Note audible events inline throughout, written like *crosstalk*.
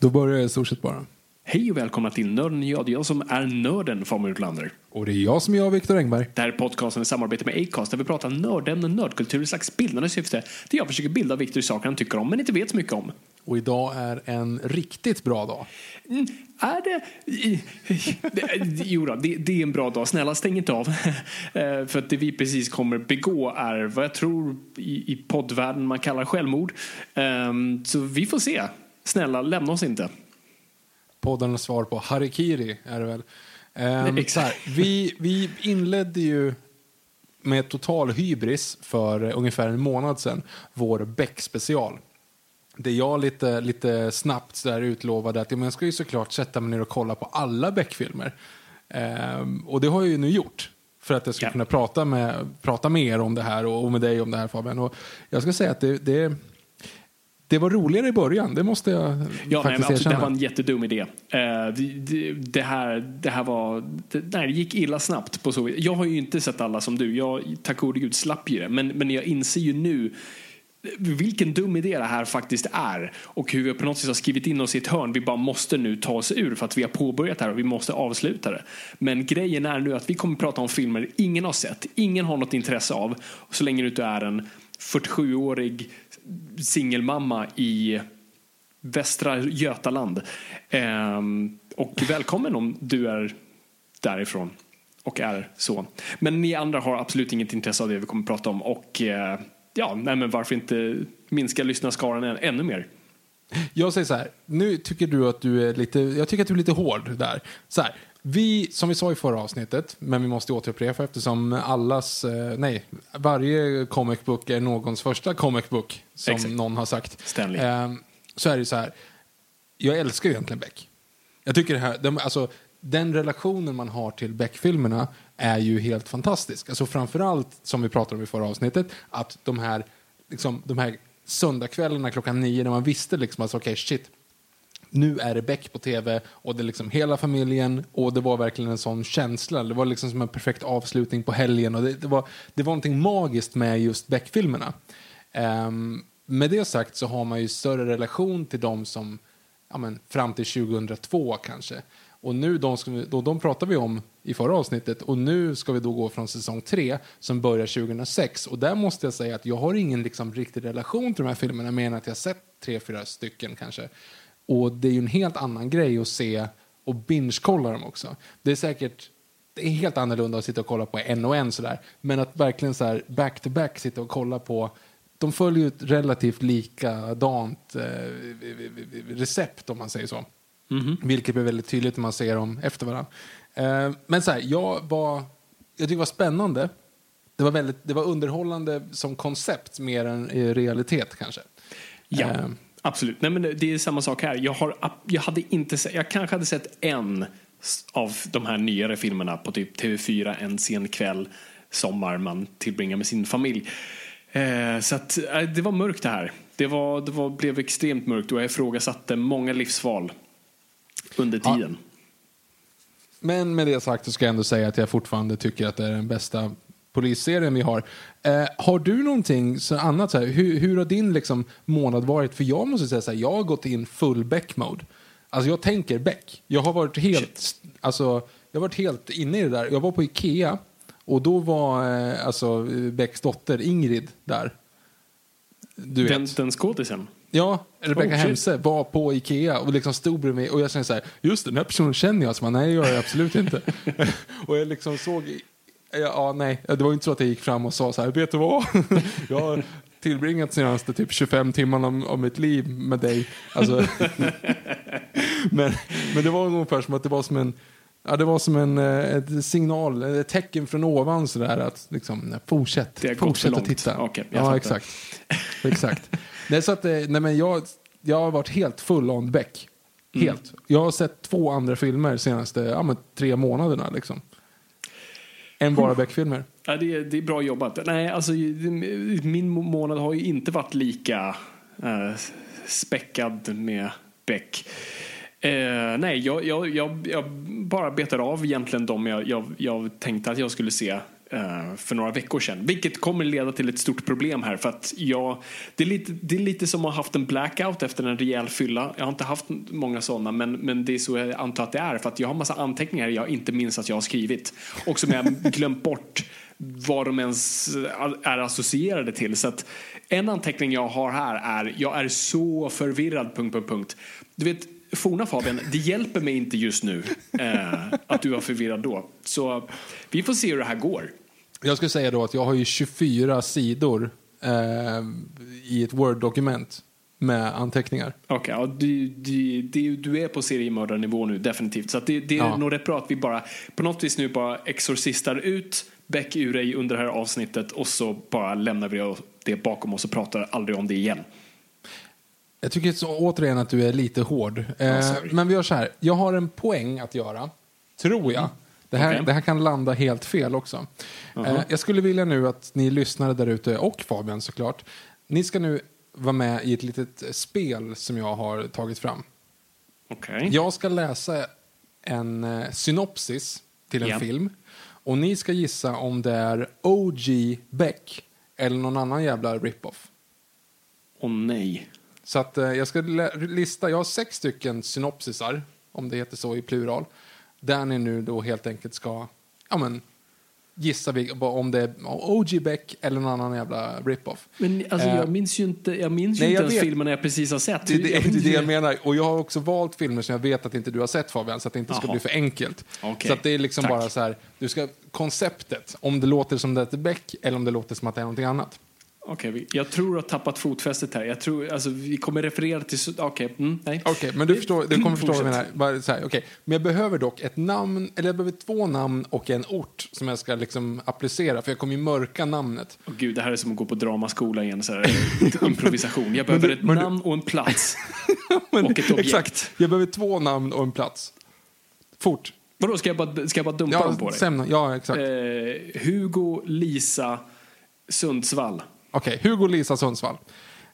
Då börjar jag i stort sett bara. Hej och välkomna till Nörden jag. Det är jag som är nörden, Fabian Utlander. Och det är jag som är jag, Viktor Engberg. Det här är podcasten i samarbete med Acast där vi pratar nördämnen och nördkultur i slags bildande syfte. Där jag försöker bilda Viktor i saker han tycker om men inte vet så mycket om. Och idag är en riktigt bra dag. Mm, är det? *laughs* Jo då, det, det är en bra dag. Snälla stäng inte av. *laughs* Eh, För att det vi precis kommer begå är vad jag tror i, i poddvärlden man kallar självmord. Ehm, Så vi får se. Snälla, lämna oss inte. Poddarnas svar på Harikiri är det väl. Ehm, Nej, här, vi, vi inledde ju med total hybris för eh, ungefär en månad sedan vår Beck-special. Där jag lite, lite snabbt så där utlovade att ja, men jag ska ju såklart sätta mig ner och kolla på alla Beck-filmer. Ehm, och det har jag ju nu gjort. För att jag ska Ja. kunna prata med, prata med er om det här och, och med dig om det här Fabian. Och jag ska säga att det, det, det var roligare i början, det måste jag Ja, nej, faktiskt absolut, det erkänna. här var en jättedum idé. Eh, det, det, det, här, det här var... Det, nej, det gick illa snabbt. på så. Jag har ju inte sett alla som du. Jag, tack gode gud, slapp ju det. Men, men jag inser ju nu vilken dum idé det här faktiskt är och hur vi på något sätt har skrivit in oss i ett hörn vi bara måste nu ta oss ur för att vi har påbörjat det här och vi måste avsluta det. Men grejen är nu att vi kommer prata om filmer ingen har sett, ingen har något intresse av så länge du inte är en 47-årig singelmamma i Västra Götaland. Ehm, och välkommen om du är därifrån och är så. Men ni andra har absolut inget intresse av det vi kommer prata om och eh, ja, nej men varför inte minska lyssnarskaran än, ännu mer? Jag säger så här, nu tycker du att du är lite, jag tycker att du är lite hård där. Så här, vi, som vi sa i förra avsnittet, men vi måste återupprepa eftersom allas, eh, nej, varje comic book är någons första comic book, som Exakt. någon har sagt. Stanley. Eh, så är det så här, jag älskar egentligen Beck. Jag tycker det här, de, alltså, den relationen man har till Beck-filmerna är ju helt fantastisk. Alltså framförallt, som vi pratade om i förra avsnittet, att de här, liksom, de här söndagskvällarna klockan nio när man visste liksom att okej, shit, nu är det Beck på tv och det är liksom hela familjen och det var verkligen en sån känsla. Det var liksom som en perfekt avslutning på helgen och det, det, var, det var någonting magiskt med just Beck-filmerna. Um, med det sagt så har man ju större relation till dem som ja, men, fram till 2002 kanske. Och nu de, ska vi, då, de pratar vi om i förra avsnittet och nu ska vi då gå från säsong 3 som börjar 2006 och där måste jag säga att jag har ingen liksom, riktig relation till de här filmerna mer än att jag sett tre, fyra stycken kanske. Och det är ju en helt annan grej att se och binge-kolla dem också. Det är säkert det är helt annorlunda att sitta och kolla på en och en sådär. Men att verkligen så här back to back sitta och kolla på de följer ju ett relativt likadant eh, recept om man säger så. Vilket blir väldigt tydligt när man ser dem efter varandra. Eh, men så här, jag var, jag tyckte det var spännande. Det var, väldigt, det var underhållande som koncept mer än realitet kanske. Ja, Eh, absolut. Nej, men det- är samma sak här. Jag, har, jag, hade inte jag kanske hade sett en av de här nyare filmerna på typ TV4 en sen kväll, sommar man tillbringar med sin familj. Eh, så att, eh, det var mörkt det här. Det, var, det var, blev extremt mörkt och jag ifrågasatte många livsval under Ja. tiden. Men med det sagt så ska jag ändå säga att jag fortfarande tycker att det är den bästa polisserien vi har. Eh, har du någonting så annat? Så här, hur, hur har din liksom, månad varit? För jag måste säga så här, jag har gått in full Beck-mode. Alltså jag tänker Beck. Jag har varit helt, alltså, jag har varit helt inne i det där. Jag var på Ikea och då var eh, alltså, Becks dotter Ingrid där. Du vet. Den, den skådisen. Ja, Rebecca Oh. Hemse var på Ikea och liksom stod bredvid och jag kände så här, just den här personen känner jag. Så man, nej, det gör jag absolut inte. *laughs* och jag liksom såg, ja, nej, det var inte så att jag gick fram och sa så här, vet du vad? *laughs* jag har tillbringat senaste typ 25 timmarna av, av mitt liv med dig. Alltså, *laughs* men, men det var ungefär som att det var som en Ja, det var som en eh, ett signal, ett tecken från ovan sådär att liksom, fortsätt, fortsätt att titta. Okej, ja, exakt. exakt. Nej, så att, eh, nej, men jag, jag har varit helt full on Beck. Mm. Helt. Jag har sett två andra filmer de senaste ja, men, tre månaderna. Liksom. Än bara Beck-filmer. Ja, det, är, det är bra jobbat. Nej, alltså, min månad har ju inte varit lika äh, späckad med Beck. Eh, nej, jag, jag, jag, jag bara betar av egentligen de jag, jag, jag tänkte att jag skulle se Eh, för några veckor sedan. Vilket kommer leda till ett stort problem här. För att jag, det, är lite, det är lite som att ha haft en blackout efter en rejäl fylla. Jag har inte haft många sådana, men, men det är så jag antar att det är. För att jag har massa anteckningar jag inte minns att jag har skrivit. Och som jag *laughs* glömt bort vad de ens är associerade till. Så att en anteckning jag har här är jag är så förvirrad... Punkt, punkt, punkt. Du vet, forna Fabian, det hjälper mig inte just nu eh, att du var förvirrad då. Så vi får se hur det här går. Jag skulle säga då att jag har ju 24 sidor eh, i ett Word-dokument med anteckningar. Okej, ja, du, du, du, du är på seriemördarnivå nu, definitivt. Så det, det är Ja. nog rätt bra att vi bara på något vis nu bara exorcistar ut Beck ur dig under det här avsnittet och så bara lämnar vi det bakom oss och pratar aldrig om det igen. Jag tycker så, återigen att du är lite hård. Eh, men vi gör så här. Jag har en poäng att göra. Tror jag. Det, här, Okej. det här kan landa helt fel också. Eh, jag skulle vilja nu att ni lyssnare där ute, och Fabian såklart, ni ska nu vara med i ett litet spel som jag har tagit fram. Okej. Jag ska läsa en eh, synopsis till en Ja. film. Och ni ska gissa om det är OG Beck eller någon annan jävla rip-off. Åh nej. Så att eh, jag ska lista, jag har sex stycken synopsisar, om det heter så i plural, där ni nu då helt enkelt ska, ja men, gissa om det är OG Beck eller någon annan jävla rip-off. Men alltså, Eh, jag minns ju inte, jag minns ju nej, inte jag ens vet. filmen jag precis har sett. Det, det, Jag det är det jag menar. Och jag har också valt filmer som jag vet att inte du har sett Fabian, så att det inte ska Jaha. bli för enkelt. Okej. Så att det är liksom Tack. bara så här, du ska, konceptet, om det låter som det är Beck eller om det låter som att det är någonting annat. Okej, vi- jag tror jag har tappat fotfästet här. Jag tror, alltså, vi kommer referera till... Okej, mm, nej. Okej, men du, förstår, du kommer *clears throat* förstå vad jag menar. Bara så här, okej. Men jag behöver dock ett namn, eller jag behöver två namn och en ort som jag ska liksom applicera, för jag kommer ju mörka namnet. Åh, gud, det här är som att gå på dramaskola igen. Så här, *laughs* improvisation. Jag behöver du- ett men du- namn och en plats. *laughs* och ett objekt. Exakt, jag behöver två namn och en plats. Fort. Vadå, ska jag bara, ska jag bara dumpa Ja, dem på dig? sen, ja exakt. Eh, Hugo, Lisa, Sundsvall. Okej, Hugo Lisa Sundsvall.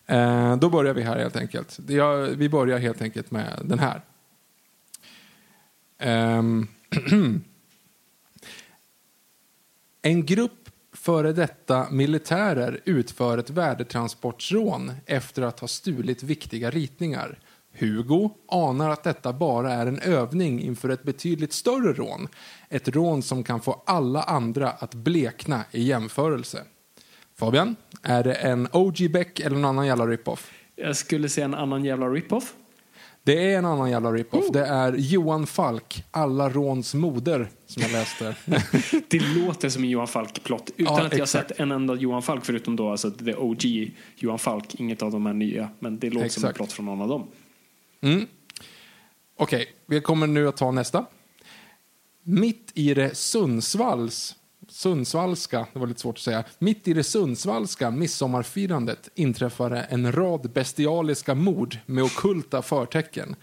Eh, då börjar vi här helt enkelt. Jag, vi börjar helt enkelt med den här. Ehm, *clears throat* en grupp före detta militärer utför ett värdetransportrån efter att ha stulit viktiga ritningar. Hugo anar att detta bara är en övning inför ett betydligt större rån. Ett rån som kan få alla andra att blekna i jämförelse. Fabian, är det en OG Beck eller någon annan jävla rip-off? Jag skulle säga en annan jävla rip-off. Det är en annan jävla rip-off. Det är Johan Falk, Alla råns moder, som jag läste. *laughs* Det låter som en Johan Falk-plott. Utan Ja, att jag exakt. sett en enda Johan Falk, förutom då alltså the OG Johan Falk. Inget av de här nya. Men det låter som en Exakt. plott från någon av dem. Okej, vi kommer nu att ta nästa. Mitt i det Sundsvalls, Sundsvallska, det var lite svårt att säga, mitt i det Sundsvallska midsommarfirandet inträffade en rad bestialiska mord med okulta förtecken.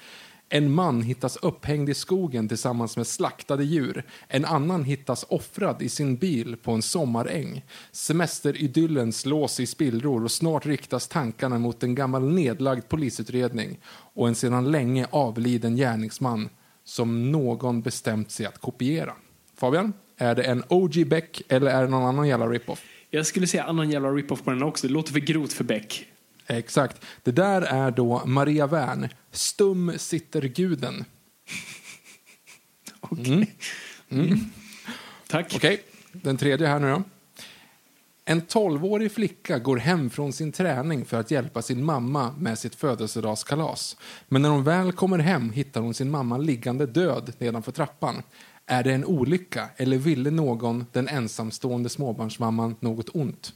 En man hittas upphängd i skogen tillsammans med slaktade djur. En annan hittas offrad i sin bil på en sommaräng. Semesteridyllen slås i spillror och snart riktas tankarna mot en gammal nedlagd polisutredning och en sedan länge avliden gärningsman som någon bestämt sig att kopiera. Fabian, är det en OG Beck eller är det någon annan jävla rip-off? Jag skulle säga annan jävla rip-off på den också. Det låter för grovt för Beck. Exakt. Det där är då Maria Wern, Stum sitter guden. *laughs* Tack. Okej, den tredje här nu då. En 12-årig flicka går hem från sin träning för att hjälpa sin mamma med sitt födelsedagskalas. Men när hon väl kommer hem hittar hon sin mamma liggande död nedanför trappan. Är det en olycka eller ville någon, den ensamstående småbarnsmamman, något ont?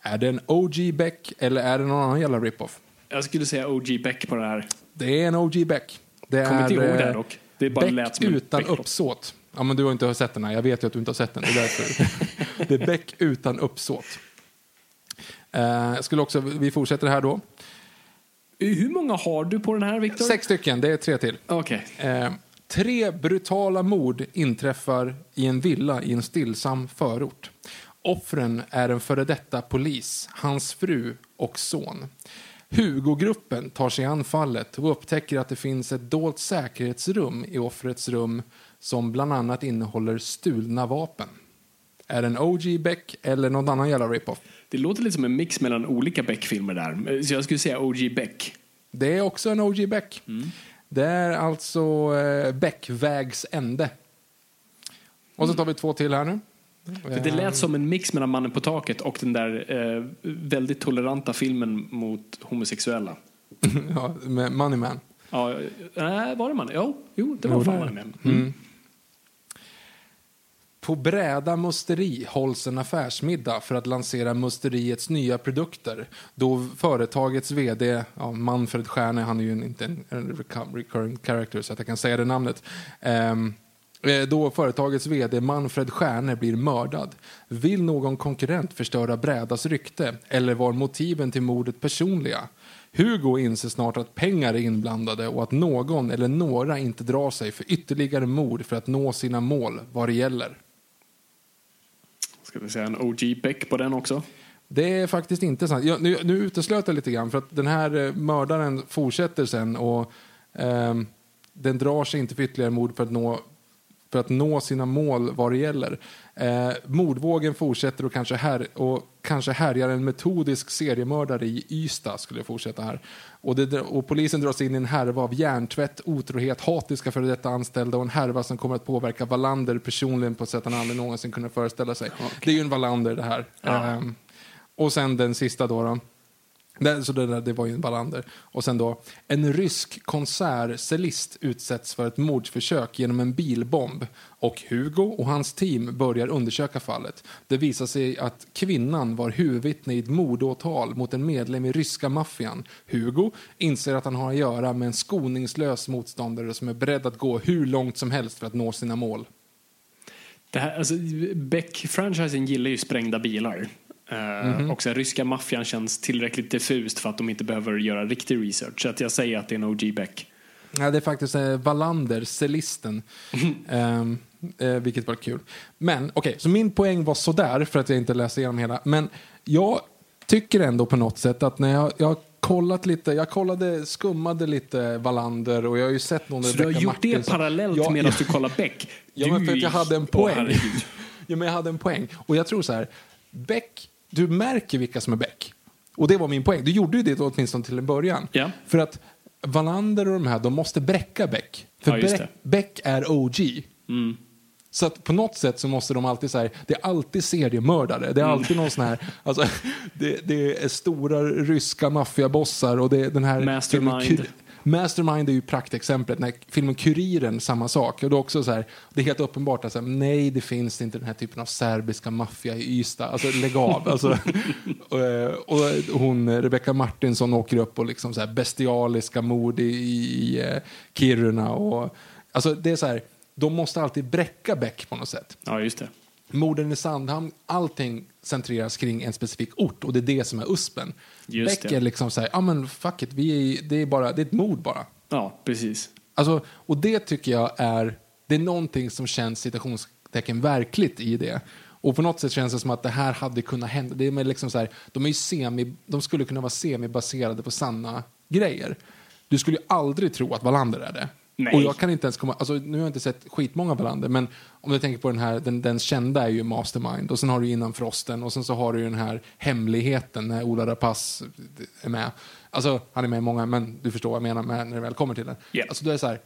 Är det en OG Beck eller är det någon annan jävla rip-off? Jag skulle säga OG Beck på det här. Det är en OG Beck. Det Kommer inte ihåg eh, det här dock. Det bara Beck utan Beck-låt. uppsåt. Ja, men du har inte sett den här. Jag vet ju att du inte har sett den. Det är, därför. *laughs* det är Beck utan uppsåt. Eh, jag skulle också, vi fortsätter här då. Hur många har du på den här, Viktor? Sex stycken, det är tre till. Okej. Eh, tre brutala mord inträffar i en villa i en stillsam förort. Offren är en före detta polis, hans fru och son. Hugo-gruppen tar sig an fallet och upptäcker att det finns ett dolt säkerhetsrum i offrets rum som bland annat innehåller stulna vapen. Är det en OG Beck eller någon annan jävla rip-off? Det låter lite som en mix mellan olika Beck-filmer där. Så jag skulle säga OG Beck. Det är också en OG Beck. Det är alltså eh, Beck vägs ände. Och så tar vi två till här nu. För det lät som en mix mellan Mannen på taket och den där eh, väldigt toleranta filmen mot homosexuella. *laughs* ja, med Money Man. Ja, äh, var det man? Jo, jo det var Jo, fan det är man det. med. Mm. På Bräda musteri hålls en affärsmiddag för att lansera musteriets nya produkter. Då företagets vd, ja, Manfred Stjärne, han är ju inte en, en recurring character så att jag kan säga det namnet. um, då företagets vd Manfred Stjärne blir mördad. Vill någon konkurrent förstöra Brädas rykte eller var motiven till mordet personliga? Hugo inser snart att pengar är inblandade och att någon eller några inte drar sig för ytterligare mord för att nå sina mål vad det gäller. Ska vi säga en OG Beck på den också? Det är faktiskt inte sant. Jag, nu, nu uteslöt jag lite grann för att den här eh, mördaren fortsätter sen och eh, den drar sig inte för ytterligare mord för att nå, för att nå sina mål vad det gäller. Eh, mordvågen fortsätter och kanske, här, och kanske härjar en metodisk seriemördare i Ystad skulle jag fortsätta här. Och, det, och polisen dras in i en härva av hjärntvätt, otrohet, hatiska före detta anställda och en härva som kommer att påverka Wallander personligen på ett sätt han aldrig någonsin kunde föreställa sig. Det är ju en Wallander det här. Ehm, och sen den sista då. då. Det, så det, det var ju en Wallander. Och sen då, en rysk konsertcellist utsätts för ett mordförsök genom en bilbomb. Och Hugo och hans team börjar undersöka fallet. Det visar sig att kvinnan var huvudvittne i ett mordåtal mot en medlem i ryska maffian. Hugo inser att han har att göra med en skoningslös motståndare som är beredd att gå hur långt som helst för att nå sina mål. Det här, alltså, Beck-franchisen gillar ju sprängda bilar. Eh, Och så här, ryska maffian känns tillräckligt diffust för att de inte behöver göra riktig research. Så att jag säger att det är en OG Beck. Ja, det är faktiskt eh, Wallander, cellisten. *laughs* Ehm, eh, vilket var kul. Men okej, så min poäng var sådär för att jag inte läste igenom hela. Men jag tycker ändå på något sätt att när jag, jag kollat lite, jag kollade, skummade lite Wallander och jag har ju sett någon Så du har gjort det Martinsson. parallellt Ja, medan du kollar Beck? Ja, men för att jag hade en poäng. *laughs* ja, men jag hade en poäng. Och jag tror så här, Beck, du märker vilka som är Beck. Och det var min poäng. Du gjorde ju det åtminstone till en början. Ja. För att Wallander och de här, de måste bräcka Beck. För Ja, Beck, är OG. Mm. Så att på något sätt så måste de alltid säga, det är alltid seriemördare. Det är Mm. alltid någon sån här, *laughs* alltså, det, det är stora ryska maffiabossar och det är den här... Mastermind. Kur- Mastermind är ju praktexemplet. När filmen Kuriren, samma sak. Och är också så här, det är helt uppenbart att så här, nej, det finns inte den här typen av serbiska maffia i Ystad. Alltså lägg *laughs* av. alltså, och, och hon, Rebecca Martinsson åker upp och liksom så här bestialiska mord i, i eh, Kiruna. Och, alltså det är så här, de måste alltid bräcka Beck på något sätt. Ja, just det. Morden i Sandhamn, allting centreras kring en specifik ort och det är det som är USPen. Just Beck det. är liksom så här, ja men fuck it, vi är, det, är bara, det är ett mord bara. Ja, precis. Alltså, och det tycker jag är, det är någonting som känns citationstecken verkligt i det. Och på något sätt känns det som att det här hade kunnat hända. Det är liksom så här, de, är semi, de skulle kunna vara semi-baserade på sanna grejer. Du skulle ju aldrig tro att Wallander är det. Nej. Och jag kan inte ens komma, alltså nu har jag inte sett skitmånga Wallander, men om du tänker på den här, den, den kända är ju Mastermind och sen har du Innan Frosten och sen så har du ju den här Hemligheten när Ola Rapace är med. Alltså han är med i många, men du förstår vad jag menar med när det väl kommer till den. Ja. Alltså då är så här,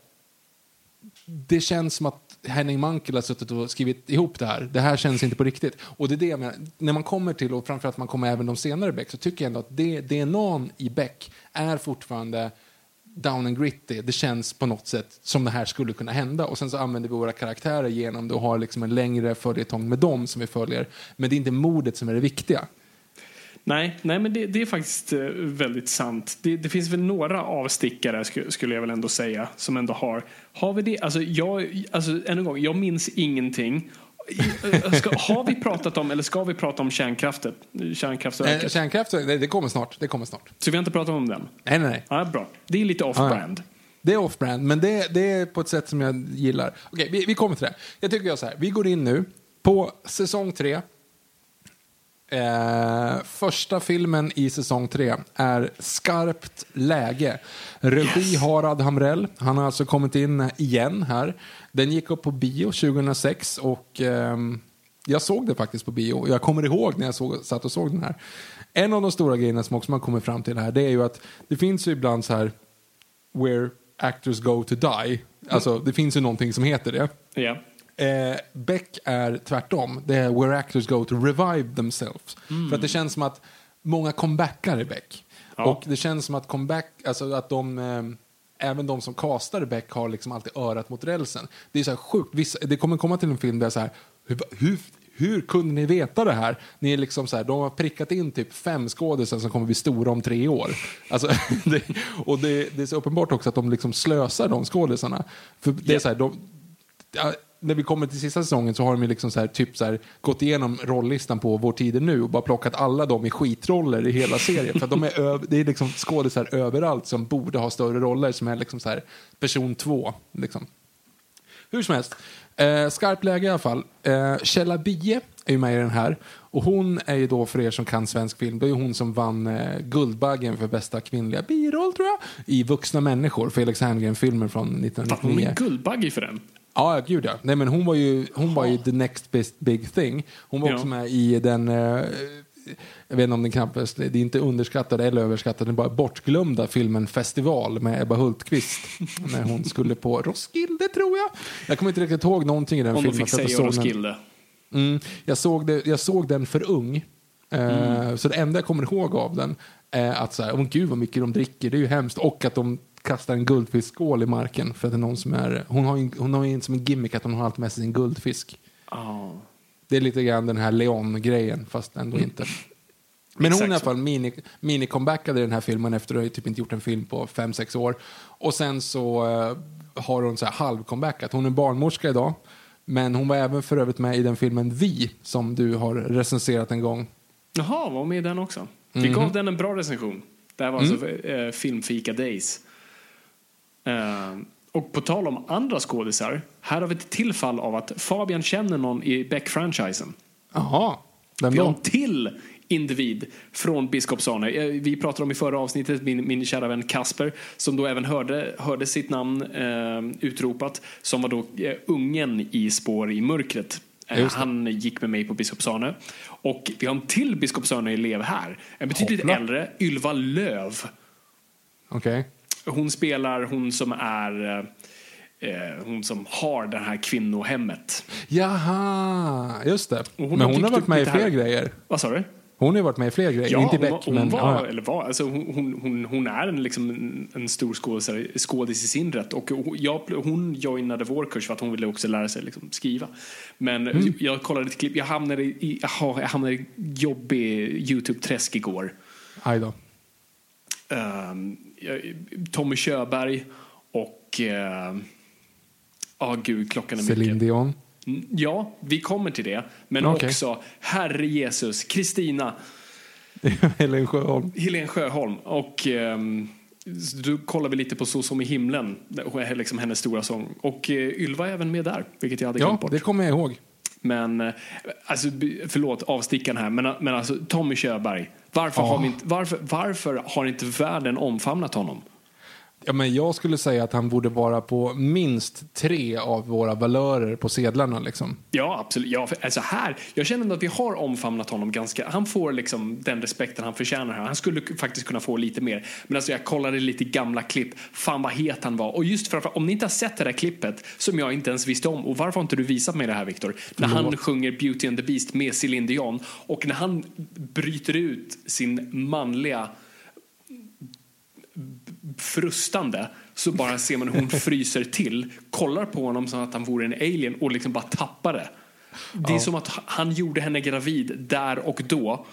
det känns som att Henning Mankell har suttit och skrivit ihop det här. Det här känns inte på riktigt. Och det är det jag menar. När man kommer till, och framförallt man kommer även de senare Beck, så tycker jag ändå att det, DNAn i Beck är fortfarande down and gritty. Det känns på något sätt som det här skulle kunna hända. Och sen så använder vi våra karaktärer genom det och har liksom en längre följetong med dem som vi följer. Men det är inte mordet som är det viktiga. Nej, nej men det, det är faktiskt eh, väldigt sant. Det, det finns väl några avstickare skulle jag väl ändå säga som ändå har. Har vi det? Alltså, jag, alltså än en gång, jag minns ingenting. Eh, Ska, har vi pratat om, eller ska vi prata om kärnkraften? Eh, Kärnkraftverket? kärnkraft, det, det kommer snart. Det kommer snart. Så vi har inte pratat om den? Nej, nej, nej. Ja, bra. Det är lite off-brand. Det är off-brand, men det, det är på ett sätt som jag gillar. Okej, vi, vi kommer till det. Jag tycker jag så här, vi går in nu på säsong tre. Eh, första filmen i säsong tre är Skarpt läge. Regi Harald Hamrell. Han har alltså kommit in igen här. Den gick upp på bio 2006 och ehm, jag såg det faktiskt på bio. Jag kommer ihåg när jag såg, satt och såg den här. En av de stora grejerna som också man kommer fram till här det är ju att det finns ju ibland så här where actors go to die. Alltså det finns ju någonting som heter det. Ja. Eh, Beck är tvärtom. Det är where actors go to revive themselves. För att det känns som att många comebackar i Beck. Ja. Och det känns som att comeback, alltså att de, eh, även de som castar Beck har liksom alltid örat mot rälsen. Det är så här sjukt. Vissa, det kommer komma till en film där så här, hur, hur, hur kunde ni veta det här? Ni är liksom så här, de har prickat in typ fem skådisar som kommer bli stora om tre år. Alltså, *laughs* det, och det, det är så uppenbart också att de liksom slösar de skådisarna. För det är så här, de, när vi kommer till sista säsongen så har de ju liksom så här, typ så här, gått igenom rolllistan på Vår tid är nu och bara plockat alla dem i skitroller i hela serien. För de är öv- det är liksom skådisar överallt som borde ha större roller som är liksom så här, person två. Liksom. Hur som helst, eh, skarpt läge i alla fall. Eh, Kjella Bie är ju med i den här. Och hon är ju då, för er som kan svensk film, det är ju hon som vann eh, Guldbaggen för bästa kvinnliga biroll tror jag. I Vuxna människor, Felix Herngren-filmen från Fan, hon 1999. är guldbagge för den. Ja, gud ja. Nej, men hon var ju, hon var ju the next best big thing. Hon var Ja. också med i den, eh, jag vet inte om den knappast, det är inte underskattad eller överskattad, den bara bortglömda filmen Festival med Ebba Hultqvist. *laughs* när hon skulle på Roskilde tror jag. Jag kommer inte riktigt ihåg någonting i den Om filmen. fick att jag säga den- Roskilde. Mm, jag, såg det, jag såg den för ung. Eh, Så det enda jag kommer ihåg av den är att så här, oh, gud vad mycket de dricker, det är ju hemskt. Och att de kastar en guldfiskskål i marken. För att det är någon som är, hon har ju hon har ju som en gimmick att hon har alltid med sig sin guldfisk. Ja. Det är lite grann den här Leon-grejen, fast ändå inte. Men hon i alla fall mini, mini-comebackade i den här filmen efter att ha typ inte gjort en film på 5-6 år. Och sen så eh, har hon så här halv-comebackat. Hon är barnmorska idag. Men hon var även för övrigt med i den filmen Vi, som du har recenserat en gång. Jaha, var med i den också. Vi Mhm. gav den en bra recension. Det här var Mm. alltså eh, Filmfika Days. Eh, och på tal om andra skådisar. Här har vi ett till fall av att Fabian känner någon i Beck-franchisen. Jaha, vem Vi har då? en till individ från Biskopsarne. Eh, Vi pratade om i förra avsnittet min, min kära vän Kasper som då även hörde, hörde sitt namn eh, utropat som var då eh, ungen i Spår i mörkret. Eh, han gick med mig på Biskopsarne. Och vi har en till Biskopsarne-elev här. En betydligt Hoppla. äldre, Ylva Löv. Okej. Hon spelar hon som är eh, eh, hon som har det här kvinnohemmet. Jaha, just det. Hon men hon har varit med i fler här. grejer. Vad sa du? Hon har varit med i fler grejer. inte i Beck, hon, men... var, ja. eller var, alltså hon, hon, hon, är en, liksom en, stor skådis, skådis i sin rätt. Och hon, jag, hon joinade vår kurs för att hon ville också lära sig liksom, skriva. Men Mm. jag kollade ett klipp, jag hamnade i, jaha, jag hamnade i jobbig YouTube-träsk igår. Aj då. Jag- Tommy Körberg och... Ja, ah, gud, klockan är mycket. Celine Dion. Mm, Ja, vi kommer till det. Men Okej. också Herre Jesus, Kristina, *laughs* Helen Sjöholm. Helene Sjöholm. Och ehm, då kollar vi lite på Så som i himlen, liksom hennes stora sång. Och eh, Ylva är även med där, vilket jag hade glömt Ja, bort. det kommer jag ihåg. Men, eh, alltså, förlåt avstickaren här, men, men alltså Tommy Körberg. Varför, Ja. har vi inte, varför, varför har inte världen omfamnat honom? Ja, men jag skulle säga att han borde vara på minst tre av våra valörer på sedlarna. Liksom. Ja, absolut. Ja, för, alltså här, jag känner ändå att vi har omfamnat honom ganska. Han får liksom den respekten han förtjänar här. Han skulle faktiskt kunna få lite mer. Men alltså jag kollade lite gamla klipp. Fan vad het han var. Och just för att om ni inte har sett det där klippet som jag inte ens visste om. Och varför har inte du visat mig det här Viktor? När han sjunger Beauty and the Beast med Céline Dion. Och när han bryter ut sin manliga frustande så bara ser man hur hon *laughs* fryser till, kollar på honom som att han vore en alien och liksom bara tappar det. Det är Ja. som att han gjorde henne gravid där och då.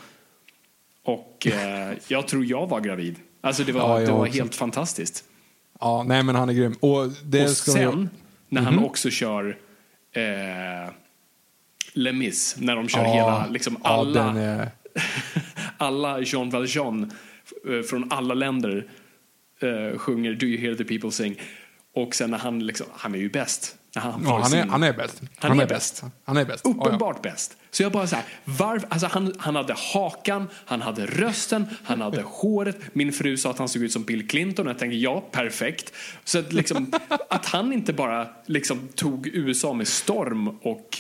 Och eh, jag tror jag var gravid. Alltså det var, Ja, det var också. helt fantastiskt. Ja, nej men han är grym. Och, det och sen jag- när han Mhm. också kör eh, Les Mis, när de kör Ja, hela, liksom alla, är- *laughs* alla Jean Valjean eh, från alla länder eh, sjunger Do you hear the people sing? Och sen när han liksom, han är ju bäst. Han, Ja, han, är, han är bäst. Han är bäst. Han är bäst. Ja, ja. Uppenbart bäst. Så jag bara så här, varf, alltså han, han hade hakan, han hade rösten, han hade håret. Min fru sa att han såg ut som Bill Clinton och jag tänkte ja, perfekt. Så att, liksom, *laughs* att han inte bara liksom, tog USA med storm och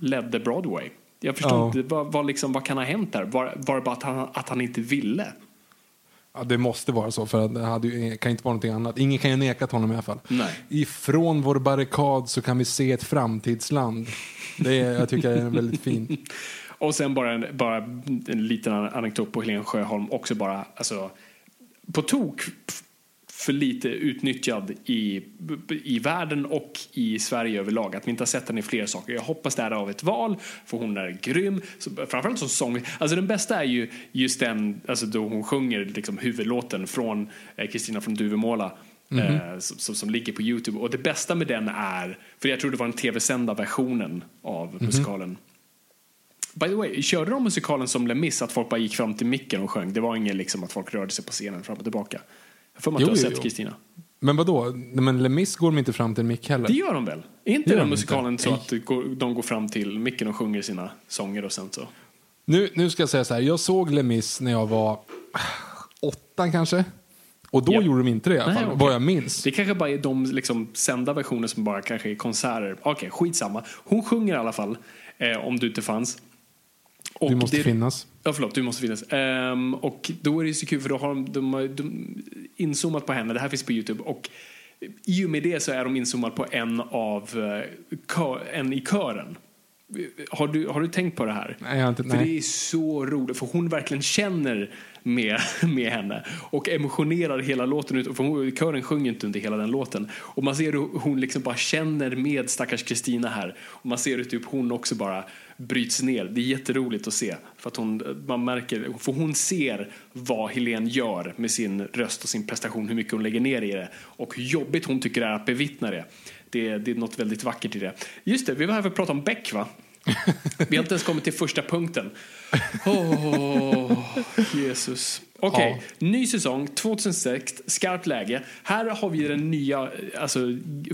ledde Broadway. Jag förstår Ja. inte, vad, vad, liksom, vad kan ha hänt där? Var, var det bara att han, att han inte ville? Ja, det måste vara så, för det hade kan inte vara någonting annat. Ingen kan ju nekat honom i alla fall. Nej. Ifrån vår barrikad så kan vi se ett framtidsland. Det är, jag tycker är väldigt fint. *laughs* Och sen bara en, bara en liten anekdot på Helene Sjöholm. Också bara, alltså, på tok för lite utnyttjad i, i världen och i Sverige överlag. Att vi inte har sett henne i flera saker. Jag hoppas det är av ett val, för hon är grym. Så, framförallt som sång. Alltså den bästa är ju just den, alltså då hon sjunger liksom huvudlåten från eh, Kristina från Duvemåla. Eh, som, som, som ligger på Youtube. Och det bästa med den är, för jag tror det var den tv-sända versionen av musikalen. By the way, körde de musikalen som Les Mis, att folk bara gick fram till micken och sjöng? Det var inget liksom att folk rörde sig på scenen fram och tillbaka. Mig att Jo, du har sett. Kristina. Men vadå? Men Les går de inte fram till en mick heller? Det gör de väl? Är inte den de musikalen inte. så att de går fram till micken och sjunger sina sånger och sen så? Nu, nu ska jag säga så här, jag såg Les när jag var åtta kanske. Och då Ja. gjorde de inte det i alla Nej, fall, okej. vad jag minns. Det kanske bara är de liksom sända versioner som bara kanske är konserter. Okej, skitsamma. Hon sjunger i alla fall, eh, om du inte fanns. Och Du måste det- finnas. Ja, förlåt, du måste finnas. Ehm, och då är det så kul för då har de, de, de inzoomat på henne, det här finns på Youtube. Och i och med det så är de inzoomade på en av eh, en i kören. Har du, har du tänkt på det här? Nej, jag har inte- för nej. det är så roligt, för hon verkligen känner med, *laughs* med henne och emotionerar hela låten ut. För hon, kören sjunger inte under hela den låten. Och man ser hur hon liksom bara känner med stackars Kristina här. Och man ser hur typ hon också bara bryts ner. Det är jätteroligt att se. För att hon, man märker, för hon ser vad Helene gör med sin röst och sin prestation, hur mycket hon lägger ner i det. Och hur jobbigt hon tycker det är att bevittna det. Det, det är något väldigt vackert i det. Just det, vi var här för att prata om Beck va? *laughs* Vi har inte ens kommit till första punkten. Åh, Jesus. Okej, ny säsong, 2006, skarpt läge. Här har vi den nya alltså,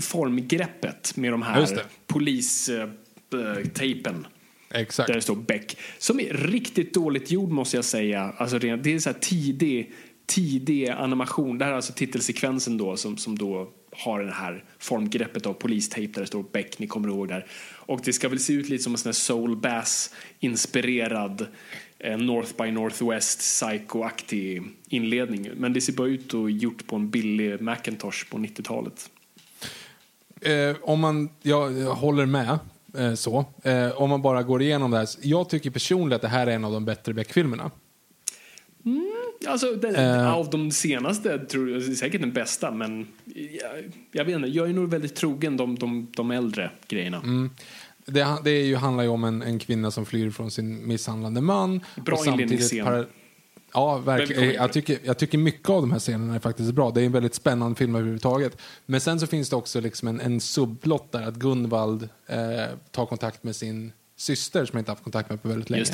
formgreppet med de här det. polistejpen. Exakt. Där det står Beck. Som är riktigt dåligt gjord måste jag säga. Alltså det, är så här tidig, tidig animation. Det här är alltså titelsekvensen då som, som då har det här formgreppet av polistejp där det står Beck, ni kommer ihåg där. Och det ska väl se ut lite som en sån här soul bass inspirerad eh, North by Northwest psycho-aktig inledning. Men det ser bara ut och gjort på en billig Macintosh på 90-talet. Eh, om man, jag, jag håller med. Eh, så. Eh, om man bara går igenom det här. Jag tycker personligen att det här är en av de bättre Beck-filmerna. Alltså, den, Eh. av de senaste tror jag säkert den bästa, men jag, jag vet inte, jag är nog väldigt trogen de, de, de äldre grejerna. Mm. Det, det är ju, handlar ju om en, en kvinna som flyr från sin misshandlande man. Bra inledningsscen. Ja, verkligen. Jag tycker, jag tycker mycket av de här scenerna är faktiskt bra. Det är en väldigt spännande film överhuvudtaget. Men sen så finns det också liksom en, en subplott där att Gunvald eh, tar kontakt med sin syster som han inte haft kontakt med på väldigt länge.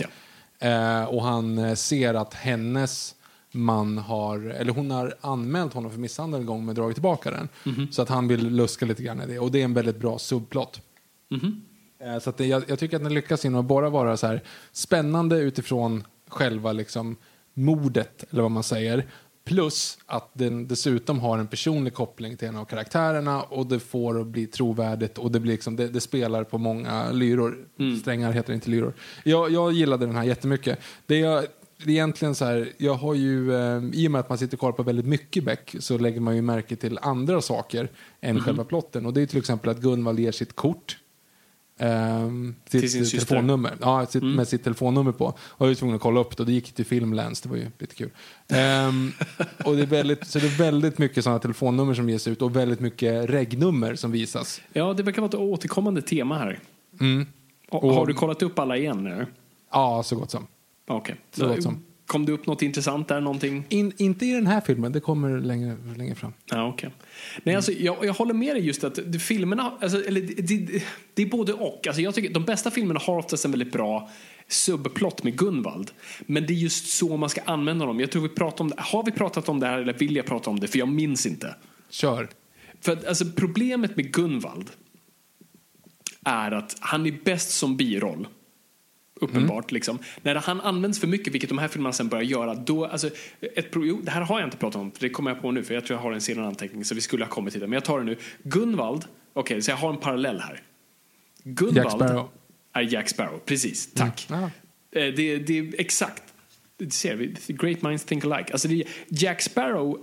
Eh, och han eh, ser att hennes man har, eller hon har anmält honom för misshandel en gång men dragit tillbaka den. Mhm. Så att han vill luska lite grann i det. Och det är en väldigt bra subplott. Mhm. Eh, Så att det, jag, jag tycker att den lyckas genom att bara vara så här spännande utifrån själva liksom mordet, eller vad man säger. Plus att den dessutom har en personlig koppling till en av karaktärerna och det får att bli trovärdigt och det, blir liksom, det, det spelar på många lyror. Strängar heter inte lyror. Jag, jag gillade den här jättemycket. Det jag, det är egentligen så här, jag har ju, eh, i och med att man sitter kollar på väldigt mycket Beck så lägger man ju märke till andra saker än själva plotten. Och det är till exempel att Gunvald ger sitt kort Ehm, sitt Till sin syster. telefonnummer. Ja, sitt, med sitt telefonnummer på. Och jag var tvungen att kolla upp det och det gick till Filmlens, det var ju lite kul. Ehm, och det är väldigt, så det är väldigt mycket sådana telefonnummer som ges ut och väldigt mycket regnummer som visas. Ja, det verkar vara ett återkommande tema här. Mm. Och, Och- har du kollat upp alla igen? Eller? Ja, så gott som. Okej. Så gott som. Kom det upp något intressant där? Någonting? In, inte i den här filmen, det kommer längre, längre fram. Ja, okej. Nej, alltså, jag, jag håller med dig just att filmerna, alltså, eller, det, det, det är både och. Alltså, jag tycker de bästa filmerna har oftast en väldigt bra subplott med Gunvald. Men det är just så man ska använda dem. Jag tror vi pratar om det. Har vi pratat om det här eller vill jag prata om det? För jag minns inte. Kör. För att, alltså, problemet med Gunvald är att han är bäst som biroll. Uppenbart. Liksom. När han används för mycket, vilket de här filmerna sen börjar göra, då, alltså, ett, jo, det här har jag inte pratat om, för det kommer jag på nu, för jag tror jag har en senare anteckning, så vi skulle ha kommit till det. Men jag tar det nu. Gunvald, okej, så jag har en parallell här. Gunvald Jack Sparrow. är Jack Sparrow, precis. Tack. Ja. Eh, Det, det är exakt. Det ser vi. Great minds think alike. Alltså det, Jack Sparrow,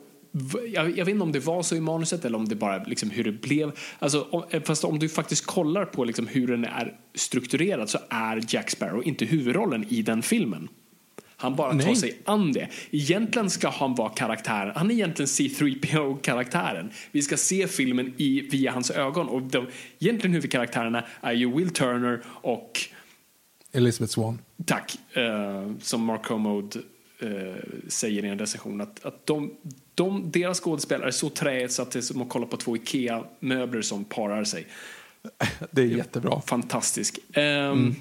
jag, jag vet inte om det var så i manuset eller om det bara liksom hur det blev. Alltså, om, eh, fast om du faktiskt kollar på liksom hur den är strukturerad så är Jack Sparrow inte huvudrollen i den filmen. Han bara tar Nej. sig an det. Egentligen ska han vara karaktären. Han är egentligen C3PO-karaktären. Vi ska se filmen i, via hans ögon. Och de egentligen huvudkaraktärerna är ju Will Turner och Elizabeth Swan. Tack. Eh, som Mark Kermode eh, säger i en recension att, att de, de, deras skådespelare är så träigt så att det är som att kolla på två IKEA-möbler som parar sig. *laughs* Det är jättebra. Fantastisk. Ehm,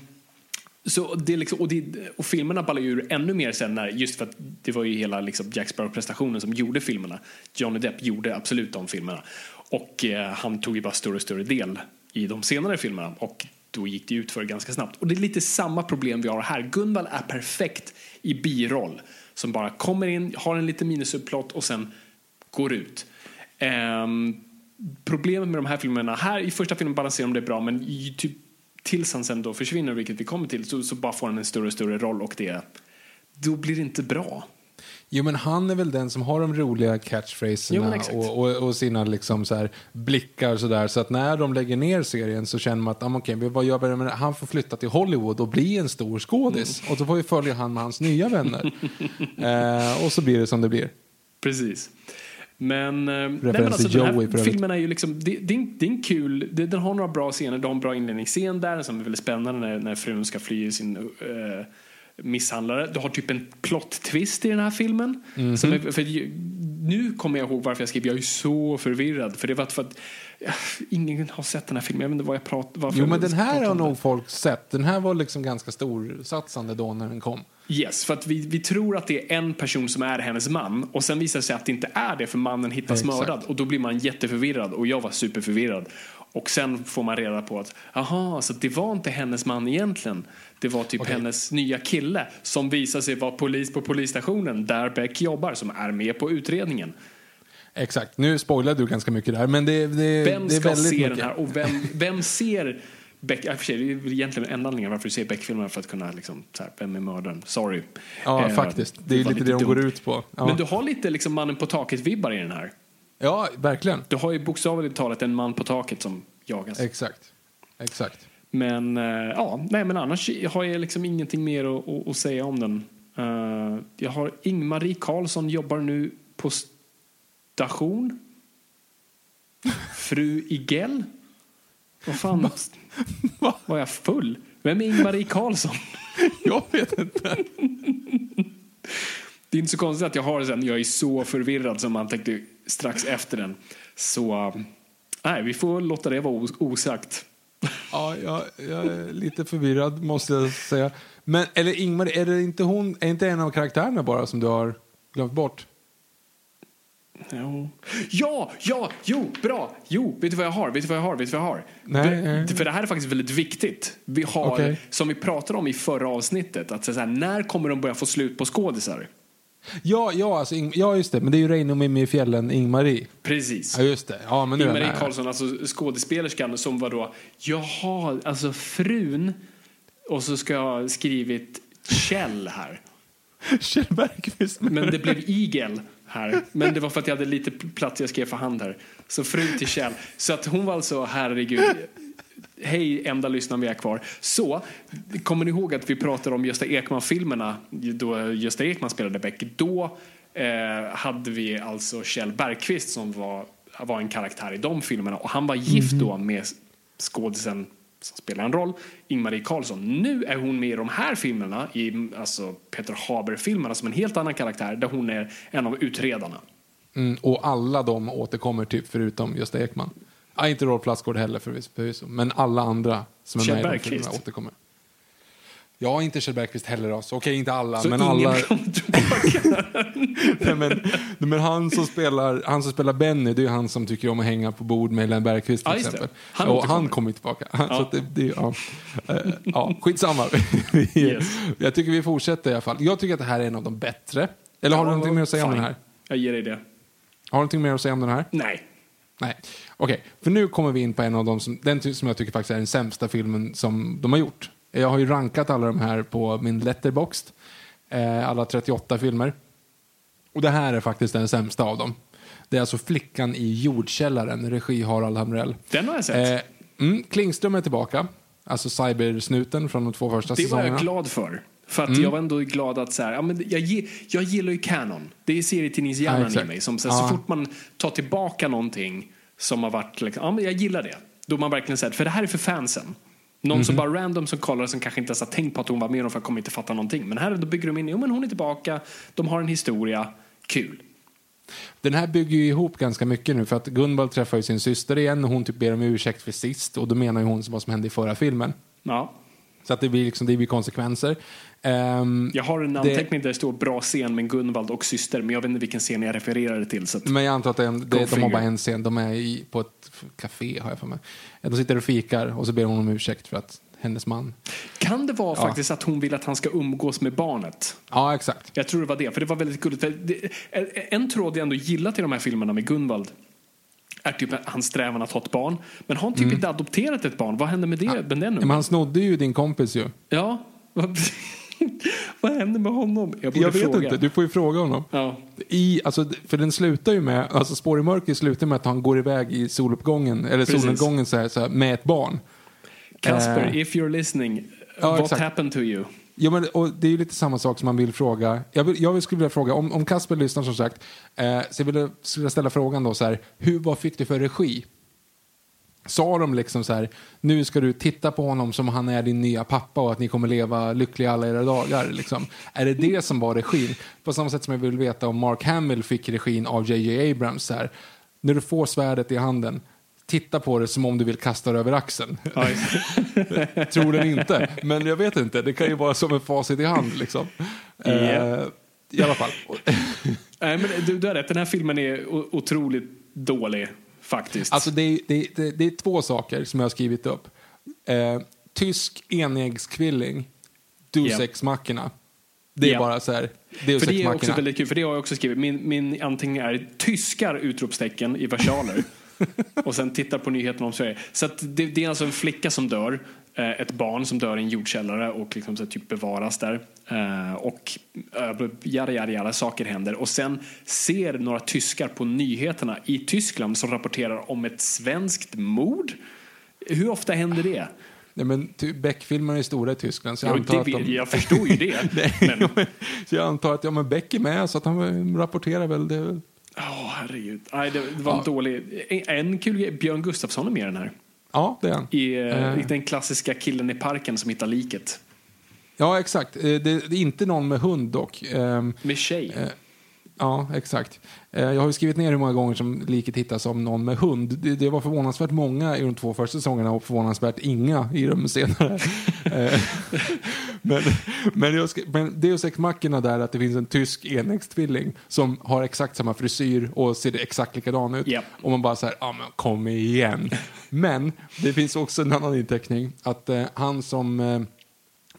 Så det liksom, och, det, och filmerna ballar ju ur ännu mer sen när, just för att det var ju hela liksom Jack Sparrow-prestationen som gjorde filmerna. Johnny Depp gjorde absolut de filmerna. Och eh, han tog ju bara större och större del i de senare filmerna. Och då gick det ut för ganska snabbt. Och det är lite samma problem vi har här. Gunvald är perfekt i biroll. Som bara kommer in, har en liten minisubplott och sen går ut. Um, problemet med de här filmerna, här i första filmen balanserar de det bra men i, typ, tills han sen då försvinner, vilket vi kommer till, så, så bara får han en större och större roll och det, då blir det inte bra. Jo, men han är väl den som har de roliga Jo, catchphraserna exakt. och, och, och sina liksom så här blickar så där. Så att när de lägger ner serien så känner man att ah, okej, vad gör vi? Han får flytta till Hollywood och bli en stor skådis. Mm. Och så får vi följa han med hans nya vänner. *laughs* eh, och så blir det som det blir. Precis. Men, eh, nej, men alltså, den Joey för här filmen är ju liksom, det, det, är en- det är en kul, det, den har några bra scener, det har en bra inledningsscen där som är väldigt spännande när, när frun ska fly sin eh, misshandlare. Du har typ en plot twist i den här filmen. Mhm. Som är, för, nu kommer jag ihåg varför jag skrev jag är så förvirrad. För det var för att ja, ingen har sett den här filmen. Jag vet inte vad jag pratar varför Jo, men den här har nog folk sett. Den här var liksom ganska storsatsande då när den kom. Yes, för att vi, vi tror att det är en person som är hennes man och sen visar det sig att det inte är det för mannen hittas Exakt. mördad och då blir man jätteförvirrad och jag var superförvirrad. Och sen får man reda på att aha, så det var inte hennes man egentligen. Det var typ Okej. hennes nya kille som visar sig vara polis på polisstationen där Beck jobbar som är med på utredningen. Exakt. Nu spoilade du ganska mycket där, men det, det, Vem det är ska se den här och vem, vem ser Beck, för sig, det är egentligen en anledning varför du ser Beck-filmerna för att kunna liksom, så här, vem är mördaren? Sorry. Ja, Eh, faktiskt. Det är var lite det de går ut på. Ja, Men du har lite liksom mannen på taket-vibbar i den här. ja verkligen. Du har ju bokstavligt talat en man på taket som jagas. Exakt. Exakt. Men eh, ja, nej men annars har jag liksom ingenting mer att, att, att säga om den. Eh, jag har Ingmarie Karlsson jobbar nu på station. Fru Igell. Vad fan? Var jag full? Vem är Ingmarie Karlsson? *laughs* Jag vet inte. Det är inte så konstigt att jag har den. Jag är så förvirrad som man tänkte strax efter den. Så eh, nej, vi får låta det vara os- osagt. Ja, jag, jag är lite förvirrad måste jag säga. Men, eller Ingmar, är det inte hon, är inte en av karaktärerna bara som du har glömt bort? Jo. Ja, ja, jo, bra. Jo, vet du vad jag har? Vet du vad jag har? Vet du vad jag har? Nej, nej. För det här är faktiskt väldigt viktigt. Vi har, Okej. som vi pratade om i förra avsnittet, att så här, när kommer de börja få slut på skådisar? Ja, ja, alltså, ja, just det. Men det är ju Reine och Mimmi i fjällen, Ingmarie. Precis. Ja, just det. Ja, men nu Ing-Marie. Karlsson, alltså skådespelerskan som var då, jaha, alltså frun, och så ska jag ha skrivit Kjell här. *laughs* Kjell Bergqvist. Men det blev Igel här. Men det var för att jag hade lite plats jag skrev för hand här. Så fru till Kjell. Så att hon var alltså, herregud. Hej, enda lyssnaren vi är kvar. Så, kommer ni ihåg att vi pratade om Gösta Ekman-filmerna då Gösta Ekman spelade Beck? Då eh, hade vi alltså Kjell Bergqvist som var, var en karaktär i de filmerna. Och han var gift då med skådisen som spelar en roll, Ingmarie Karlsson. Nu är hon med i de här filmerna, i alltså Peter Haber-filmerna, som en helt annan karaktär, där hon är en av utredarna. Mm, och alla de återkommer typ förutom Gösta Ekman. Ja, inte Rolf Lassgård heller förvis- förvisso, men alla andra som är Kjell med i de Bergqvist. filmerna återkommer. Ja, inte Kjell Bergqvist heller alltså. Okej, inte alla, Så men ingen alla. tillbaka. *laughs* Nej, men, men han, som spelar, han som spelar Benny, det är han som tycker om att hänga på bord med Helene Bergqvist till det. exempel. Han och återkommer. han kommer tillbaka. *laughs* Så Ja. att det, det, ja. Eh, ja, skitsamma. *laughs* Yes. Jag tycker vi fortsätter i alla fall. Jag tycker att det här är en av de bättre. Eller har du Ja, någonting mer att säga om fine. den här? Jag ger dig det. Har du någonting mer att säga om den här? Nej. Nej. Okej, för nu kommer vi in på en av de som, den som jag tycker faktiskt är den sämsta filmen som de har gjort. Jag har ju rankat alla de här på min letterboxd. Eh, alla 38 filmer. Och det här är faktiskt den sämsta av dem. Det är alltså Flickan i jordkällaren, regi Harald Hamrell. Den har jag sett. Eh, mm, Klingström är tillbaka. Alltså cybersnuten från de två första det var säsongerna. jag glad för. För att Mm. jag var ändå glad att så här, ja, men jag, jag gillar ju Canon. Det är Ja, serietidningshjärnan i exakt. mig. Som, så, här, Ja. så fort man tar tillbaka någonting som har varit, liksom, ja men jag gillar det. Då man verkligen säger, för det här är för fansen. Någon Mhm. som bara random som kollar som kanske inte ens har tänkt på att hon var med och för att kommer inte fatta någonting. Men här då bygger de in, jo men hon är tillbaka, de har en historia, kul. Den här bygger ju ihop ganska mycket nu för att Gunvald träffar ju sin syster igen och hon typ ber om ursäkt för sist och då menar ju hon vad som hände i förra filmen. Ja. Så att det blir, liksom, det blir konsekvenser. Ehm, Jag har en Det- anteckning där det står bra scen med Gunvald och syster, men jag vet inte vilken scen jag refererade till. Så men jag antar att det, det, de har bara en scen. De är i, på ett café har jag för mig. De sitter och fikar och så ber hon om ursäkt för att hennes man... kan det vara Ja. faktiskt att hon vill att han ska umgås med barnet? Ja, exakt. Jag tror det var det, för det var väldigt gulligt. Det, en- tråd jag ändå gillat i de här filmerna med Gunvald är typ hans strävan att ha ett barn. Men har han typ inte adopterat ett barn? Vad hände med det? med Mm. Men han snodde ju din kompis ju. Ja, *laughs* vad, vad hände med honom? Jag Jag vet fråga. inte, du får ju fråga honom. Ja. I, alltså, för den slutar ju med, alltså Spår i mörker slutar med att han går iväg i soluppgången, eller Precis. solnedgången så här, så här, med ett barn. Kasper, Eh. if you're listening, Ja, what exakt. happened to you? Ja, men, och det är ju lite samma sak som man vill fråga. Jag, vill, jag skulle vilja fråga, om, om Kasper lyssnar som sagt, eh, så jag vill, skulle jag ställa frågan då så här, hur, vad fick du för regi? Sa de liksom så här, nu ska du titta på honom som han är din nya pappa och att ni kommer leva lyckliga alla era dagar. Liksom. Är det det som var regin? På samma sätt som jag vill veta om Mark Hamill fick regin av J.J. Abrams. Så här, när du får svärdet i handen, titta på det som om du vill kasta det över axeln. Just- *laughs* Troligen inte, men jag vet inte. Det kan ju vara som en facit i hand. Liksom. Ja. Eh, I alla fall. *laughs* Nej, men du, du har rätt, den här filmen är otroligt dålig faktiskt. Alltså det, är, det, det, det är två saker som jag har skrivit upp. Eh, tysk enäggskvilling, Deus Ja. ex machina. Det är Ja. bara så här, Deus För det är också väldigt kul, för det har jag också skrivit. Min, min anteckning är tyskar utropstecken i versaler. *laughs* och sen tittar på nyheterna om Sverige. Så det, det är alltså en flicka som dör, eh, ett barn som dör i en jordkällare och liksom så typ bevaras där. Eh, och jada, jada, jada, saker händer. Och sen ser några tyskar på nyheterna i Tyskland som rapporterar om ett svenskt mord. Hur ofta händer det? Nej, men Beck-filmer är stora i Tyskland. Så jag, Ja, antar det att de... jag förstår ju det. *laughs* Nej, men, så jag antar att ja, men Beck är med, så att han rapporterar väl. Det. Åh, herregud. Nej, det, det var en Ja. dålig... En, en kul grej, Björn Gustafsson är med i den här. Ja, det är han. I, eh, Eh. i den klassiska killen i parken som hittar liket. Ja, exakt. Eh, Det, det är inte någon med hund dock. Ehm, Med tjej. Eh, Ja, exakt. Eh, Jag har ju skrivit ner hur många gånger som liket hittas om någon med hund. Det, det var förvånansvärt många i de två första säsongerna och förvånansvärt inga i de senare. *laughs* Men, men, jag men Deus Ex Machina där att det finns en tysk enäggstvilling som har exakt samma frisyr och ser exakt likadan ut. Japp. Och man bara så här, ja men kom igen. Men det finns också en annan inteckning att eh, han som eh,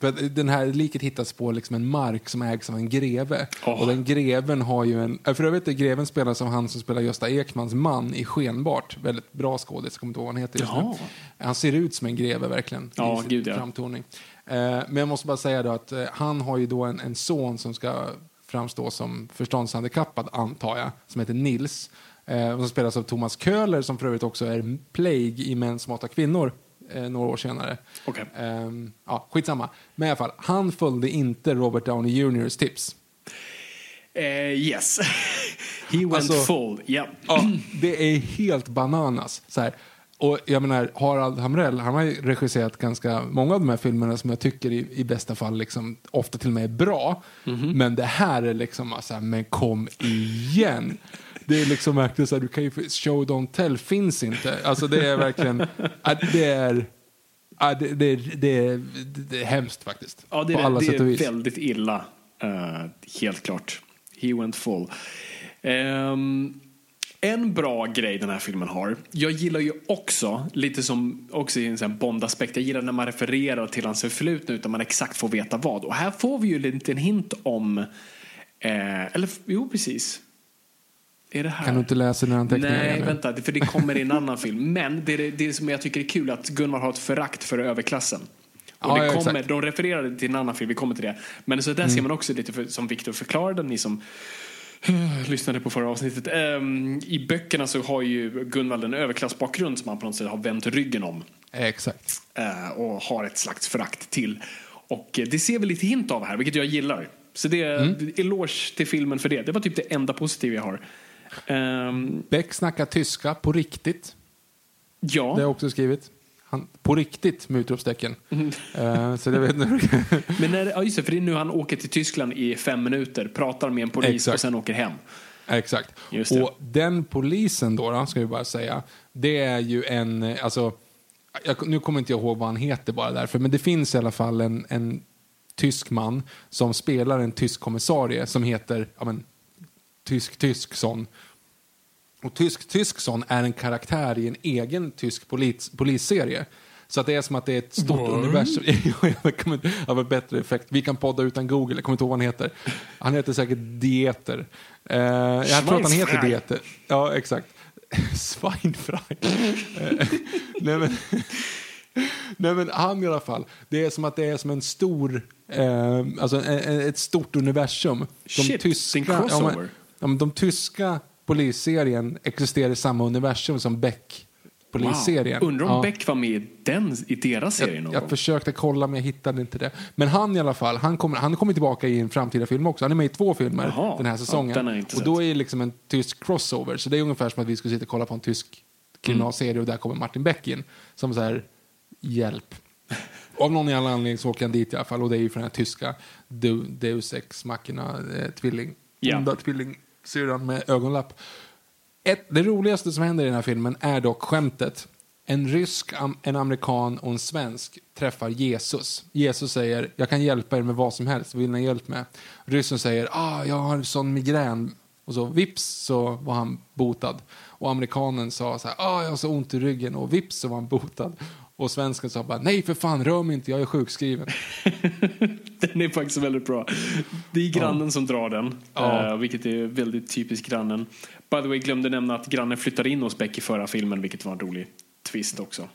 För den här liket hittas på liksom en mark som ägs av en greve. Åh. Och den greven har ju en... För övrigt är greven spelas av han som spelar Gösta Ekmans man i Skenbart. Väldigt bra skådis, jag kommer inte ihåg vad han heter just Jaha. nu. Han ser ut som en greve verkligen. Ja, i sin gud, ja. framtoning. Eh, men jag måste bara säga då att eh, han har ju då en, en son som ska framstå som förståndshandikappad, antar jag, som heter Nils. Eh, som spelas av Thomas Köhler som för övrigt också är Plague i Män som hatar kvinnor eh, några år senare. Okej. Ehm, ja, skitsamma. Men i alla fall, han följde inte Robert Downey Jrs tips. Eh, yes. *laughs* He went Alltså- full. Ja. Ja, det är helt bananas. Så här. Och jag menar, Harald Hamrell, han har regisserat ganska många av de här filmerna som jag tycker i, i bästa fall liksom, ofta till och med är bra. Men det här är liksom, alltså, men kom igen. Det är liksom verkligen så här, du kan ju, show don't tell finns inte. Alltså det är verkligen, *laughs* det är, det, det, det, är, det är hemskt faktiskt. Ja, det på är, alla det sätt är och vis. väldigt illa. Eh, helt klart. He went full. Ehm, en bra grej den här filmen har. Jag gillar ju också, lite som också i en sån Bond-aspekt, jag gillar när man refererar till hans förflutna utan man exakt får veta vad. Och här får vi ju en liten hint om, eh, eller jo precis. Är det här? Kan du inte läsa dina anteckningar? Nej, eller? vänta, för det kommer i en annan *laughs* film. Men det, är det, det som jag tycker är kul är att Gunvar har ett förakt för överklassen. Och det ja, kommer, exakt. de refererade till en annan film, vi kommer till det. Men så där ser man också lite, för, som Viktor förklarade, ni som eh, lyssnade på förra avsnittet. Ehm, I böckerna så har ju Gunvald en överklassbakgrund som han på något sätt har vänt ryggen om. Exakt. eh, och har ett slags förakt till. Och eh, det ser vi lite hint av här, vilket jag gillar. Så det är Mm. eloge till filmen för det. Det var typ det enda positiva jag har. Ehm, Beck snackar tyska på riktigt. ja. Det har jag också skrivit. Han, på riktigt med utropstecken. Mm. Eh, så jag vet. *laughs* Men när, ja, just det, för det är nu han åker till Tyskland i fem minuter, pratar med en polis Exakt. och sen åker hem. Exakt. Det. Och den polisen då, då, ska vi bara säga, det är ju en, eh, alltså, jag, nu kommer inte jag ihåg vad han heter bara därför, men det finns i alla fall en, en tysk man som spelar en tysk kommissarie som heter, ja men, Tysk Tysksson. Och Tysk Tysksson är en karaktär i en egen tysk polis, polisserie. Så att det är som att det är ett stort universum. *laughs* jag kommer inte, bättre effekt. Vi kan podda utan Google, jag kommer inte ihåg vad han heter. Han heter säkert Dieter. Eh, jag tror att han heter. Dieter. Ja, exakt. *laughs* Schweinfrei. Eh, Nej men, *laughs* Nej men han i alla fall, det är som att det är som en stor, eh, alltså ett stort universum. Shit, det är en crossover. Ja, men, ja, men de tyska polisserien existerar i samma universum som Beck polisserien. Wow. Undrar om Ja. Beck var med i, den, i deras serie någon Jag gång. försökte kolla men jag hittade inte det. Men han i alla fall, han kommer, han kommer tillbaka i en framtida film också. Han är med i två filmer Jaha. den här Ja, säsongen. den jag inte och då är det liksom en tysk crossover. Så det är ungefär som att vi skulle sitta och kolla på en tysk kriminalserie och där kommer Martin Beck in. Som så här, hjälp. Av någon jävla anledning så åker han dit i alla fall och det är ju för den här tyska Du- Deus Ex Machina eh, tvilling. Ja. Onda syrran med ögonlapp. Ett, det roligaste som händer i den här filmen är dock skämtet. En rysk, en amerikan och en svensk träffar Jesus. Jesus säger, jag kan hjälpa er med vad som helst, vill ni ha hjälp med? Ryssen säger, ah, jag har en sån migrän. Och så vips så var han botad. Och amerikanen sa så här, ah, jag har så ont i ryggen. Och vips så var han botad. Och svensken sa bara, nej för fan, rör mig inte, jag är sjukskriven. *laughs* Den är faktiskt väldigt bra. Det är grannen som drar den, Ja. eh, vilket är väldigt typiskt grannen. By the way, glömde nämna att grannen flyttade in hos Beck i förra filmen, vilket var en rolig twist också. Eh,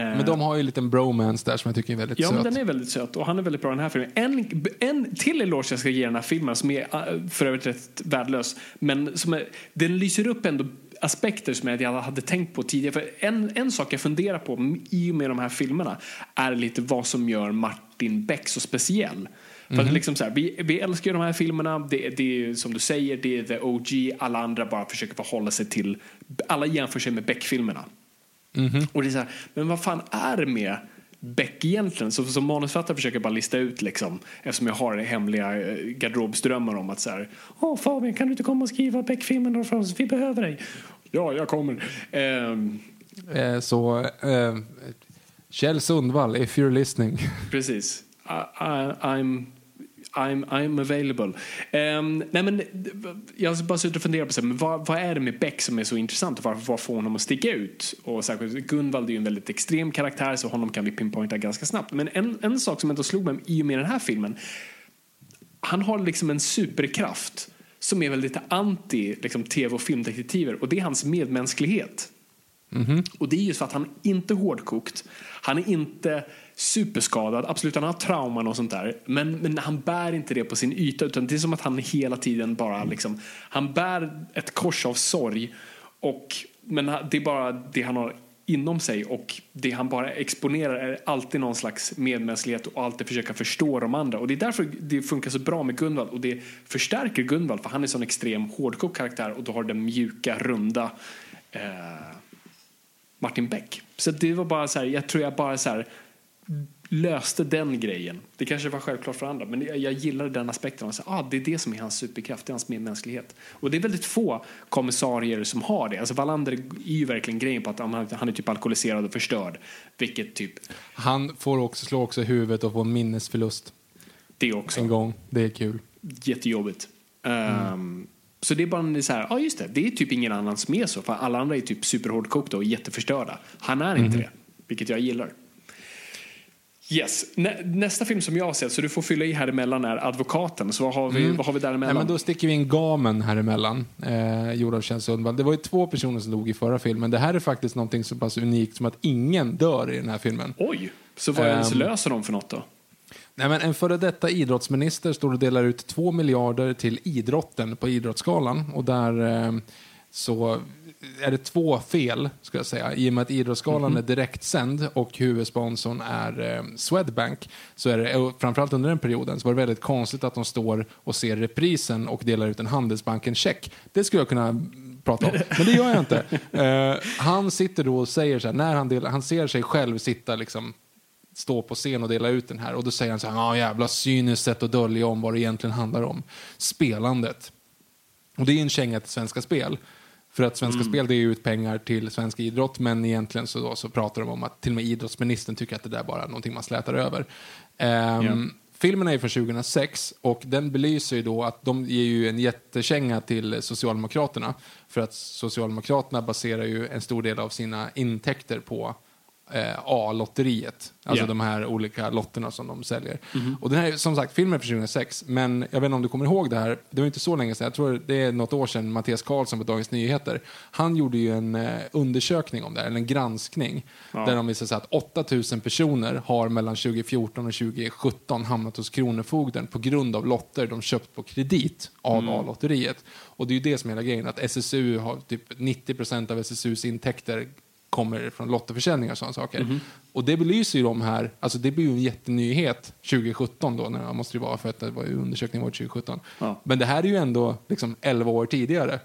Men de har ju en liten bromance där som jag tycker är väldigt Ja, söt. men den är väldigt söt och han är väldigt bra i den här filmen. En, en till eloge jag ska ge den här filmen som är eh, för övrigt rätt värdelös. Men som är, den lyser upp ändå aspekter som jag hade tänkt på tidigare. För en, en sak jag funderar på i och med de här filmerna är lite vad som gör Martin Beck så speciell. För att liksom så här, vi, vi älskar de här filmerna, det, det är som du säger, det är the OG, alla andra bara försöker förhålla sig till, alla jämför sig med Beck-filmerna. Och det är så här, men vad fan är det med Beck egentligen? Så, som manusförfattare försöker jag bara lista ut liksom, eftersom jag har hemliga eh, garderobsdrömmar om att så här, åh Fabian kan du inte komma och skriva Beck-filmen för oss? Vi behöver dig. Ja, jag kommer. Ehm, Eh, så, eh, Kjell Sundvall, if you're listening. *laughs* precis. I, I, I'm, I'm, I'm available. Um, nej men, jag har bara suttit och funderat på så här, men vad, vad är det med Beck som är så intressant och varför vad får honom att sticka ut? Och särskilt Gunvald är ju en väldigt extrem karaktär så honom kan vi pinpointa ganska snabbt. Men en, en sak som ändå slog mig i och med den här filmen han har liksom en superkraft som är väldigt anti liksom, tv och filmdetektiver och det är hans medmänsklighet. Och det är just för att han inte är hårdkokt, han är inte superskadad, absolut han har trauman och sånt där, men, men han bär inte det på sin yta utan det är som att han hela tiden bara liksom, han bär ett kors av sorg. Och men det är bara det han har inom sig och det han bara exponerar är alltid någon slags medmänsklighet och alltid försöka förstå de andra. Och det är därför det funkar så bra med Gunvald och det förstärker Gunvald för han är en sån extrem hårdkokt karaktär och då har den mjuka, runda eh, Martin Beck. Så det var bara så här, jag tror jag bara så här löste den grejen. Det kanske var självklart för andra, men jag, gillade den aspekten. Alltså, ah, det är det som är hans superkraft, det är hans medmänsklighet. Och det är väldigt få kommissarier som har det. Alltså Wallander är ju verkligen grejen på att han, är typ alkoholiserad och förstörd. Vilket typ, Han får också slå också huvudet och få en minnesförlust det också. en gång. Det är kul. Jättejobbigt. Ehm, så det är bara en så här, ja just det, det är typ ingen annan som är så. För alla andra är typ superhårdkokta och jätteförstörda. Han är inte det, vilket jag gillar. Yes. Nä, nästa film som jag har sett, så du får fylla i här emellan är Advokaten. Så vad har vi, vad har vi Nej, däremellan? men då sticker vi in Gamen här emellan, eh, gjord av Kjell Sundvall. Det var ju två personer som dog i förra filmen. Det här är faktiskt någonting så pass unikt som att ingen dör i den här filmen. Oj, så vad ens Ehm. löser de för något då? Nej, men en före detta idrottsminister står och delar ut två miljarder till idrotten på Idrottsgalan. Och där eh, så är det två fel, ska jag säga. I och med att Idrottsgalan är direktsänd och huvudsponsorn är eh, Swedbank, så är det, framförallt under den perioden, så var det väldigt konstigt att de står och ser reprisen och delar ut en Handelsbanken-check. Det skulle jag kunna prata om, men det gör jag inte. *laughs* Eh, han sitter då och säger så här, när han, delar, han ser sig själv sitta liksom stå på scen och dela ut den här. Och då säger han så här, ja jävla cyniskt sätt att dölja om vad det egentligen handlar om. Spelandet. Och det är en känga till Svenska Spel. För att Svenska Spel delar ut pengar till svensk idrott, men egentligen så, då, så pratar de om att till och med idrottsministern tycker att det där bara är någonting man slätar över. Ehm, Ja. Filmen är ju från 2006 och den belyser ju då att de ger ju en jättekänga till Socialdemokraterna. För att Socialdemokraterna baserar ju en stor del av sina intäkter på eh, A-lotteriet. Alltså Ja. de här olika lotterna som de säljer. Och den här, är, som sagt, filmen är från 2006, men jag vet inte om du kommer ihåg det här. Det var inte så länge sedan, jag tror det är något år sedan, Mattias Karlsson på Dagens Nyheter. Han gjorde ju en eh, undersökning om det här, eller en granskning. Där de visade sig att 8000 personer har mellan 2014 och 2017 hamnat hos Kronofogden på grund av lotter de köpt på kredit av A-lotteriet. Och det är ju det som är hela grejen, att SSU har typ 90 procent av SSUs intäkter kommer från lottoförsäljning och sådana saker. Och det belyser ju de här, alltså det blir ju en jättenyhet 2017 då, när det måste det vara för att det var ju undersökningen var 2017. Ja. Men det här är ju ändå liksom 11 år tidigare.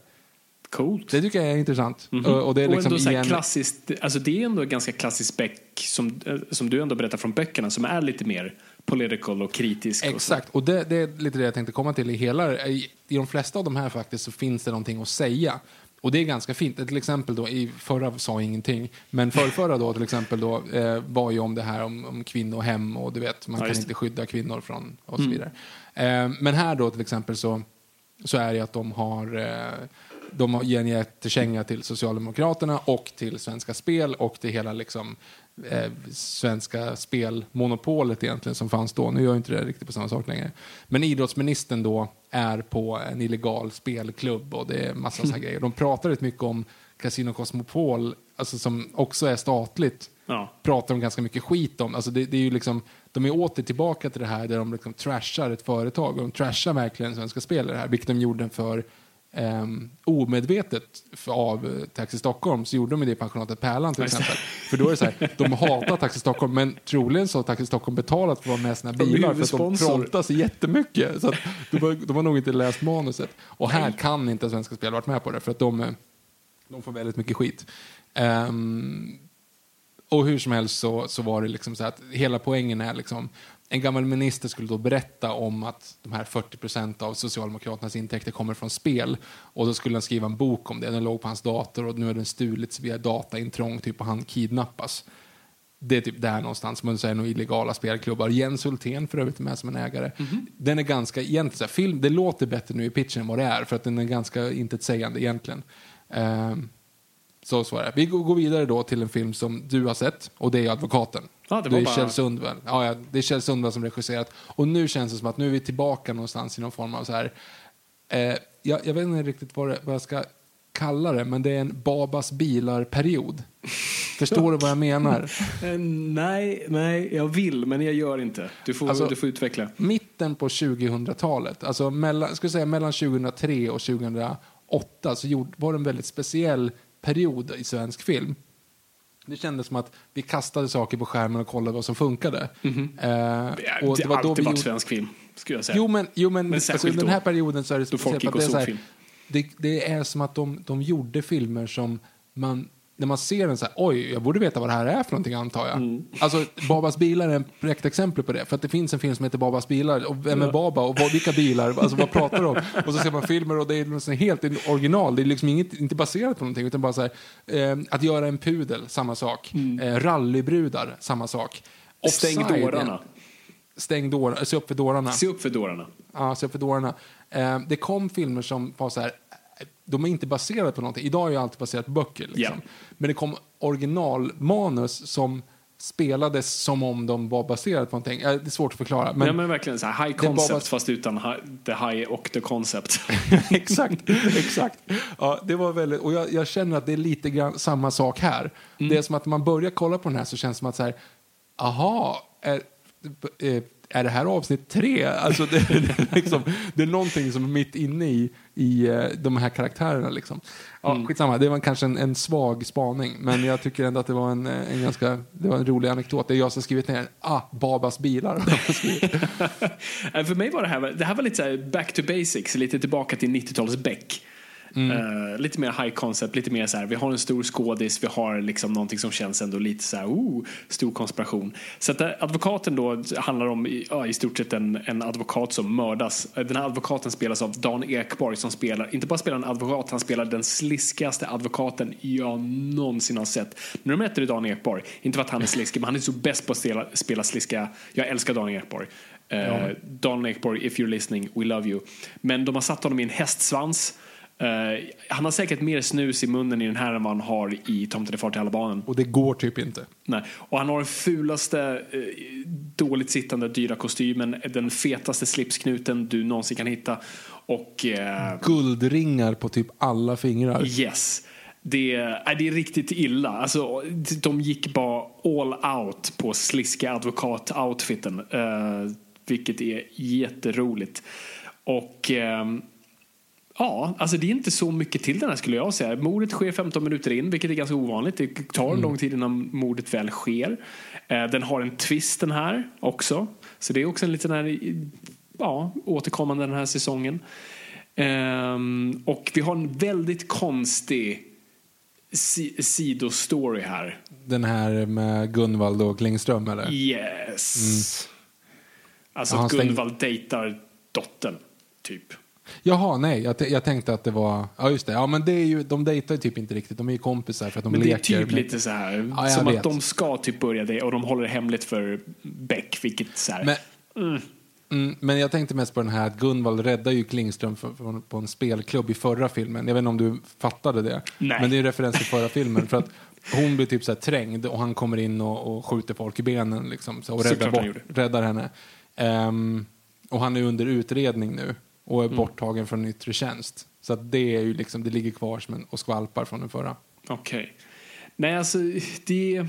Coolt. Det tycker jag är intressant. Och, och det är och liksom här igen- klassiskt, alltså det är ändå ganska klassiskt Beck som, eh, som du ändå berättar från böckerna som är lite mer political och kritisk. Och. Exakt, och det, det är lite det jag tänkte komma till. I, hela, i, I de flesta av de här faktiskt så finns det någonting att säga. Och det är ganska fint. Till exempel då, i förra sa ingenting, men förrförra då till exempel då eh, var ju om det här om, om kvinnohem och du vet, man Ja, kan inte skydda kvinnor från och så vidare. Eh, men här då till exempel så, så är det att de har eh, de har ger en jättekänga till Socialdemokraterna och till Svenska Spel och till hela liksom, eh, svenska spelmonopolet egentligen som fanns då. Nu gör inte det riktigt på samma sak längre. Men idrottsministern då är på en illegal spelklubb och det är massa sådana *laughs* grejer. De pratar rätt mycket om Casino Cosmopol, alltså som också är statligt. Ja. Pratar de ganska mycket skit om. Alltså det, det är ju liksom, de är åter tillbaka till det här där de liksom trashar ett företag. Och de trashar verkligen Svenska Spel i det här, vilket de gjorde för Um, omedvetet för, av eh, Taxi Stockholm så gjorde de det i pensionatet Pärlan till exempel. För då är det så här, de hatar Taxi Stockholm men troligen så har Taxi Stockholm betalat för att vara med sina bilar för att de frontar sig jättemycket. Så att de, de har nog inte läst manuset. Och här kan inte Svenska Spel varit med på det för att de, eh, de får väldigt mycket skit. Ehm, och hur som helst så, så var det liksom så att hela poängen är liksom en gammal minister skulle då berätta om att de här 40 procent av Socialdemokraternas intäkter kommer från spel. Och då skulle han skriva en bok om det. Den låg på hans dator och nu har den stulits via dataintrång typ och han kidnappas. Det är typ där någonstans, är det nog illegala spelklubbar. Jens Hultén för övrigt är med som en ägare. Den är ganska, egentligen här, film, det låter bättre nu i pitchen än vad det är, för att den är ganska intetsägande egentligen. Ehm, så, så är det. Vi går vidare då till en film som du har sett, och det är Advokaten. Ja, det var är bara- Kjell Sundvall. Ja, ja, det är Kjell Sundvall som regisserat. Och nu känns det som att nu är vi tillbaka någonstans i någon form av så här... Eh, jag, jag vet inte riktigt vad, det, vad jag ska kalla det, men det är en Babas bilar-period. Förstår du vad jag menar? *laughs* Eh, nej, nej, jag vill, men jag gör inte. Du får, Alltså- du får utveckla. Mitten på 2000-talet, alltså mellan, ska säga mellan 2003 och 2008, så gjord, var det en väldigt speciell period i svensk film. Det kändes som att vi kastade saker på skärmen och kollade vad som funkade. Eh, Mhm. Det har och det var då alltid vi varit gjorde- svensk film, skulle jag säga. Jo, men, jo, men, Men alltså, särskilt den här perioden så är det speciellt att det är så här, det, det är som att de, de gjorde filmer som man när man ser den så här, oj, jag borde veta vad det här är för någonting antar jag. Mm. Alltså, Babas bilar är en direkt exempel på det. För att det finns en film som heter Babas bilar, och vem är Baba och vad, vilka bilar, alltså vad pratar de om? *laughs* Och så ser man filmer och det är liksom helt original, det är liksom inget, inte baserat på någonting, utan bara så här, eh, att göra en pudel, samma sak. Eh, rallybrudar, samma sak. Mm. Stäng dårarna. Stäng dårarna, se upp för dårarna. Se upp för dårarna. Ja, se upp för dårarna. Eh, det kom filmer som var så här, de är inte baserade på någonting. Idag är ju allt baserat på böcker. Liksom. Ja. Men det kom originalmanus som spelades som om de var baserade på någonting. Eh, det är svårt att förklara. Men, ja, men verkligen så här, high concept fast utan hi- the high och the concept. *laughs* exakt, exakt. Ja, det var väldigt, och jag, jag känner att det är lite grann samma sak här. Det är som att när man börjar kolla på den här så känns det som att så här, aha, är, eh, är det här avsnitt tre? Alltså det, det, är liksom, det är någonting som är mitt inne i, i eh, de här karaktärerna. Liksom. Ja, Mm. Skitsamma, det var kanske en, en svag spaning, men jag tycker ändå att det var en, eh, en ganska det var en rolig anekdot. Det är jag som skrivit ner ah, Babas bilar. *laughs* *laughs* För mig var det här, det här var lite så back to basics, lite tillbaka till 90-talets Beck. Eh, lite mer high concept, lite mer så här, vi har en stor skådis, vi har liksom någonting som känns ändå lite så här, oh, stor konspiration. Så att eh, advokaten då handlar om i- ja, i stort sett en, en advokat som mördas. Eh, Den här advokaten spelas av Dan Ekborg som spelar, inte bara spelar en advokat, han spelar den sliskigaste advokaten jag någonsin har sett. Nummer ett är Dan Ekborg, inte för att han är sliskig, men han är så bäst på att spela, spela sliskiga, jag älskar Dan Ekborg. Eh, Dan Ekborg, if you're listening, we love you. Men de har satt honom i en hästsvans. Eh, han har säkert mer snus i munnen i den här än vad han har i Tomten är far till alla barnen. och det går typ inte. Nej. Och han har den fulaste, eh, dåligt sittande, dyra kostymen, den fetaste slipsknuten du någonsin kan hitta. Och eh, Guldringar på typ alla fingrar. yes, det, är det är riktigt illa. Alltså, de gick bara all out på sliska advokat-outfiten. Vilket är jätteroligt. Och ehm, Ja, alltså det är inte så mycket till den här skulle jag säga. Mordet sker 15 minuter in, vilket är ganska ovanligt. Det tar lång tid innan mordet väl sker. Eh, Den har en twist den här också. Så det är också en liten här, ja, återkommande den här säsongen. Ehm, Och vi har en väldigt konstig si- sidostory här. Den här med Gunvald och Klingström eller? Yes. Alltså Ja, han att stäng- Gunvald dejtar dottern, typ. Jaha, nej. Jag, jag tänkte att det var... Ja, just det. Ja, men det är ju, de dejtar ju typ inte riktigt. De är ju kompisar för att de Men det är leker. typ men- lite så här, Ja, som vet. att de ska typ börja det och de håller det hemligt för Beck, vilket så här, Men, mm, men jag tänkte mest på den här att Gunvald räddar ju Klingström för, för, på en spelklubb i förra filmen. Jag vet inte om du fattade det. Nej. Men det är en referens till förra filmen. För att hon blir typ så här trängd och han kommer in och, och skjuter folk i benen liksom, så, och räddar, bort, räddar henne. Ehm, och han är under utredning nu och är Mm. borttagen från yttre tjänst. Så att det, är ju liksom, det ligger kvar som en, och skvalpar från den förra. Okej. Nej, alltså det,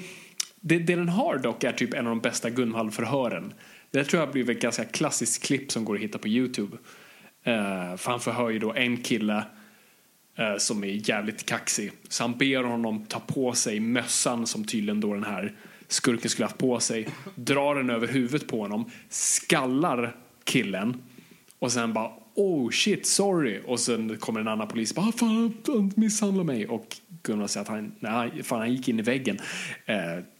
det, det den har dock är typ en av de bästa Gunvald-förhören. Det tror jag blir ett ganska klassiskt klipp som går att hitta på Youtube. Uh, för han förhör ju då en kille eh, som är jävligt kaxig. Så han ber honom ta på sig mössan som tydligen då den här skurken skulle haft på sig. Drar den över huvudet på honom, skallar killen och sen bara oh shit sorry och sen kommer en annan polis och bara "Ah, fan han misshandlar mig och Gunnar säger att han, nej, fan, han gick in i väggen. Eh,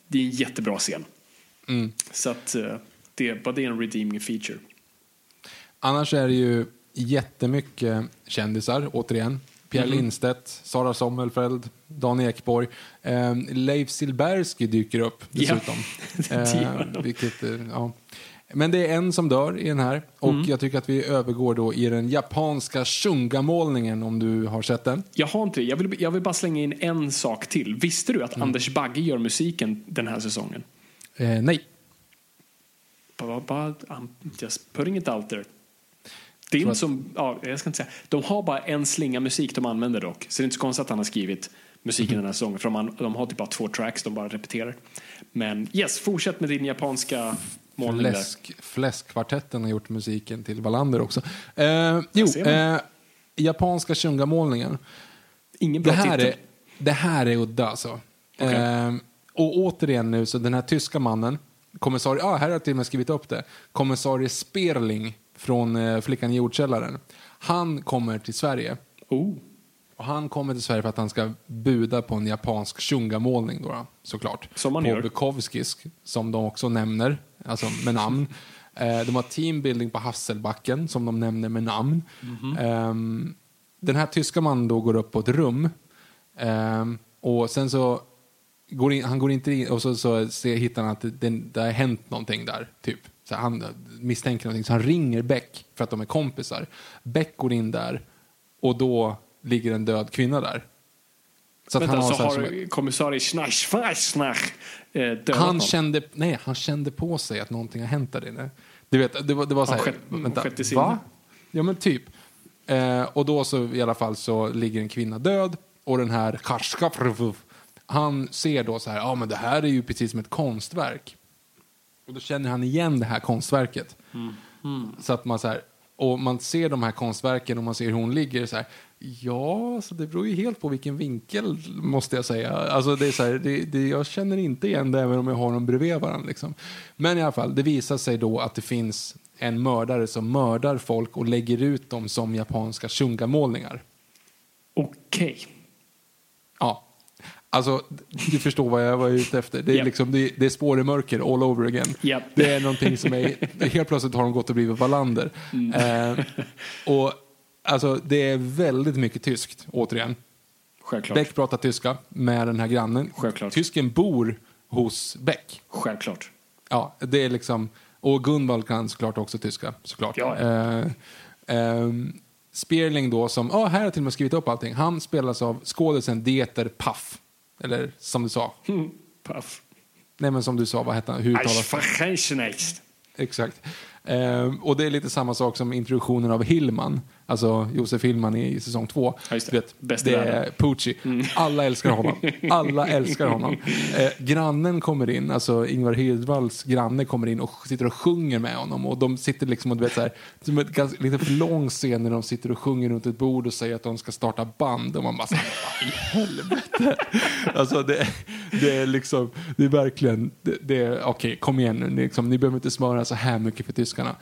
det är en jättebra scen. Så att eh, det, bara det är en redeeming feature. Annars är det ju jättemycket kändisar, återigen. Pierre Mhm. Lindstedt, Sara Sommerfeld, Dan Ekborg. Eh, Leif Silbersky dyker upp Ja, dessutom. *laughs* det han. eh, vilket, eh, ja. Men det är en som dör i den här och Mm. jag tycker att vi övergår då i den japanska shunga-målningen om du har sett den. Jag har inte det. Jag vill, jag vill bara slänga in en sak till. Visste du att Mm. Anders Bagge gör musiken den här säsongen? Eh, nej. Bara, bara, I'm just putting it out there. Det är inte som, ja, jag ska inte säga. De har bara en slinga musik de använder dock. Så det är inte så konstigt att han har skrivit musiken Mhm. den här säsongen. För de, de har typ bara två tracks, de bara repeterar. Men yes, fortsätt med din japanska målning där. Fläsk, Fläskkvartetten har gjort musiken till Wallander också. Eh, jo, eh, japanska shunga-målningen. Ingen Det bra här, titel. är, det här är udda alltså. Okej. Eh, och återigen nu, så den här tyska mannen, kommissarie, ah, här har jag till och med skrivit upp det, kommissarie Sperling från eh, Flickan i jordkällaren. Han kommer till Sverige. Oh. Och han kommer till Sverige för att han ska buda på en japansk shunga-målning då, såklart. Som man på gör. Bukowskis, som de också nämner, alltså med namn. Eh, de har teambuilding på Hasselbacken, som de nämner med namn. Mhm. Ehm, den här tyska mannen då går upp på ett rum. Ehm, och sen så går in, han går inte in och så, så ser, hittar han att det, det, det har hänt någonting där. Typ. Så han misstänker någonting, så han ringer Beck för att de är kompisar. Beck går in där och då ligger en död kvinna där. Så att Vänta, han har så så har kommissarie Schnarch, Schnarch eh, han någon? kände, nej, han kände på sig att någonting har hänt där inne. Du vet, det var, det var så här, skett- vänta, skett va? Ja men typ. Eh, och då så i alla fall så ligger en kvinna död och den här han ser då så här, ja men det här är ju precis som ett konstverk. Och då känner han igen det här konstverket. Så att man så här, och man ser de här konstverken och man ser hur hon ligger så här. Ja, så det beror ju helt på vilken vinkel måste jag säga. Alltså det är så här, det, det, jag känner inte igen det även om jag har dem bredvid varandra. Liksom. Men i alla fall, det visar sig då att det finns en mördare som mördar folk och lägger ut dem som japanska shunga-målningar. Okej. Ja. Alltså, du förstår vad jag var ute efter. Det är, Japp. liksom, det, det är spår i mörker all over again. Japp. Det är någonting som är... Helt plötsligt har de gått och blivit Wallander. Mm. Eh, och alltså, det är väldigt mycket tyskt, återigen. Självklart. Beck pratar tyska med den här grannen. Självklart. Tysken bor hos Beck. Självklart. Ja, det är liksom... Och Gunvald kan såklart också tyska, såklart. Ja, Eh, ehm, Spearling då, som... Ja, här har jag till och med skrivit upp allting. Han spelas av skådisen Dieter Paff. Eller som du sa. Mm. Paff. Nej, men som du sa, vad hette han? Hur nicht. Exakt. Ehm, och det är lite samma sak som introduktionen av Hillman, alltså Josef Hillman i säsong två. Ja, det. Vet, Bäst det är Pucci. Alla älskar honom. Alla älskar honom. *laughs* Eh, grannen kommer in, alltså Ingvar Hirdvalls granne kommer in och sitter och sjunger med honom. Och de sitter liksom och du vet så här, som ett ganska, lite för lång scen när de sitter och sjunger runt ett bord och säger att de ska starta band. Och man bara i helvete? *laughs* Alltså det, det är liksom, det är verkligen, det, det är, okej kom igen nu, ni, liksom, ni behöver inte smöra så här mycket för tyskarna.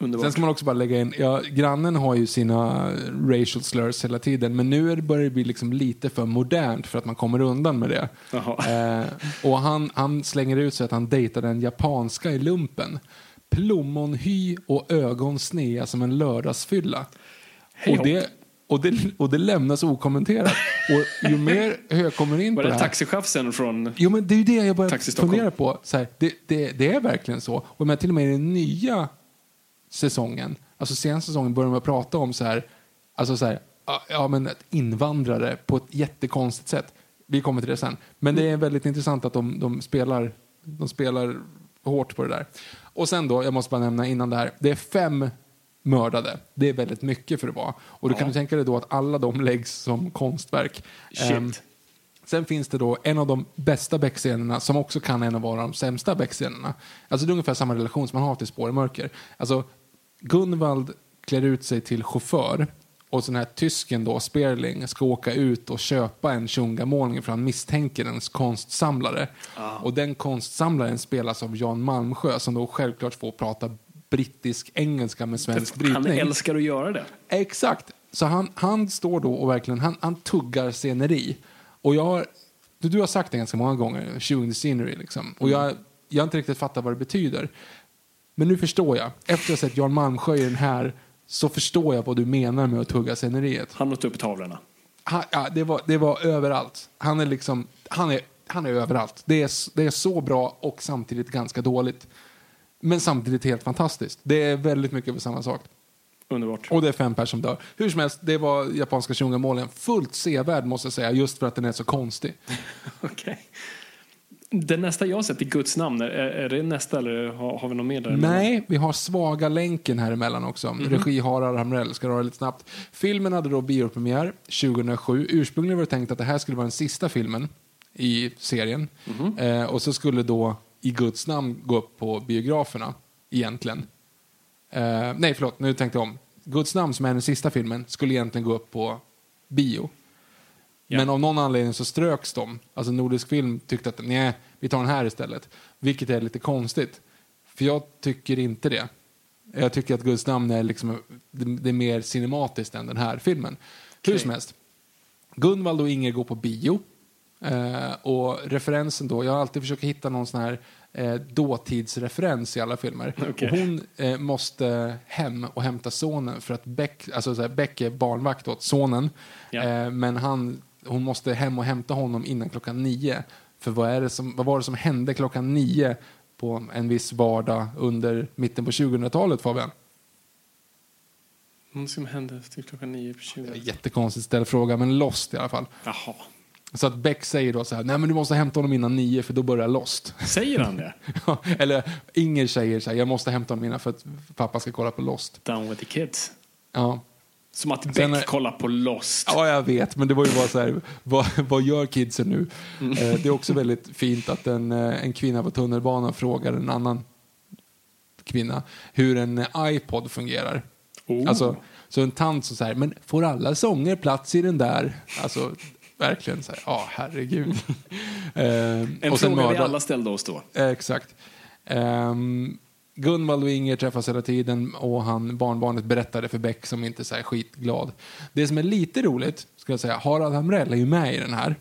Underbart. Sen ska man också bara lägga in, ja, grannen har ju sina racial slurs hela tiden, men nu är det börjar det bli liksom lite för modernt för att man kommer undan med det. Eh, och han, han slänger ut sig att han dejtade en japanska i lumpen. Plommonhy och ögon snea som en lördagsfylla. Hej Och det, och, det, och det lämnas okommenterat. Och ju mer jag kommer in *laughs* Var på det det här... taxichauffören från... Jo, men det är ju det jag börjar fundera på. Så här, det, det, det är verkligen så. Och men till och med i den nya säsongen, alltså senaste säsongen börjar man prata om så här, alltså så här, ja, ja men invandrare på ett jättekonstigt sätt. Vi kommer till det sen. Men det är väldigt intressant att de, de, spelar, de spelar hårt på det där. Och sen då, jag måste bara nämna innan det här, det är fem mördade. Det är väldigt mycket för att vara. Och du kan du tänka dig då att alla de läggs som konstverk. Shit. Ehm, Sen finns det då en av de bästa Beck-scenerna som också kan en av vara de sämsta Beck-scenerna. Alltså det är ungefär samma relation som man har till Spår i mörker. Alltså Gunvald klär ut sig till chaufför och den här tysken då, Sperling, ska åka ut och köpa en Shunga-målning för han misstänker en konstsamlare. Och den konstsamlaren spelas av Jan Malmsjö som då självklart får prata brittisk-engelska med svensk Han brytning. älskar att göra det. Exakt. Så han, han står då och verkligen, han, han tuggar sceneri. Och jag har, du, du har sagt det ganska många gånger, chewing the scenery liksom. Och jag, jag har inte riktigt fattat vad det betyder. Men nu förstår jag. Efter att ha sett Jan Malmsjö i den här så förstår jag vad du menar med att tugga sceneriet. Han åt upp tavlorna. Han, ja, det, var, det var överallt. Han är liksom, han är, han är överallt. Det är, det är så bra och samtidigt ganska dåligt. Men samtidigt helt fantastiskt. Det är väldigt mycket för samma sak. Underbart. Och det är fem personer som dör. Hur som helst, det var japanska Shunga-målen. Fullt sevärd måste jag säga, just för att den är så konstig. *laughs* Okej. Den nästa jag har sett i Guds namn, är, är det nästa eller har, har vi något mer där? Nej, vi har svaga länken här emellan också. Regi Harald Hamrell, ska dra lite snabbt. Filmen hade då biopremiär 2007. Ursprungligen var det tänkt att det här skulle vara den sista filmen i serien. Eh, och så skulle då i Guds namn gå upp på biograferna, egentligen. Eh, nej, förlåt, nu tänkte jag om. Guds namn, som är den sista filmen, skulle egentligen gå upp på bio. Ja. Men av någon anledning så ströks de. Alltså Nordisk Film tyckte att nej, vi tar den här istället. Vilket är lite konstigt. För jag tycker inte det. Jag tycker att Guds namn är, liksom, det, är mer cinematiskt än den här filmen. Hur Okej. som helst. Gunvald och Inger går på bio. Eh, och referensen då, jag har alltid försökt hitta någon sån här eh, dåtidsreferens i alla filmer. *laughs* Okej. Och hon eh, måste hem och hämta sonen för att Beck, alltså så här, Beck är barnvakt åt sonen. Ja. Eh, men han, hon måste hem och hämta honom innan klockan nio. För vad, är det som, vad var det som hände klockan nio på en viss vardag under mitten på 2000-talet Fabian? Vad som hände till klockan nio på 20? Jättekonstigt ställd fråga, men Lost i alla fall. Jaha. Så att Beck säger då så här, nej men du måste hämta honom innan nio för då börjar Lost. Säger han det? *laughs* Eller Inger säger så här, jag måste hämta honom innan för att pappa ska kolla på Lost. Down with the kids. Ja. Som att Beck Sen kollar på Lost. Ja, jag vet, men det var ju bara så här, vad, vad gör kidsen nu? Mm. Eh, det är också väldigt fint att en, eh, en kvinna på tunnelbanan frågar en annan kvinna hur en eh, iPod fungerar. Oh. Alltså, så en tant som säger, men får alla sånger plats i den där? Alltså, verkligen så här, ja herregud. *laughs* Eh, en och fråga vi mördar- alla ställde oss då. Eh, Exakt. Um, Gunvald och Inger träffas hela tiden och han, barnbarnet berättade för Beck som inte är så här skitglad. Det som är lite roligt, ska jag säga, Harald Hamrell är ju med i den här.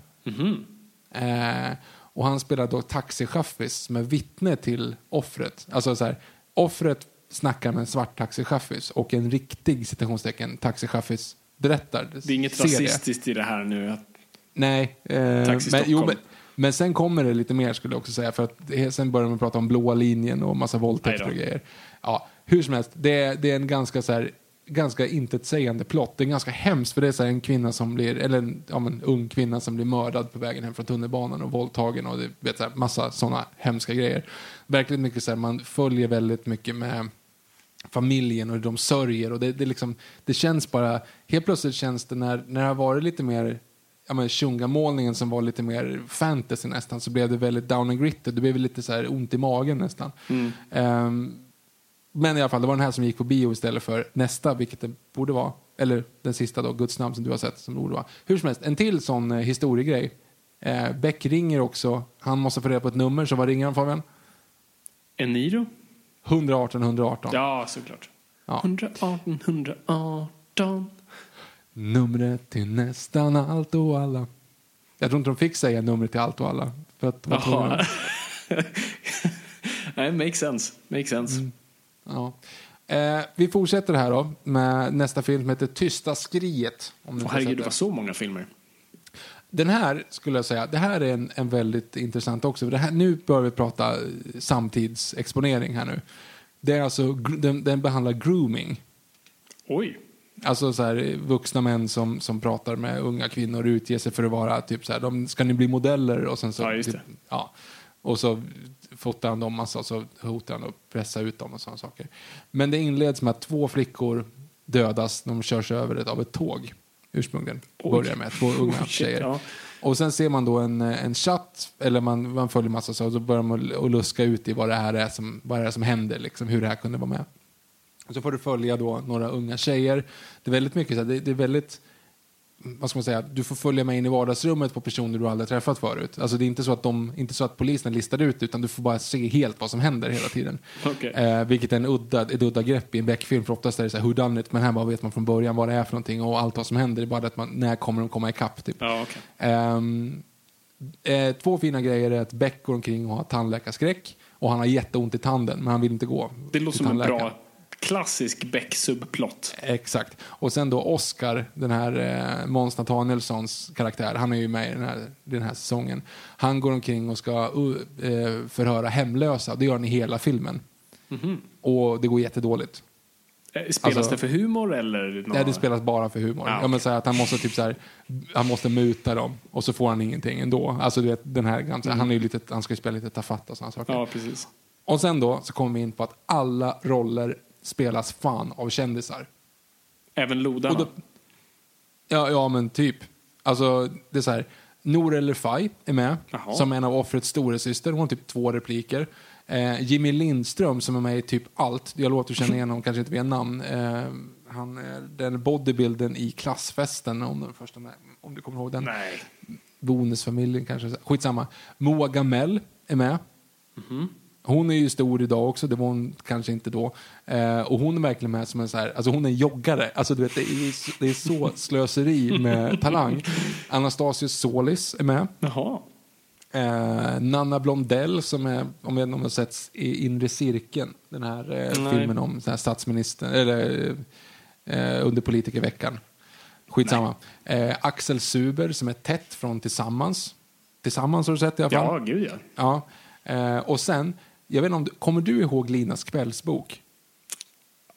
Eh, och han spelar då taxichaffis som är vittne till offret. Alltså så här, offret snackar med en svart taxichaffis och en riktig citationstecken taxichaffis berättar. Det är inget rasistiskt i det här nu. Att, Nej. Eh, Taxi men, jo, men, men sen kommer det lite mer skulle jag också säga. För att sen börjar man prata om blåa linjen och massa våldtäkter och grejer. Ja, hur som helst, det, är- det är en ganska så här ganska intetsägande plott. Det är ganska hemskt för det är så en kvinna som blir, eller en ja, men, ung kvinna som blir mördad på vägen hem från tunnelbanan och våldtagen och det vet så här, massa sådana hemska grejer. Verkligen mycket så här, man följer väldigt mycket med familjen och hur de sörjer och det, det, liksom, det känns bara, helt plötsligt känns det när, när det har varit lite mer ja, men Shunga-målningen som var lite mer fantasy nästan så blev det väldigt down and gritted. Det blev lite så här ont i magen nästan. Ehm, men i alla fall, det var den här som gick på bio istället för nästa, vilket det borde vara. Eller den sista då, Guds namn som du har sett, som borde vara. Hur som helst, en till sån eh, historiegrej. Eh, Beck ringer också. Han måste få reda på ett nummer, så vad ringer han Fabian? Eniro? 118 118. Ja, såklart. Ja. 118, 118. Numret till nästan allt och alla. Jag tror inte de fick säga numret till allt och alla. För att. Jaha. *laughs* Nej, makes sense. Makes sense. Mm. Ja. Eh, vi fortsätter här då med nästa film som heter Tysta skriet. Om har herregud, det var så många filmer. Den här skulle jag säga, det här är en, en väldigt intressant också. För det här, nu börjar vi prata samtidsexponering här nu. Det är alltså, den, den behandlar grooming. Oj. Alltså så här, vuxna män som, som pratar med unga kvinnor och utger sig för att vara typ så här, de, ska ni bli modeller? Och sen så, Ja, typ, ja. Och så fotar han dem massa och så hotar han att pressa ut dem och sådana saker. Men det inleds med att två flickor dödas de körs över av ett tåg. Ursprungligen. Oj. Börjar med två unga Shit, tjejer. ja. Och sen ser man då en, en chatt, eller man, man följer massa så, och så börjar man att luska ut i vad det här är som, vad det är som händer, liksom, hur det här kunde vara med. Och så får du följa då några unga tjejer. Det är väldigt mycket så här, det, det är väldigt, vad ska man säga, du får följa med in i vardagsrummet på personer du aldrig träffat förut. Alltså det är inte så att, de, inte så att polisen listar ut, utan du får bara se helt vad som händer hela tiden. Okej. Eh, vilket är en udda, ett udda grepp i en Beck-film, för oftast är det så här whodunit, men här bara vet man från början vad det är för någonting och allt vad som händer. Det är bara att man, när kommer de komma ikapp, typ. Ja, okej. Ehm, eh, två fina grejer är att Beck går omkring och har tandläkarskräck och han har jätteont i tanden men han vill inte gå Det låter som en bra Klassisk Beck-subplott. Exakt. Och sen då Oscar, den här eh, Måns Nathanielssons karaktär, han är ju med i den här, den här säsongen. Han går omkring och ska uh, eh, förhöra hemlösa, det gör han i hela filmen. Och det går jättedåligt. Eh, Spelas Alltså- det för humor eller? Nej, det spelas bara för humor. Ah, Ja, men så att han måste typ så här, han måste muta dem och så får han ingenting ändå. Alltså du vet, den här ganska, han är ju lite, han ska ju spela lite tafatt och sådana saker. Ja, precis. Och sen då så kommer vi in på att alla roller spelas fan av kändisar. Även lodarna. Då, ja, ja, men typ. Alltså, det är så här. Nour El Refai är med Jaha. som en av offrets storasyster. Hon har typ två repliker. Eh, Jimmy Lindström som är med i typ allt. Jag låter känna igen honom, kanske inte via namn. Eh, han är den bodybuilden i klassfesten, om, den första om du kommer ihåg den. Nej. Bonusfamiljen kanske. Skitsamma. Moa Gamell är med. Mhm. Hon är ju stor idag också, det var hon kanske inte då. Eh, och hon är verkligen med som en så här, alltså hon är en joggare. Alltså du vet, det är, det är så *laughs* slöseri med talang. Anastasius Solis är med. Jaha. Eh, Nanna Blondell som är, om jag har sett i Inre cirkeln, den här eh, filmen om så här, statsministern, eller eh, under politikerveckan. Skitsamma. Eh, Axel Suber som är tätt från Tillsammans. Tillsammans har du sett i alla fall? Ja, gud ja. Ja. Eh, och sen, jag vet inte om du, kommer du ihåg Linas kvällsbok?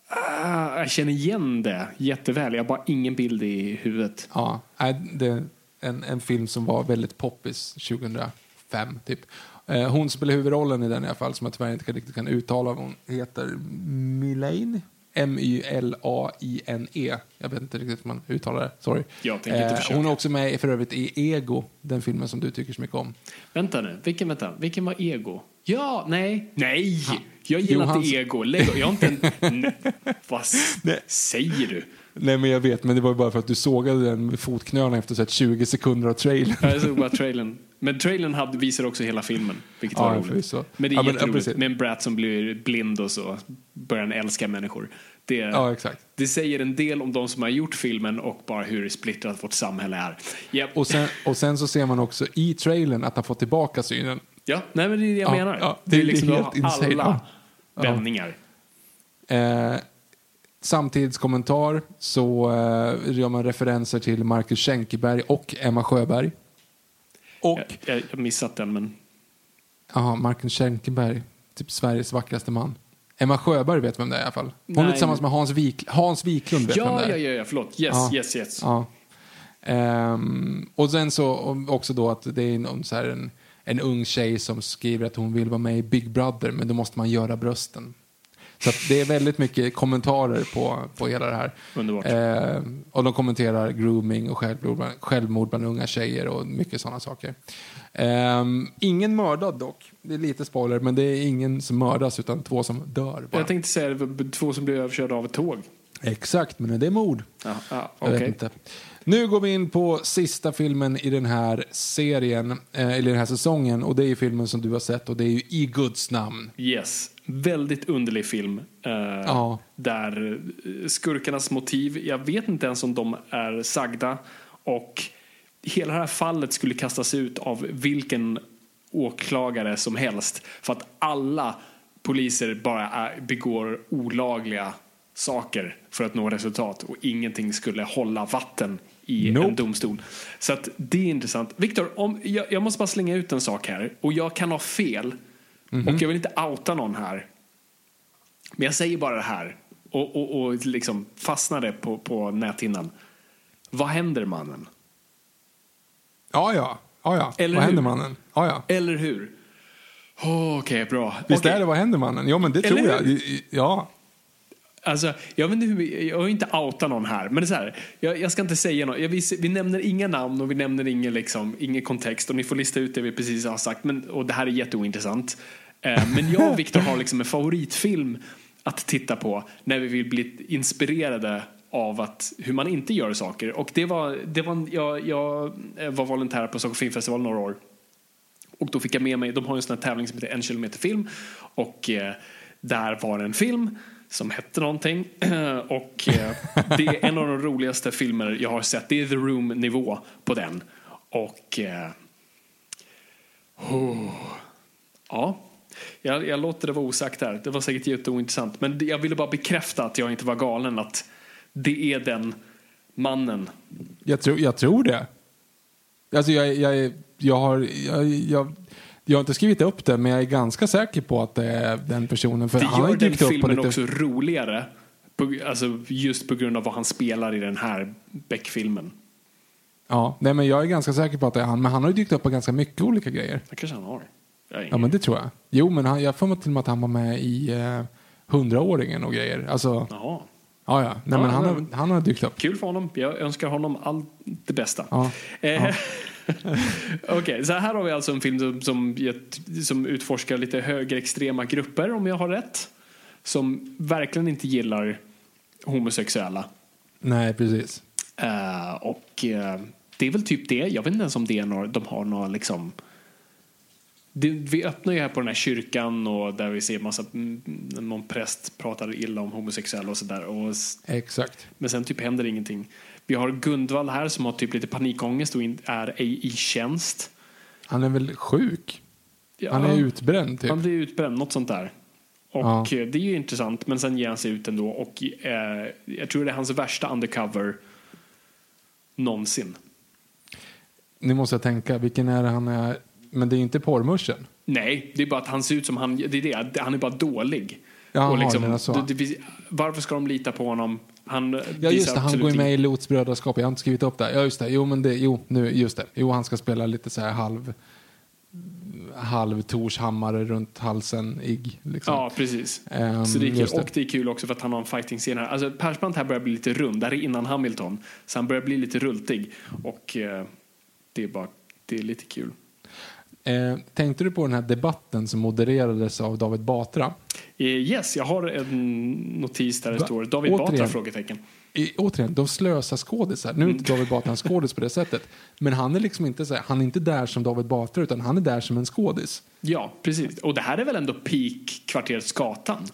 Ah, jag känner igen det jätteväl. Jag har bara ingen bild i huvudet. Ja, det är en, en film som var väldigt poppis 2005, typ. Eh, hon spelar huvudrollen i den i alla fall, som jag tyvärr inte riktigt kan uttala. Hon heter Mylane. M-Y-L-A-I-N-E. E. Jag vet inte riktigt hur man uttalar det. Sorry. Försöka. hon är också med för övrigt i Ego, den filmen som du tycker så mycket om. Vänta nu, vilken, vänta, vilken var ego? Ja, nej, nej! Jag Jo, gillar hans- inte ego. Lego. Jag inte en... *laughs* Vad säger du? Nej, men jag vet, men det var ju bara för att du sågade den med fotknölarna efter så här 20 sekunder av trailern. Jag såg bara trailern. Men trailern hade, visar också hela filmen, vilket var Ja, roligt. förvisso. Men det är Ja, ja, jätteroligt. precis. med en brat som blir blind och så börjar han älska människor. Det, Ja, exakt. det säger en del om de som har gjort filmen och bara hur splittrat vårt samhälle är. Japp. Och sen, och sen så ser man också i trailern att han får tillbaka synen. Ja, nej men det är det jag Ja, menar. ja, det, det är är liksom helt insane. alla Ja. vändningar. Eh, samtidskommentar så eh, gör man referenser till Marcus Schenkeberg och Emma Sjöberg. Och, Jag, har missat den, men ja, Marcus Schenkeberg, typ Sveriges vackraste man. Emma Sjöberg vet vem det är i alla fall. Hon är Nej. tillsammans med Hans, Wik, Hans Wiklund vet vem Ja, det är. ja, ja, ja, förlåt. Yes, Ja. yes, yes. Ja. Ehm, och sen så också då att det är någon så här en, en ung tjej som skriver att hon vill vara med i Big Brother men då måste man göra brösten. Så det är väldigt mycket kommentarer på, på hela det här. Underbart. Ehm, och de kommenterar grooming och självmord bland, självmord bland unga tjejer och mycket sådana saker. Ehm, ingen mördad dock. Det är lite spoiler men det är ingen som mördas utan två som dör bara. Jag tänkte säga två som blev överkörda av ett tåg. Exakt, men det är mord. Ja, ja, Jag vet inte. Nu går vi in på sista filmen i den här serien, eh, eller den här säsongen. Och det är filmen som du har sett och det är ju I Guds namn. Yes. Väldigt underlig film. eh, Ja. Där eh, skurkarnas motiv, jag vet inte ens om de är sagda. Och hela det här fallet skulle kastas ut av vilken åklagare som helst. För att alla poliser bara är, begår olagliga saker för att nå resultat. Och ingenting skulle hålla vatten i en Nope. domstol. Så att det är intressant. Viktor, om, jag, jag måste bara slänga ut en sak här. Och jag kan ha fel. Mhm. Och jag vill inte outa någon här. Men jag säger bara det här. Och, och, och liksom fastnar det på, på näthinnan. Vad händer mannen? Ja, ja. ja, ja. Eller vad hur? händer mannen? Ja, ja. Eller hur? Oh, Okej, bra. Visst Okej. är det Vad händer mannen? Ja, men det Eller tror jag. hur? Ja. Alltså, jag, vet inte hur jag vill inte outa någon här, men det är så här, jag, jag ska inte säga något. Jag, vi, vi nämner inga namn och vi nämner ingen, liksom, ingen kontext och ni får lista ut det vi precis har sagt. Men, och det här är jätteointressant. Eh, men jag och Viktor har liksom en favoritfilm att titta på när vi vill bli inspirerade av att, hur man inte gör saker. Och det var, det var, jag, jag eh, var volontär på Stockholm Filmfestival några år. Och då fick jag med mig, de har en sån här tävling som heter En kilometer film. Och eh, där var det en film som hette någonting. *clears throat* och eh, det är en av de roligaste filmer jag har sett. Det är The Room-nivå på den. Och... Eh, oh, ja. Jag, jag låter det vara osagt här. Det var säkert jätteointressant. Men jag ville bara bekräfta att jag inte var galen. Att det är den mannen. Jag tror, jag tror det. Alltså jag, jag, jag, har, jag, jag, jag har inte skrivit upp det, men jag är ganska säker på att det är den personen. För Det han gör den filmen lite... också roligare. På, alltså just på grund av vad han spelar i den här Beck-filmen. Ja, nej, men jag är ganska säker på att det är han. Men han har ju dykt upp på ganska mycket olika grejer. Det kanske han har. Ja, men det tror jag. Jo, men han, jag får mig till och med att han var med i eh, Hundraåringen och grejer. Alltså, Jaha. ja, ja. Nej, men Ja, han, ja. har, han har dykt upp. Kul för honom. Jag önskar honom allt det bästa. Ja. Eh, *laughs* *laughs* Okej, så här har vi alltså en film som, som, som utforskar lite högerextrema grupper, om jag har rätt. Som verkligen inte gillar homosexuella. Nej, precis. Eh, och eh, det är väl typ det. Jag vet inte ens om det är några, de har några liksom... Det, vi öppnar ju här på den här kyrkan och där vi ser massa, någon präst pratar illa om homosexuella och sådär. Exakt. men sen typ händer ingenting. Vi har Gundvall här som har typ lite panikångest och är ej i tjänst. Han är väl sjuk? Ja, Han är utbränd, typ. Han blir utbränd, något sånt där. Och Ja. eh, det är ju intressant, men sen ger han sig ut ändå. Och eh, jag tror det är hans värsta undercover någonsin. Nu måste jag tänka, vilken är det han är? Men det är inte porrmuschen. Nej, det är bara att han ser ut som han, det är det, han är bara dålig. Jaha, och liksom, det, det, varför ska de lita på honom? Han Ja just det, han går ju med i Lots brödraskap. Jag har inte skrivit upp det. Ja just det, jo men det, jo nu, just det. Jo han ska spela lite så här halv halv Torshammare runt halsen ig liksom. Ja, precis. Ehm, så det är kul. det. Och det är kul också för att han har en fighting-scen här. Alltså Persbrandt här börjar bli lite rund. Det här är innan Hamilton. Så han börjar bli lite rultig. Och eh, det är bara, det är lite kul. Eh, tänkte du på den här debatten som modererades av David Batra? Eh, yes, jag har en notis där det Va? står David Återigen. Batra? Frågetecken. I, återigen, de slösar skådisar. Nu är inte David Batra en skådis på det sättet. Men han är liksom inte så här, han är inte där som David Batra utan han är där som en skådis. Ja, precis. Och det här är väl ändå peak Kvarteret Skatan?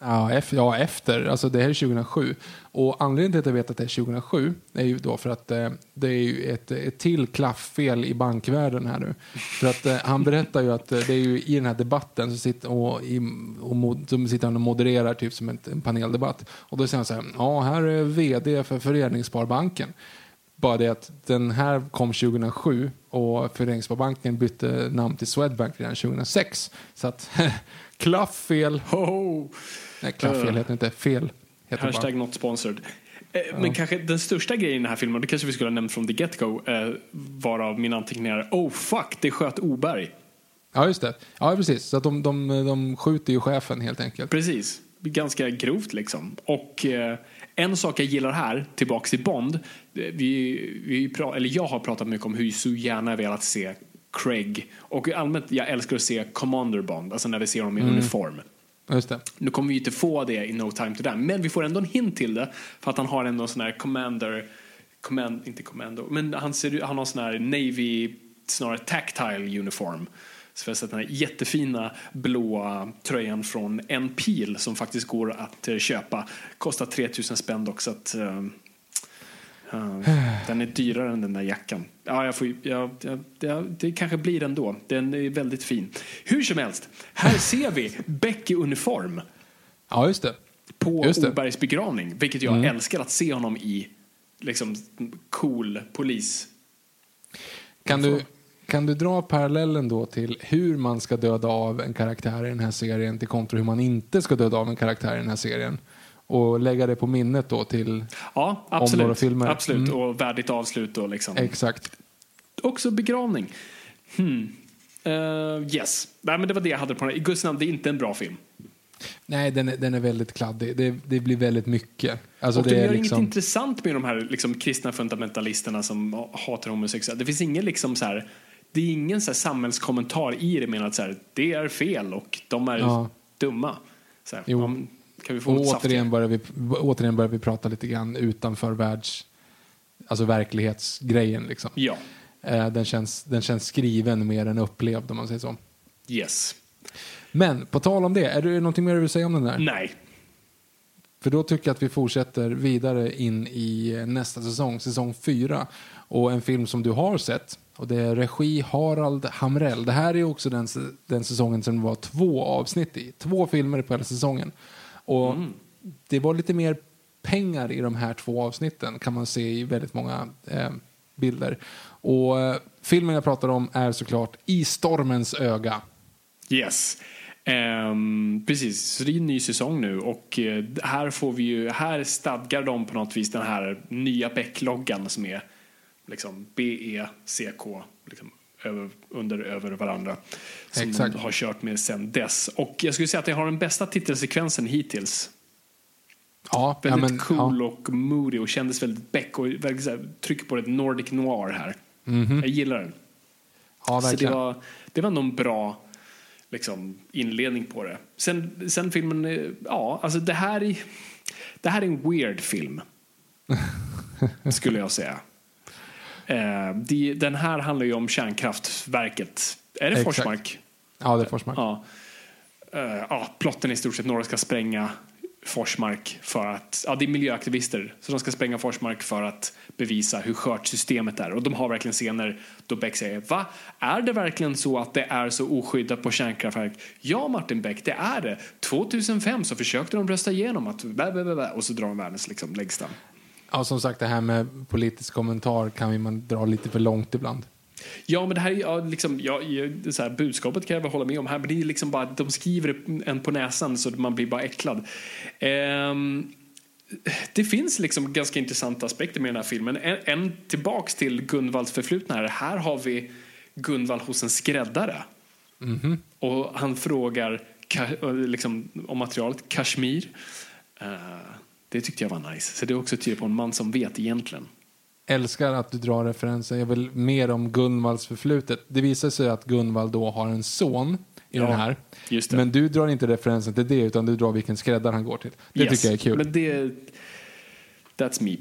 Ja, ja, efter. Alltså det här är 2007. Och anledningen till att jag vet att det är 2007 är ju då för att eh, det är ju ett, ett till klafffel i bankvärlden här nu. För att eh, han berättar ju att eh, det är ju i den här debatten så sitter, och, i, och mod, så sitter han och modererar typ som en, en paneldebatt. Och då säger han så här, ja här är vd för Föreningssparbanken. Bara det att den här kom 2007 och Föreningssparbanken bytte namn till Swedbank redan 2006. Så att *laughs* klafffel. Ho! Nej, klafffel heter inte. Fel heter Hashtag bara. not sponsored. Eh, Men kanske den största grejen i den här filmen, det kanske vi skulle ha nämnt från the get-go, eh, varav min anteckning är Oh fuck, det sköt Oberg. Ja, just det. Ja, precis. Så att de, de, de skjuter ju chefen helt enkelt. Precis. Ganska grovt liksom. Och eh, en sak jag gillar här, tillbaks till Bond. eh, Vi, vi pra- eller jag har pratat mycket om hur jag så gärna velat se Craig. Och allmänt, jag älskar att se Commander Bond, alltså när vi ser honom i uniform. Just det. Nu kommer vi ju inte få det i No time to die, men vi får ändå en hint till det för att han har ändå en sån här commander, command, inte commando, men han, ser, han har en sån här navy, snarare tactile uniform. Så vi har sett den här jättefina blåa tröjan från en pil som faktiskt går att eh, köpa. Kostar 3000 spänn dock så att eh, den är dyrare än den där jackan. Ja, jag får, ja, ja, det, kanske blir ändå. Den är väldigt fin. Hur som helst, här ser vi Beck i uniform Ja, just det. på Just det. Mm. Obergs begravning. Vilket jag älskar att se honom i. Liksom cool polis. Kan du, kan du dra parallellen då till hur man ska döda av en karaktär i den här serien till kontra hur man inte ska döda av en karaktär i den här serien? Och lägga det på minnet då till... Ja, några absolut. filmer. absolut. Mm. Och värdigt avslut och liksom. Exakt. Också begravning. Hmm. Eh, yes. Nej, men det var det jag hade på den. I Guds namn, det är inte en bra film. Nej, den är, den är väldigt kladdig. Det, det blir väldigt mycket. Alltså, och det de är gör liksom... inget intressant med de här liksom, kristna fundamentalisterna som hatar homosexuella. Det finns ingen liksom så här, det är ingen så här samhällskommentar i det med att så här, det är fel och de är Ja. dumma. Så här, Jo. men kan vi få Och återigen börjar, vi, återigen börjar vi prata lite grann utanför världs... Alltså verklighetsgrejen liksom. Ja, Eh, den, känns, den känns skriven mer än upplevd om man säger så. yes. Men på tal om det, är det någonting mer du vill säga om den där? Nej. För då tycker jag att vi fortsätter vidare in i nästa säsong, säsong fyra. Och en film som du har sett. Och det är regi Harald Hamrell. Det här är också den, den säsongen som det var två avsnitt i. Två filmer på hela säsongen. Och det var lite mer pengar i de här två avsnitten kan man se i väldigt många eh, bilder. Och eh, filmen jag pratar om är såklart I stormens öga. Yes. Ehm, precis, så det är en ny säsong nu och eh, här får vi ju, här stadgar de på något vis den här nya Beck-loggan som är liksom B, E, C, K liksom, över, under över varandra. Som Exakt. de har kört med sen dess. Och jag skulle säga att det har den bästa titelsekvensen hittills. Ja, Väldigt ja, men, cool ja. och moody och kändes väldigt Beck och verkligen så här, trycker på ett Nordic noir här. Jag gillar den. Ja, Så det var, det var nog en bra liksom, inledning på det. Sen, sen filmen, eh, ja, alltså det här, är, det här är en weird film. *laughs* skulle jag säga. Eh, det, den här handlar ju om kärnkraftverket. Är det Exakt. Forsmark? Ja, det är Forsmark. Ja. Eh, ja, plotten är i stort sett några ska spränga Forsmark för att, ja det är miljöaktivister, så de ska spränga Forsmark för att bevisa hur skört systemet är. Och de har verkligen scener då Beck säger, va? Är det verkligen så att det är så oskyddat på kärnkraftverk? Ja Martin Beck, det är det. 2005 så försökte de rösta igenom att, bä, bä, bä, och så drar de världens liksom längsta. Ja, som sagt, det här med politisk kommentar kan ju man dra lite för långt ibland. Ja, men det här är ja, liksom, ja, så här, budskapet kan jag väl hålla med om här, men det är liksom bara att de skriver en på näsan så man blir bara äcklad. Ehm, det finns liksom ganska intressanta aspekter med den här filmen. En, en tillbaks till Gunvalls förflutna här. Här har vi Gunvald hos en skräddare. Och han frågar liksom, om materialet Kashmir. Eh, det tyckte jag var nice. Så det är också tydligt på en man som vet egentligen. Älskar att du drar referenser. Jag vill mer om Gunvalds förflutet. Det visar sig att Gunvald då har en son i Ja, den här. Men du drar inte referensen till det utan du drar vilken skräddare han går till. Det Yes. tycker jag är kul. Men det... That's me.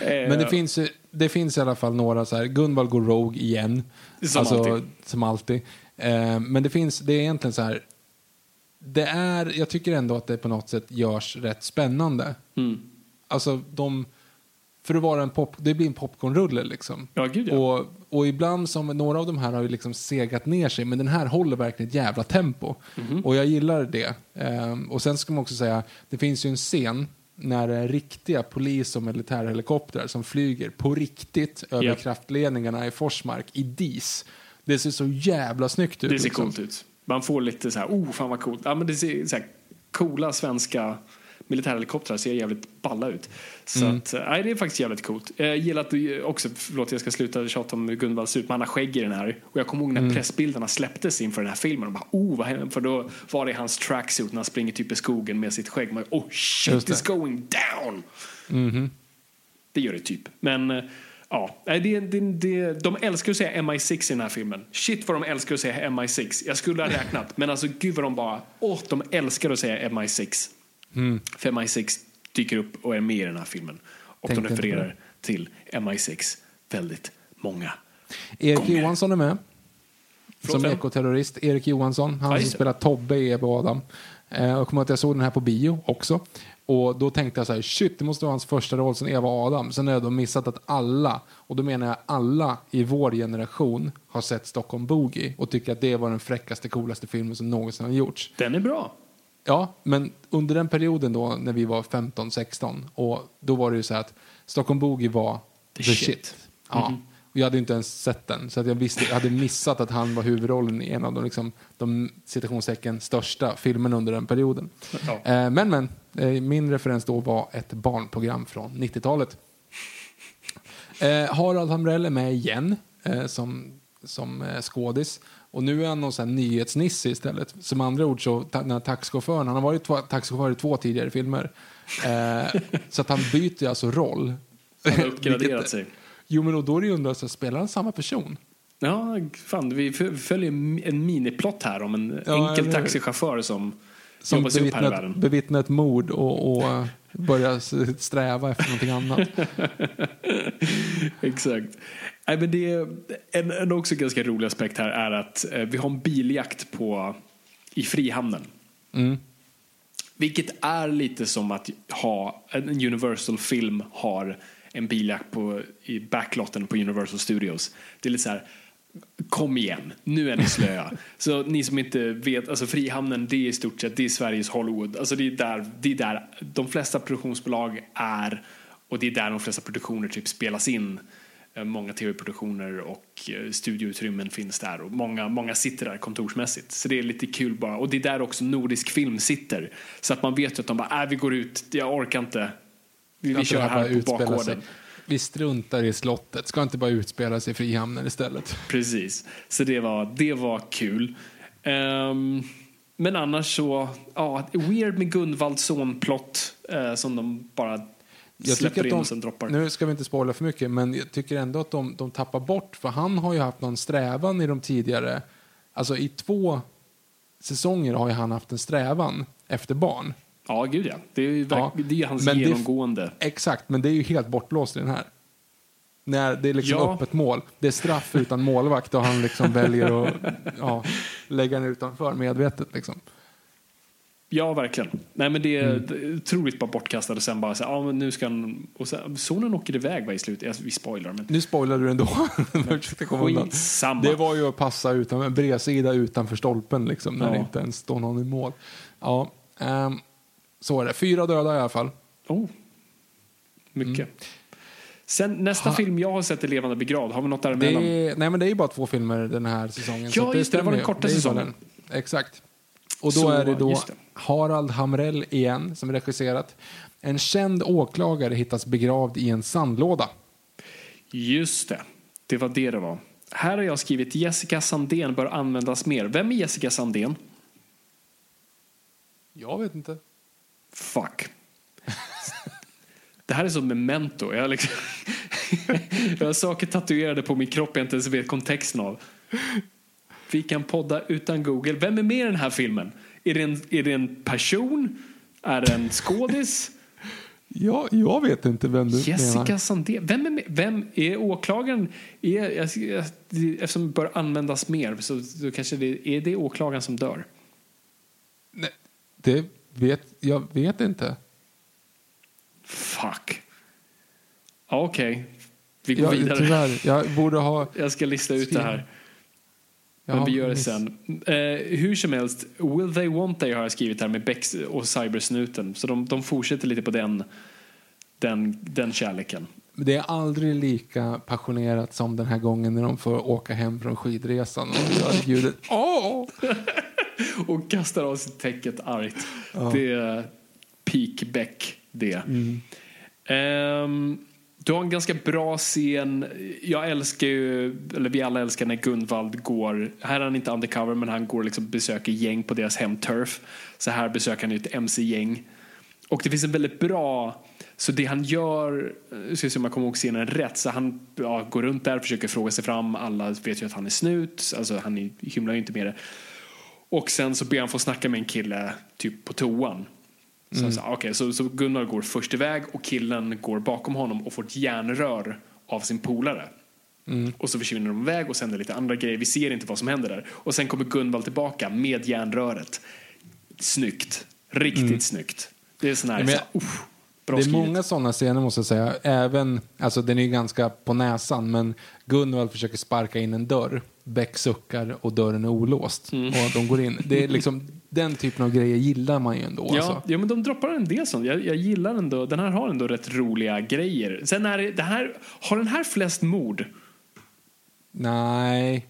*laughs* Men det finns, ju- det finns i alla fall några så här, Gunvald går Rogue igen. Som alltid. Som alltid. Eh, men det finns, det är egentligen så här, det är, jag tycker ändå att det på något sätt görs rätt spännande. Mm. Alltså de, för att vara en pop, det blir en popcornrulle liksom. Ja, gud ja. Och, och ibland som några av de här har ju liksom segat ner sig, men den här håller verkligen ett jävla tempo. Mhm. Och jag gillar det. Ehm, och sen ska man också säga, det finns ju en scen när det är riktiga polis och militärhelikoptrar som flyger på riktigt över kraftledningarna i Forsmark i dis. Det ser så jävla snyggt ut. Det ser liksom. coolt ut. Man får lite så här, oh fan vad coolt. Ja, men det ser så här, coola svenska militärhelikoptrar ser jävligt balla ut. Så Mm. att, nej, det är faktiskt jävligt coolt. Jag gillar att du också, förlåt jag ska sluta tjata om Gunvald ut, men han har skägg i den här. Och jag kommer ihåg Mm. när pressbilderna släpptes inför den här filmen. Och bara, oh, vad händer? För då var det hans tracksuit när han springer typ i skogen med sitt skägg. Man, oh shit, it's going down! Mhm. Det gör det typ. Men eh, ja, det, det, det, de älskar att säga MI6 i den här filmen. Shit vad de älskar att säga MI6. Jag skulle ha räknat, men alltså gud vad de bara, åh, de älskar att säga MI6. För MI6 dyker upp och är med i den här filmen. Och Tänkte de refererar till MI6 väldigt många. Erik Gånger. Johansson är med. Förlåt, som vem? ekoterrorist. Erik Johansson, han som spelar Tobbe i Eva och Adam. Eh, och kommer att jag såg den här på bio också. Och då tänkte jag så här, shit, det måste vara hans första roll som Eva och Adam. Sen har jag då missat att alla, och då menar jag alla i vår generation, har sett Stockholm Boogie och tycker att det var den fräckaste, coolaste filmen som någonsin har gjorts. Den är bra. Ja, men under den perioden då när vi var 15-16 och då var det ju så här att Stockholm Boogie var the, The shit. shit. Ja. Och jag hade inte ens sett den, så att jag, visste, jag hade missat att han var huvudrollen i en av de, liksom, de citationstecken största filmerna under den perioden. Ja. Eh, men, men, eh, min referens då var ett barnprogram från 90-talet. Eh, Harald Hamrell är med igen eh, som, som eh, skådis. Och nu är han någon sån nyhetsnisse istället. Som andra ord så, den här taxichauffören, han har varit taxichaufför i två tidigare filmer. Eh, så att han byter alltså roll. Han har uppgraderat sig. Jo men och då är det ju undrat, så spelar han samma person? Ja, fan, vi följer en miniplott här om en Ja, enkel taxichaufför som, Som jobbar sig upp här i världen. bevittnat ett mord och, och eh, börjar sträva efter någonting annat. *laughs* Exakt. Nej, men det är, en, en också ganska rolig aspekt här är att eh, vi har en biljakt på, i Frihamnen. Mm. Vilket är lite som att ha en Universal-film har en biljakt på, i backlotten på Universal Studios. Det är lite så här, kom igen, nu är ni slöa. *laughs* så ni som inte vet, alltså Frihamnen det är i stort sett det är Sveriges Hollywood. Alltså det är där, det är där de flesta produktionsbolag är och det är där de flesta produktioner typ spelas in. Eh, Många tv-produktioner och eh, studioutrymmen finns där och många, många sitter där kontorsmässigt. Så det är lite kul bara. Och det är där också Nordisk film sitter. Så att man vet att de bara, äh, vi går ut, jag orkar inte. Vi, vi kör här på sig? bakgården. Vi struntar i slottet. Ska inte bara utspela sig i Frihamnen istället? Precis, så det var, det var kul. Ehm, men annars så, ja, weird med Gunvalds son-plott eh, som de bara Jag släpper in att och sen droppar. de, nu ska vi inte spoila för mycket, men jag tycker ändå att de, de tappar bort, för han har ju haft någon strävan i de tidigare, alltså i två säsonger har ju han haft en strävan efter barn. Ja, gud ja. Det är Ja, det är hans men det- genomgående. Exakt, men det är ju helt bortblåst i den här. När det är liksom Ja. öppet mål. Det är straff utan målvakt och han liksom *laughs* väljer att ja, lägga den utanför medvetet. Liksom. Ja, verkligen. Nej, men det är Mm. otroligt bara bortkastat och sen bara så ja men nu ska han, och sen, sonen åker iväg va, i slutet. Alltså, vi spoilar men Nu spoilar du ändå. *laughs* Skitsamma. Det var ju att passa utan, bredsida utanför stolpen liksom, när Ja. det inte ens står någon i mål. Ja, ehm, så är det. Fyra döda i alla fall. Oh. Mycket. Sen nästa Mm. Ha- film jag har sett är Levande begravd. Har vi något Det däremellan? är, nej, men det är bara två filmer den här säsongen. Ja, just det, det var den korta säsongen. Exakt. Och då Så, är det då det. Harald Hamrell igen som regisserat. En känd åklagare hittas begravd i en sandlåda. Just det. Det var det det var. Här har jag skrivit Jessica Sandén bör användas mer. Vem är Jessica Sandén? Jag vet inte. Fuck. Det här är som memento. Jag liksom *laughs* jag har saker tatuerade på min kropp jag inte ens vet kontexten av. Vi kan podda utan Google. Vem är med i den här filmen? Är det en, är det en person? Är det en skådis? Ja, jag vet inte vem du Jessica menar. Sandén. Vem är, med? Vem är åklagaren? Är, jag, eftersom det bör användas mer så, så kanske det är det åklagaren som dör. Nej, det vet, jag vet inte. Fuck. Okej. Vi går Jag, vidare. tyvärr, jag borde ha... Jag ska lista ut det här. Jag Men vi gör det sen. Eh, hur som helst, Will They Want They har jag skrivit här med Bex och Cybersnuten. Så de, de fortsätter lite på den, den, den kärleken. Det är aldrig lika passionerat som den här gången när de får åka hem från skidresan och gör ljudet åh! Och kastar av sig täcket argt. Det är peak Beck det. Mm. Ehm, du har en ganska bra scen. Jag älskar ju, eller vi alla älskar när Gunvald går, här är han inte undercover men han går liksom besöker gäng på deras hemturf. Så här besöker han ju ett MC-gäng. Och det finns en väldigt bra, så det han gör, jag ska se om jag kommer ihåg scenen rätt, så han ja, går runt där, försöker fråga sig fram, alla vet ju att han är snut, alltså han är- hymlar ju inte med det. Och sen så ber han få snacka med en kille typ på toan. Så, så, okay, så, så Gunnar går först iväg och killen går bakom honom och får ett järnrör av sin polare. Och så försvinner de iväg och sen är lite andra grejer. Vi ser inte vad som händer där. Och sen kommer Gunvald tillbaka med järnröret. Snyggt. Riktigt snyggt. Det är sån här, Ja, men jag- så, Det är många sådana scener måste jag säga. Även, alltså den är ju ganska på näsan, men Gunvald försöker sparka in en dörr. Beck suckar och dörren är olåst. Mm. Och de går in. Det är liksom, den typen av grejer gillar man ju ändå. Ja, Alltså. ja, men de droppar en del sånt. Jag, jag gillar ändå, den här har ändå rätt roliga grejer. Sen är det, det här, har den här flest mord? Nej,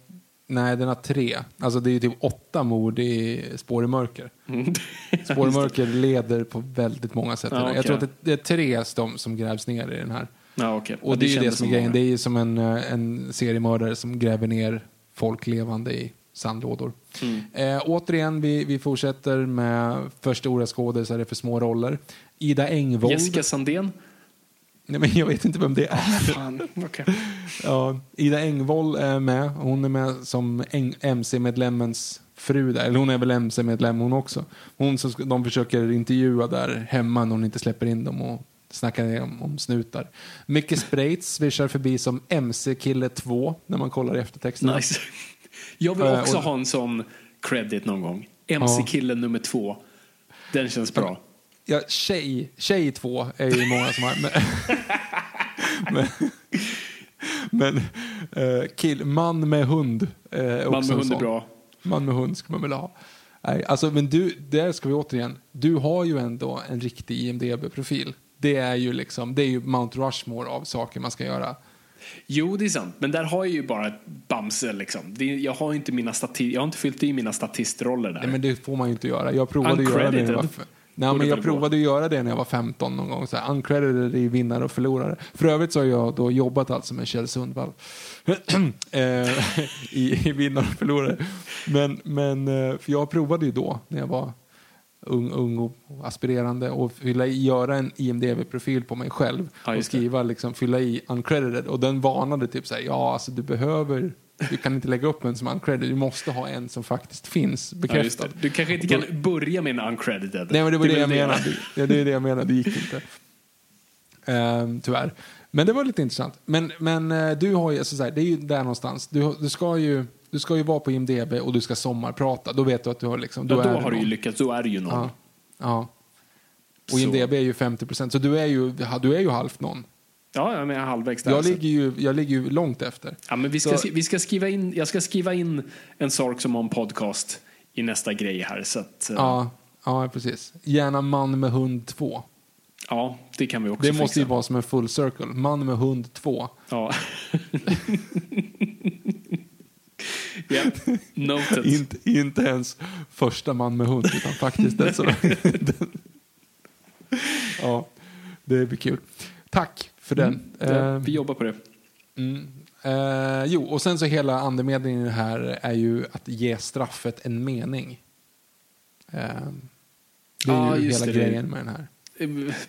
nej, den har tre. Alltså det är ju typ åtta mord i Spår i mörker. *laughs* Spår i mörker leder på väldigt många sätt. Ja, okej. Jag tror att det, det är tre som, som grävs ner i den här. Ja, okej. Och Ja, det, är ju det som är grejen. Det är ju som en, eh, en seriemördare som gräver ner folk levande i sandlådor. Mm. Eh, återigen, vi, vi fortsätter med för stora skådisar för små roller. Ida Engvold. Jessica Sandén? Nej, men jag vet inte vem det är. Fan, okej. Ja, Ida Engvold är med. Hon är med som MC-medlemmens fru där. Eller hon är väl MC-medlem hon också. Hon som de försöker intervjua där hemma när hon inte släpper in dem och snackar om, om snutar. Micke Spreitz svischar förbi som MC-kille 2 när man kollar i eftertexterna. Nice. Jag vill Eh, också och- ha en sån credit någon gång. MC-killen nummer två. Den känns bra. Ja, tjej, tjej två är ju många som har. Men, *laughs* men, men eh, kill, man med hund eh, Man med hund är bra. Man med hund ska man väl ha. Nej, alltså, men du, där ska vi återigen. Du har ju ändå en riktig IMDB-profil. Det är ju liksom, det är ju Mount Rushmore av saker man ska göra. Jo, det är sant. Men där har jag ju bara ett Bamse liksom. Jag har inte mina stati- jag har inte fyllt i mina statistroller där. Nej, men det får man ju inte göra. Jag provade att göra det Nej, men jag provade att göra det när jag var 15 någon gång. Så här, uncredited i vinnare och förlorare. För övrigt så har jag då jobbat alltså med Kjell Sundvall. *clears throat* Eh, I, I vinnare och förlorare. Men, men eh, för jag provade ju då när jag var ung, ung och aspirerande och ville göra en IMDB-profil på mig själv Ja, och skriva, liksom, fylla i uncredited. Och den varnade typ så här, ja alltså du behöver, du kan inte lägga upp en som uncredited, du måste ha en som faktiskt finns ja, bekräftad. det. Du kanske inte kan börja med en uncredited. Nej men det var det, är jag menade. Det, det är det jag menade, det gick inte. Ehm, tyvärr. Men det var lite intressant. Men, men eh, du har ju, alltså, så här, det är ju där någonstans. Du, du, ska ju, du ska ju vara på IMDB och du ska sommarprata. Då vet du att du har liksom, Ja, då då är det har du ju lyckats. Då är det ju någon. Ja. ja. Och. IMDB är ju 50 procent, så du är ju, du är ju halvt någon. Ja, jag är halvvägs där. Jag ligger ju, jag ligger ju långt efter. Ja, men vi ska, Så- vi ska skriva in, jag ska skriva in en sak som en podcast i nästa grej här. Så att, eh, Ja, ja precis. Gärna man med hund 2. ja, det kan vi också Det måste ju fixa. vara som en full circle. Man med hund 2. Ja. *laughs* ja, noted. Inte, inte ens första man med hund, utan faktiskt den som... *laughs* *laughs* Ja, det blir kul. Tack för den. Ja, Eh, vi jobbar på det. mm. Eh, jo, och sen så hela andemeningen här är ju att ge straffet en mening. Eh, det är Ja, ju hela det, grejen med den här.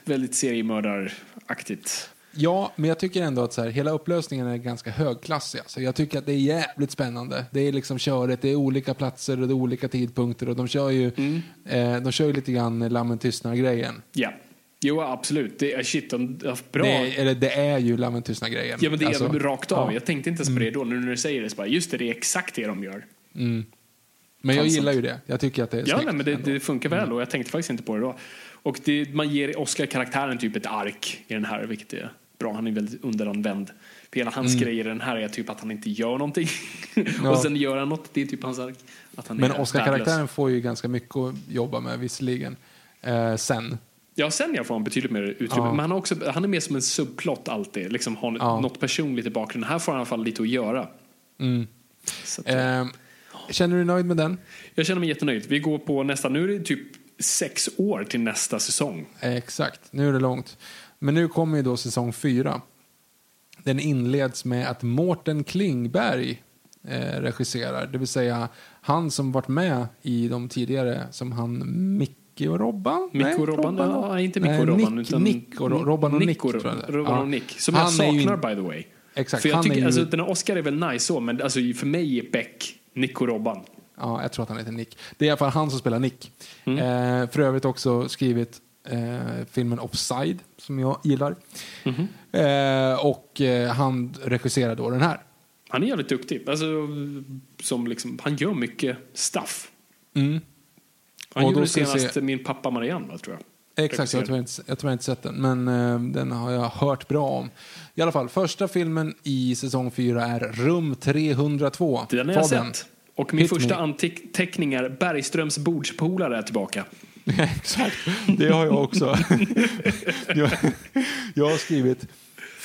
Väldigt seriemördaraktigt. Ja, men jag tycker ändå att så här, hela upplösningen är ganska högklassig. Alltså, jag tycker att det är jävligt spännande. Det är liksom köret, det är olika platser och det är olika tidpunkter och de kör ju, Mm. eh, de kör ju lite grann Lammen tystnar-grejen. Ja. Jo, absolut. Det är shit, de, ja, bra. Det är, eller det är ju Lammen tystnar-grejen. ja, men det är Alltså, rakt av. ja. Mm. Jag tänkte inte ens på det då. Nu när du säger det så bara, just det, det är exakt det de gör. Men jag gillar ju det. Jag tycker att det är Ja, nej, men det. Mm. det funkar väl och jag tänkte faktiskt inte på det då. Och det, man ger Oscar-karaktären typ ett ark i den här, vilket är bra. Han är väldigt underanvänd. För hela hans grej i den här är typ att han inte gör någonting. Mm. *laughs* Ja. och sen gör han något, det är typ hans ark. Att han Men är Oscar-karaktären får ju ganska mycket att jobba med visserligen. Eh, sen. Ja, sen jag får han betydligt mer utrymme. Ja. Men han, har också, han är mer som en subplot alltid. Liksom har Ja. något personligt i bakgrunden. Här får han i alla fall lite att göra. Mm. Att, Eh, känner du dig nöjd med den? Jag känner mig jättenöjd. Vi går på nästa, nu är det typ sex år till nästa säsong. Exakt, nu är det långt. Men nu kommer ju då säsong fyra. Den inleds med att Mårten Klingberg eh, regisserar. Det vill säga han som varit med i de tidigare, som han Micke och Robban? Micke och Robban? Ja, inte Micke och Robban. Nick, utan Nick och Ro- Robban och Nick. tror jag är. Robban Ja. och Nick. Som Han jag ju saknar in- by the way. Exakt, För jag tycker, ju- alltså, den här Oscar är väl nice så, men alltså, för mig är Beck Nick och Robban. Ja, jag tror att han heter Nick. Det är i alla fall han som spelar Nick. Mm. Eh, för övrigt också skrivit eh, filmen Offside, som jag gillar. Mhm. Eh, och eh, han regisserar då den här. Han är jävligt duktig. Alltså, som liksom, han gör mycket stuff. Mm. Han Och gjorde senast se- Min pappa Marianne, va, tror jag. Exakt, jag tror jag, inte, jag tror jag inte sett den, men eh, den har jag hört bra om. I alla fall, första filmen i säsong 4 är Rum 302. Den har jag Fabian. sett. Och min Hit första me. anteckning är Bergströms bordspolare är tillbaka. *laughs* Exakt, det har jag också. *laughs* jag, jag har skrivit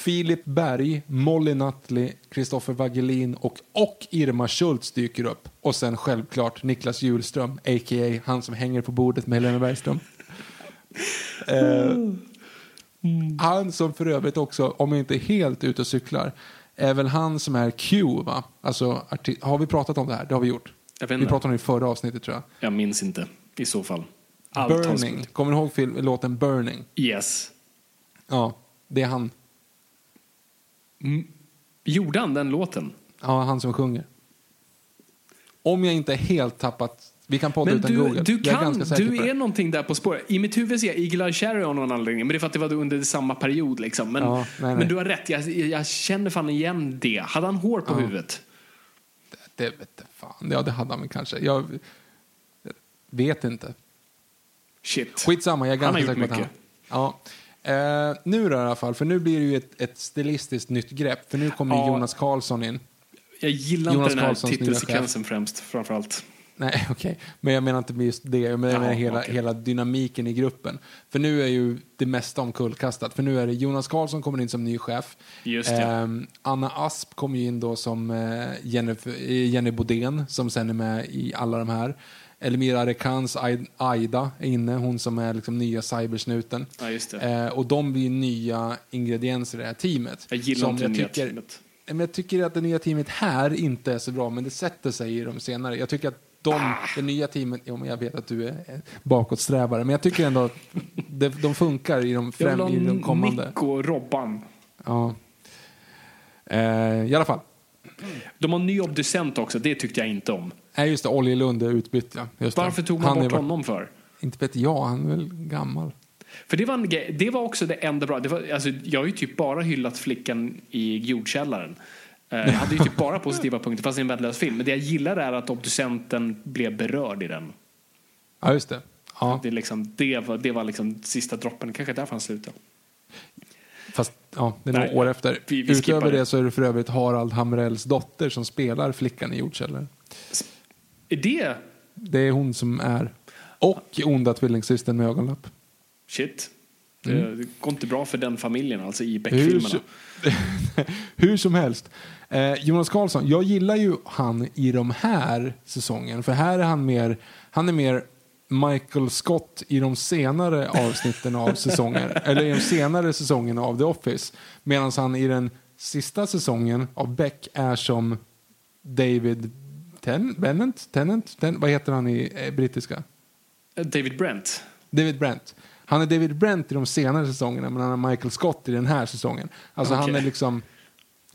Filip Berg, Molly Nutley, Kristoffer Wagelin och, och Irma Schultz dyker upp. Och sen självklart Niklas Hjulström, a.k.a. han som hänger på bordet med Helena Bergström. *laughs* Eh, han som för övrigt också, om jag inte är helt ute och cyklar, är väl han som är Q, va? Alltså, har vi pratat om det här? Det har vi gjort. Vi pratade om det i förra avsnittet tror jag. Jag minns inte i så fall. Allt Burning. Kommer du ihåg film, låten Burning? Yes. Ja, det är han. Gjorde han den låten? Ja, han som sjunger. Om jag inte är helt tappat... Vi kan podda Men utan du, Google. du, jag är kan, på du det. är någonting där på spåret. I mitt huvud ser jag Eagle Eye Cherry av någon anledning. Men det är för att det var under samma period. Liksom. Men, Ja, nej, nej. men du har rätt. Jag, jag känner fan igen det. Hade han hår på huvudet? Det vet jag fan. Ja, det hade han väl kanske. Jag vet inte. Shit. Skitsamma, jag är ganska säker på att han... mycket. Ja. Eh, nu då i alla fall, för nu blir det ju ett, ett stilistiskt nytt grepp. För nu kommer Ja. Jonas Karlsson in. Jag gillar Jonas inte den här Karlssons titelsekvensen främst, framförallt. Nej, *laughs* okej. Men jag menar inte just det. Jag menar Jaha, hela, okej. hela dynamiken i gruppen. För nu är ju det mesta omkullkastat. För nu är det Jonas Karlsson kommer in som ny chef. Just. Ehm, Anna Asp kommer ju in då som eh, Jennifer, eh, Jenny Bodén som sen är med i alla de här. Elmira Rekans Ai- Aida är inne, hon som är liksom nya cybersnuten. Ja. Eh, och de blir nya ingredienser i det här teamet. Jag gillar inte det nya tycker, teamet. men jag tycker att det nya teamet här inte är så bra, men det sätter sig i de senare. Jag tycker att de, Ah. det nya teamet, jo, men jag vet att du är bakåtsträvare, men jag tycker ändå att de, de funkar i de, främ, i de kommande. Nick och Robban. Ja. Eh, I alla fall. De har en ny obducent också, det tyckte jag inte om. Nej, just det, Oljelund är utbytt, ja. Just det. Varför tog man Han är bort varit- honom för? Inte vet jag, han är väl gammal. För det var, en det var också det enda bra. Det var, alltså, jag har ju typ bara hyllat flickan i jordkällaren. Eh, Jag hade ju typ bara *laughs* positiva punkter, fast det är en värdelös film. Men det jag gillar är att obducenten blev berörd i den. Ja, just det. Ja, Det, är liksom, det var, det var liksom sista droppen. Kanske därför han slutade. fast ja, det är några år efter. vi- vi Utöver det. det så är det för övrigt Harald Hamrells dotter som spelar flickan i jordkällaren. Är det... Det är hon som är. Och onda tvillingsystern med ögonlapp. Shit. Det, det går inte bra för den familjen alltså i Hur, Beck-filmerna. som- *laughs* hur som helst. Eh, Jonas Karlsson, jag gillar ju han i de här säsongen. För här är han mer, han är mer Michael Scott i de senare *laughs* avsnitten av säsongen. eller i de senare säsongerna av The Office. Medan han i den sista säsongen av Beck är som David Ten, Bennett? Tennant? Ten, vad heter han i eh, brittiska? David Brent. David Brent. Han är David Brent i de senare säsongerna men han är Michael Scott i den här säsongen. Alltså han Okej. är liksom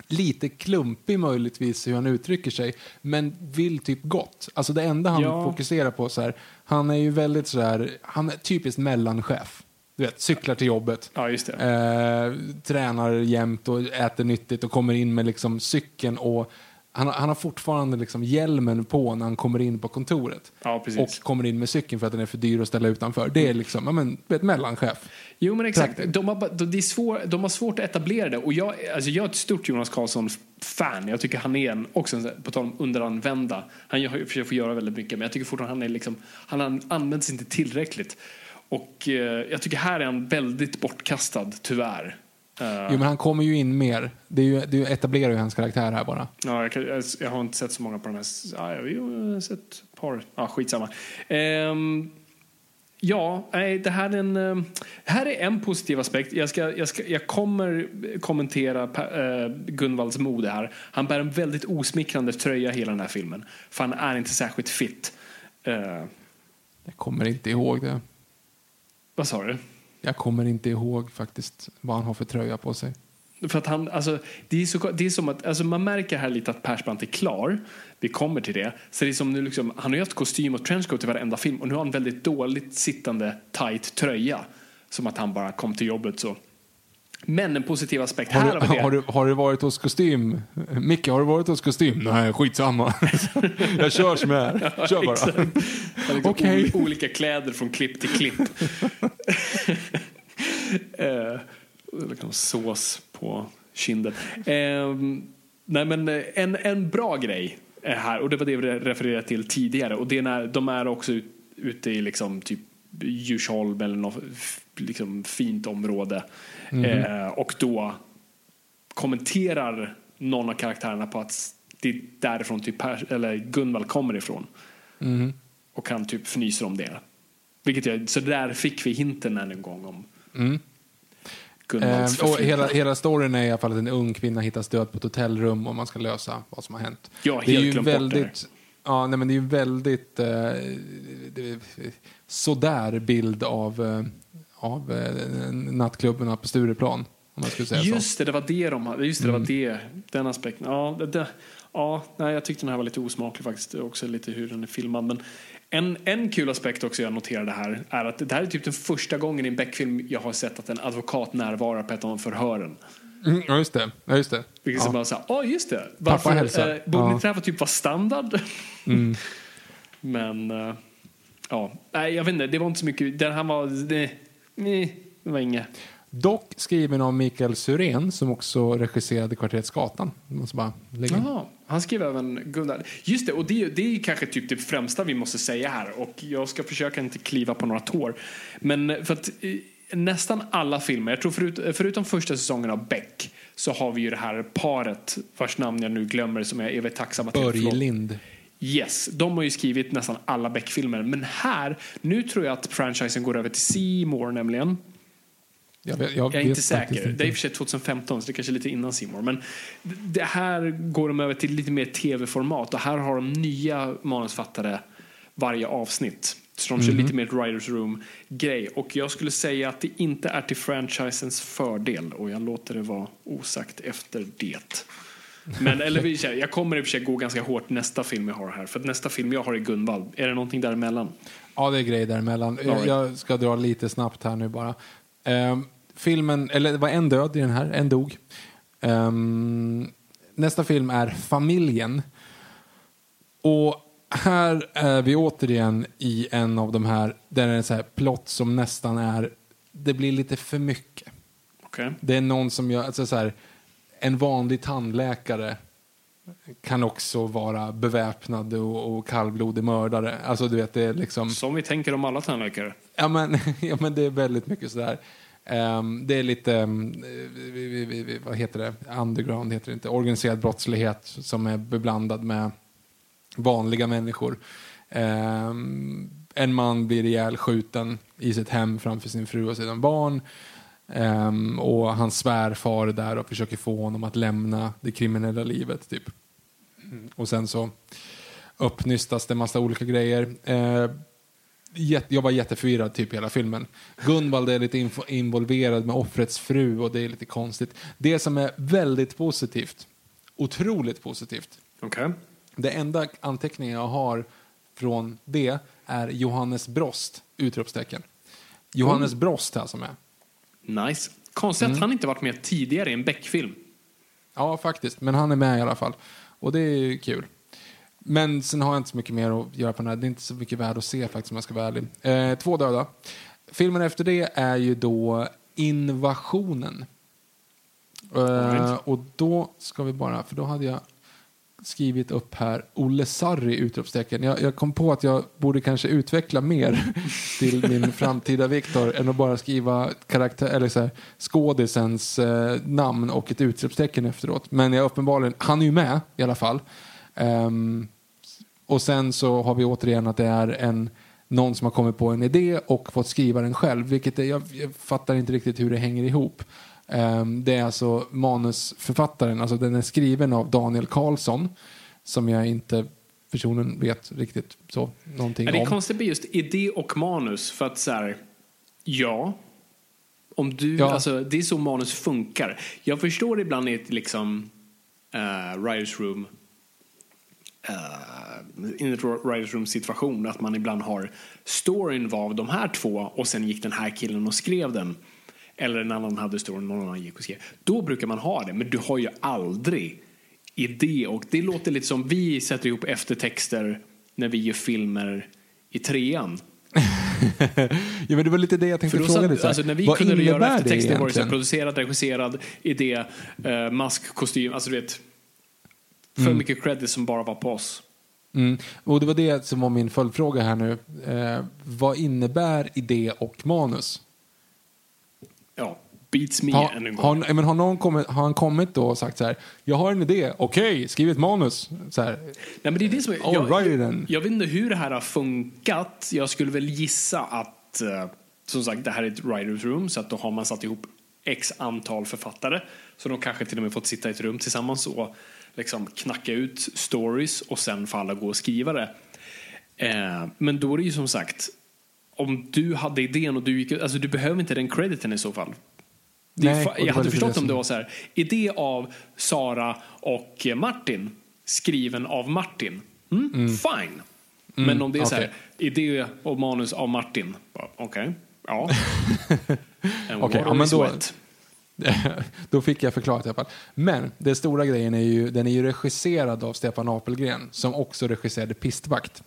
lite klumpig möjligtvis hur han uttrycker sig men vill typ gott. Alltså det enda han Ja. fokuserar på så här, han är ju väldigt så här, han är typiskt mellanchef. Du vet, cyklar till jobbet. Ja, just det. Eh, tränar jämt och äter nyttigt och kommer in med liksom cykeln och han, har- han har fortfarande liksom hjälmen på när han kommer in på kontoret. Ja. Och kommer in med cykeln för att den är för dyr att ställa utanför. Det är liksom, ja men, ett mellanchef. Jo men exakt. Praktiskt. De har, de, är svår, de har svårt att etablera det. Och jag, alltså jag är ett stort Jonas Karlsson-fan. Jag tycker han är en, också en, på tal om underanvända. Han försökt få göra väldigt mycket men jag tycker fortfarande han är liksom, han an- används inte tillräckligt. Och eh, jag tycker här är han väldigt bortkastad, tyvärr. Eh, Jo men han kommer ju in mer. Det, är ju, det etablerar ju hans karaktär här bara. Ja, jag, kan, jag, jag har inte sett så många på de här. Ja, jag har sett ett par. Ja, skitsamma. Ehm, ja, nej, det här är en, eh, det här är en positiv aspekt. Jag, ska, jag, ska, jag kommer kommentera eh, Gunvalds mode här. Han bär en väldigt osmickrande tröja hela den här filmen. För han är inte särskilt fit. Eh, Jag kommer inte ihåg det. vad sa du? Jag kommer inte ihåg faktiskt vad han har för tröja på sig. För att han, alltså, det, är så, det är som att, alltså man märker här lite att Persbrandt är klar. Vi kommer till det. Så det är som nu liksom, han har ju haft kostym och trenchcoat i varenda film och nu har han väldigt dåligt sittande tight tröja. Som att han bara kom till jobbet så. Men en positiv aspekt Har här du, har vi det. har, du, har du varit hos kostym? Micke, har du varit hos kostym? Nej, skitsamma. *laughs* jag kör som jag är. Kör bara. Liksom ol- Olika kläder från klipp till klipp. *laughs* eh, liksom sås på kinden. Eh, nej men en, en bra grej är här, och det var det vi refererade till tidigare, och det är när de är också ut, ute i liksom typ Djursholm eller något liksom fint område. Eh, och då kommenterar någon av karaktärerna på att det är därifrån typ per, eller Gunvald kommer ifrån. Och han typ fnyser om det. Vilket jag, så där fick vi hinten än en gång om Gunvalds Eh, och hela, hela storyn är i alla fall att en ung kvinna hittas död på ett hotellrum och man ska lösa vad som har hänt. Jag har det är helt ju väldigt, ja, nej, men det är ju väldigt eh, sådär bild av, eh, av eh, nattklubbarna på Stureplan. Om man skulle säga Just det, det var det de hade. Just det, det Mm. var det. Den aspekten. Ja, det, det, ja nej, jag tyckte den här var lite osmaklig faktiskt. Också lite hur den är filmad. Men en, en kul aspekt också jag noterade här är att det här är typ den första gången i en Beck-film jag har sett att en advokat närvarar på ett av förhören. så. Mm, ja, just det. Ja, just det. Vilket Ja. så bara så här, ja just det. Pappa hälsar. Eh, borde Ja. inte det här vara typ vara standard? *laughs* Mm. Men, eh, ja, nej, jag vet inte, det var inte så mycket. Den här var, det, nej, det var inget. Dock skriven av Mikael Syrén som också regisserade Kvarteret Skatan. Jag måste bara lägga in. Jaha, han skrev även Gunnar. Just det, och det, det är kanske typ det främsta vi måste säga här. Och jag ska försöka inte kliva på några tår. Men för att eh, nästan alla filmer, jag tror förut, förutom första säsongen av Beck, så har vi ju det här paret vars namn jag nu glömmer som jag är väldigt tacksam till. Börje. Lind. Yes, de har ju skrivit nästan alla Beck-filmer. Men här, nu tror jag att franchisen går över till More nämligen. Jag, vet, jag, Jag är inte säker. inte. Det är i och för sig 2015 så det är kanske är lite innan Simor. Men det här går de över till lite mer tv-format och här har de nya manusfattare varje avsnitt. Så de kör Mhm. lite mer writers room-grej. Och jag skulle säga att det inte är till franchisens fördel och jag låter det vara osagt efter det. Men eller, vi jag kommer i och för sig gå ganska hårt nästa film jag har här. För nästa film jag har är Gunvald. Är det någonting däremellan? Ja, det är grejer däremellan. Right. Jag ska dra lite snabbt här nu bara. Ehm, filmen, eller det var en död i den här, en dog. Ehm, nästa film är Familjen. Och här är vi återigen i en av de här, där det är en så här plott som nästan är, det blir lite för mycket. Okej. Det är någon som gör, alltså så här, en vanlig tandläkare kan också vara beväpnad och, och kallblodig mördare. Alltså du vet, det är liksom... Som vi tänker om alla tandläkare. Ja men, *laughs* ja, men det är väldigt mycket sådär. Ehm, det är lite, um, vi, vi, vi, vad heter det, underground heter det inte, organiserad brottslighet som är beblandad med vanliga människor. Ehm, en man blir ihjälskjuten i sitt hem framför sin fru och sina barn. Ehm, och hans svärfar är där och försöker få honom att lämna det kriminella livet. typ. Och sen så uppnystas det massa olika grejer. Jätte, jag var jätteförvirrad typ hela filmen. Gunvald är lite involverad med offrets fru och det är lite konstigt. Det som är väldigt positivt, otroligt positivt, Okej. det enda anteckningen jag har från det är Johannes Brost, utropstecken. Johannes Brost här som är. Nice. Konstigt Mm. att han inte varit med tidigare i en Beck-film. Ja, faktiskt. Men han är med i alla fall. Och det är kul. Men sen har jag inte så mycket mer att göra på den här. Det är inte så mycket värd att se faktiskt om jag ska vara ärlig. Eh, två döda. Filmen efter det är ju då Invasionen. Eh, och då ska vi bara, för då hade jag skrivit upp här Olle Sarri utropstecken. Jag, jag kom på att jag borde kanske utveckla mer *laughs* till min framtida Viktor än att bara skriva karaktär, eller så här, skådisens eh, namn och ett utropstecken efteråt. Men jag uppenbarligen, han är ju med i alla fall. Um, och sen så har vi återigen att det är en någon som har kommit på en idé och fått skriva den själv. Vilket är, jag, jag fattar inte riktigt hur det hänger ihop. Ehm, det är alltså manusförfattaren, alltså den är skriven av Daniel Karlsson. Som jag inte personen vet riktigt så någonting Ja, det är om. konstigt med just idé och manus. För att så här, ja. Om du, Ja. alltså, det är så manus funkar. Jag förstår ibland i ett liksom uh, writers room uh, in ett writers room situation att man ibland har storyn var av de här två och sen gick den här killen och skrev den. Eller en annan hade storyn någon annan gick och skrev. Då brukar man ha det, men du har ju aldrig idé. Och det låter lite som vi sätter ihop eftertexter när vi gör filmer i trean. *laughs* ja, men det var lite det jag tänkte För då fråga dig. alltså när vi vad kunde göra eftertexter var det så producerad, regisserad, idé, eh, mask, kostym. Alltså du vet, för mycket credit som bara var på oss. Mm. Och det var det som var min följdfråga här nu. Eh, vad innebär idé och manus? Ja, beats me Har, än en har, gång. men har, någon kommit, har han kommit då och sagt så här, jag har en idé, okej, skriv ett manus. Så här, Nej, men det är det som är, All jag, vet inte hur det här har funkat. Jag skulle väl gissa att, eh, som sagt, det här är ett writers room, så att då har man satt ihop x antal författare. Så de kanske till och med fått sitta i ett rum tillsammans och liksom knacka ut stories och sen får alla gå och skriva det. Eh, men då är det ju som sagt, om du hade idén och du gick alltså du behöver inte den crediten i så fall. Nej, fa- jag hade förstått det om det var så här, idé av Sara och Martin, skriven av Martin. Mm, Fine. Men om det är så här, idé och manus av Martin, okej, ja. *laughs* And Okej, water ja, men då- *laughs* då fick jag förklarat i alla fall. Men den stora grejen är ju, den är ju regisserad av Stefan Apelgren som också regisserade Pistvakt.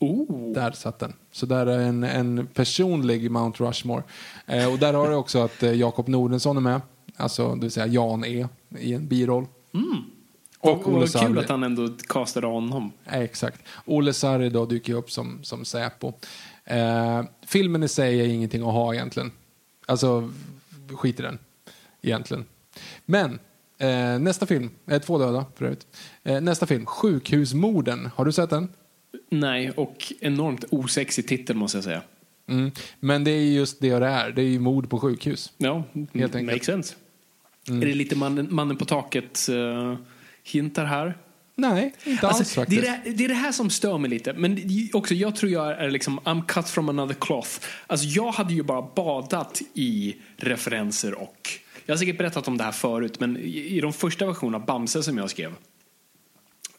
Oh. Där satt den. Så där är en, en personlig Mount Rushmore. Eh, och där har du också att eh, Jakob Nordensson är med. Alltså, det vill säga Jan E. i en biroll. Och, Och och Olle vad kul Sarri. att han ändå castade honom. Eh, exakt. Olle Sarri då dyker upp som, som Säpo. Eh, filmen i sig är ingenting att ha egentligen. Alltså, skit i den. Egentligen. Men, eh, nästa film, eh, två döda för övrigt. Eh, nästa film, Sjukhusmorden. Har du sett den? Nej, och enormt osexig titel måste jag säga. Mm. Men det är just det det är. Det är ju mord på sjukhus. Ja, Helt enkelt. makes sense. Är det lite mannen, mannen på taket uh, hintar här? Nej, inte alls Alltså, det, faktiskt. är det, här- det är det här som stör mig lite. Men det- också, jag tror jag är liksom, I'm cut from another cloth. Alltså, jag hade ju bara badat i referenser och... Jag har säkert berättat om det här förut, men i, i de första versionerna av Bamse som jag skrev,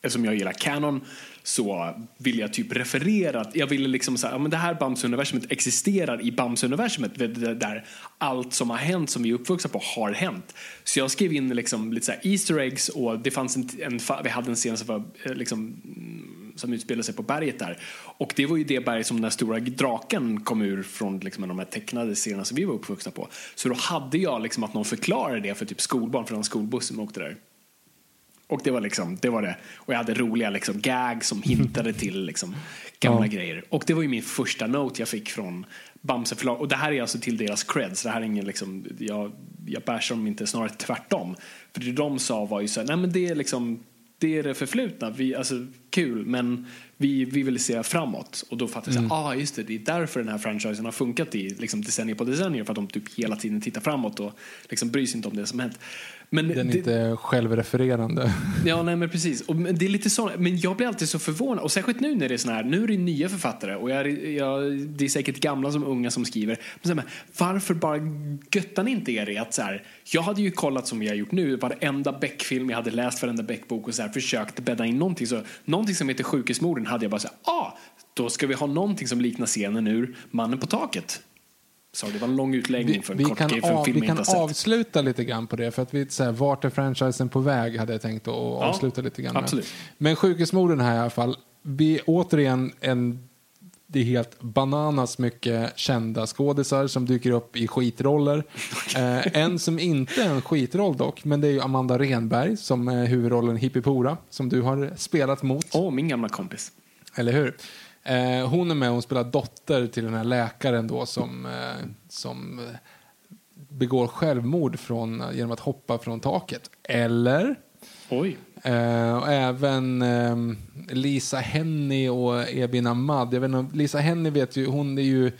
eftersom jag gillar Canon, så vill jag typ referera. Jag ville liksom säga, ja, men det här Bamse-universumet existerar i Bamse-universumet där allt som har hänt som vi är uppvuxna på har hänt. Så jag skrev in liksom lite så här Easter eggs och det fanns en, en vi hade en scen som var eh, liksom mm, som utspelade sig på berget där. Och det var ju det berg som den stora draken kom ur från liksom de här tecknade scenerna som vi var uppvuxna på. Så då hade jag liksom att någon förklarade det för typ skolbarn, för en skolbuss som åkte där. Och det var liksom, det var det. Och jag hade roliga liksom gags som hintade till liksom gamla grejer. Och det var ju min första note jag fick från Bamse förlag. Och det här är alltså till deras creds. Det här är ingen liksom, jag, jag bärsar dem inte, snarare tvärtom. För det de sa var ju så här, nej men det är liksom, det är det förflutna. Vi, alltså, kul, men vi, vi vill se framåt. Och då fattade jag, mm. ah, just det, det är därför den här franchisen har funkat i liksom, decennier på decennier. För att de typ hela tiden tittar framåt och liksom bryr sig inte om det som hänt. Men Den är det, inte självrefererande. Ja, nej men precis. Och, men det är lite så, men jag blir alltid så förvånad. Och särskilt nu när det är sån här, nu är det nya författare och jag, jag, det är säkert gamla som unga som skriver. Men, här, varför bara göttar ni inte er i att så här, jag hade ju kollat som jag har gjort nu, varenda Beck-film, jag hade läst varenda Beck-bok och så här, försökt bädda in någonting. Så, någonting som heter Sjukhusmorden hade jag bara så här, ah, då ska vi ha någonting som liknar scenen ur Mannen på taket. Så det var en lång utläggning Vi, för en vi kort kan, grej för en av, film vi kan avsluta lite grann på det. För att vi så här, vart är franchisen på väg hade jag tänkt att avsluta lite grann med. absolut. Men sjukhusmorden här i alla fall. Vi återigen en det är helt bananas mycket kända skådisar som dyker upp i skitroller. *laughs* Eh, en som inte är en skitroll dock, men det är Amanda Renberg som är huvudrollen Hippipora som du har spelat mot. Åh, min gamla kompis. Eller hur? Eh, hon är med hon spelar dotter till den här läkaren då som, eh, som eh, begår självmord från, genom att hoppa från taket. Eller? Oj. Eh, och även eh, Lisa Henny och Ebin Ahmad. Jag vet inte, Lisa Henny vet ju, hon är ju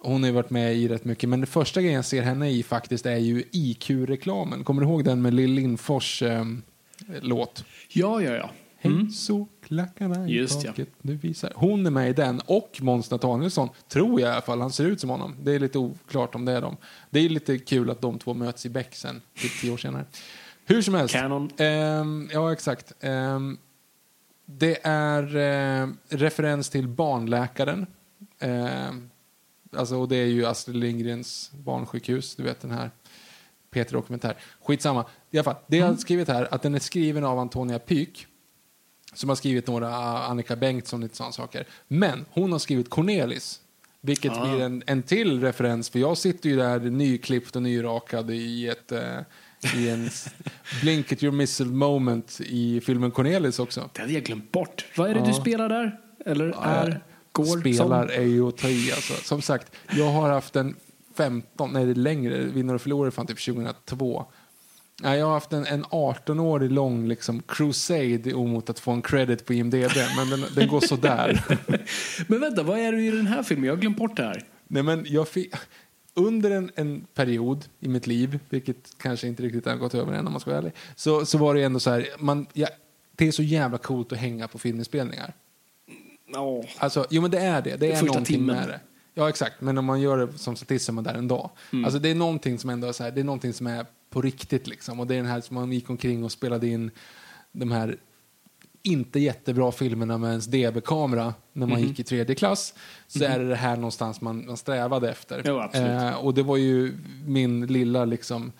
hon har ju varit med i rätt mycket, men det första grejen jag ser henne i faktiskt är ju IQ-reklamen. Kommer du ihåg den med Lill Lindfors eh, låt? Ja, ja, ja. Hej så klackarna i Just ja. taket nu visar. Hon är med i den och Måns Nathanielsson, tror jag i alla fall. Han ser ut som honom. Det är lite oklart om det är dem. Det är lite kul att de två möts i Beck sen, typ tio år senare. Hur som helst. Canon. Ehm, ja, exakt. Ehm, det är eh, referens till Barnläkaren. Ehm, alltså, och det är ju Astrid Lindgrens barnsjukhus, du vet den här Peter Dokumentär. Skitsamma. I alla fall, det jag har skrivit här, att den är skriven av Antonia Pyk som har skrivit några, uh, Annika Bengtsson, lite sådana saker. Men hon har skrivit Cornelis, vilket Ah. blir en, en till referens, för jag sitter ju där nyklippt och nyrakad i ett eh, i en *laughs* blink at your missile moment i filmen Cornelis också. Det hade jag glömt bort. Vad är det Ja. du spelar där? Eller är? Går? Spelar Som? är ju att ta i alltså. Som sagt, jag har haft en 15, nej det är längre, Vinnare och förlorare fan typ 2002. Nej, jag har haft en, en 18-årig lång liksom, crusade mot att få en credit på IMDB, men den, den går sådär. *laughs* Men vänta, vad är du i den här filmen? Jag har glömt bort det här. Nej, men jag fick, under en, en period i mitt liv, vilket kanske inte riktigt har gått över än om man ska vara ärlig, så, så var det ändå så här, man, ja, det är så jävla coolt att hänga på filminspelningar. Åh. Alltså, jo men det är det. Det är Första någonting timmen. med det. Ja exakt, men om man gör det som statist så är man där en dag. Mm. Alltså det är någonting som ändå är så här, det är någonting som är på riktigt liksom. Och det är den här som man gick omkring och spelade in de här inte jättebra filmerna med ens DB-kamera när man Mhm. gick i tredje klass. Så är det det här någonstans man, man strävade efter. Jo. Eh, och det var ju min lilla liksom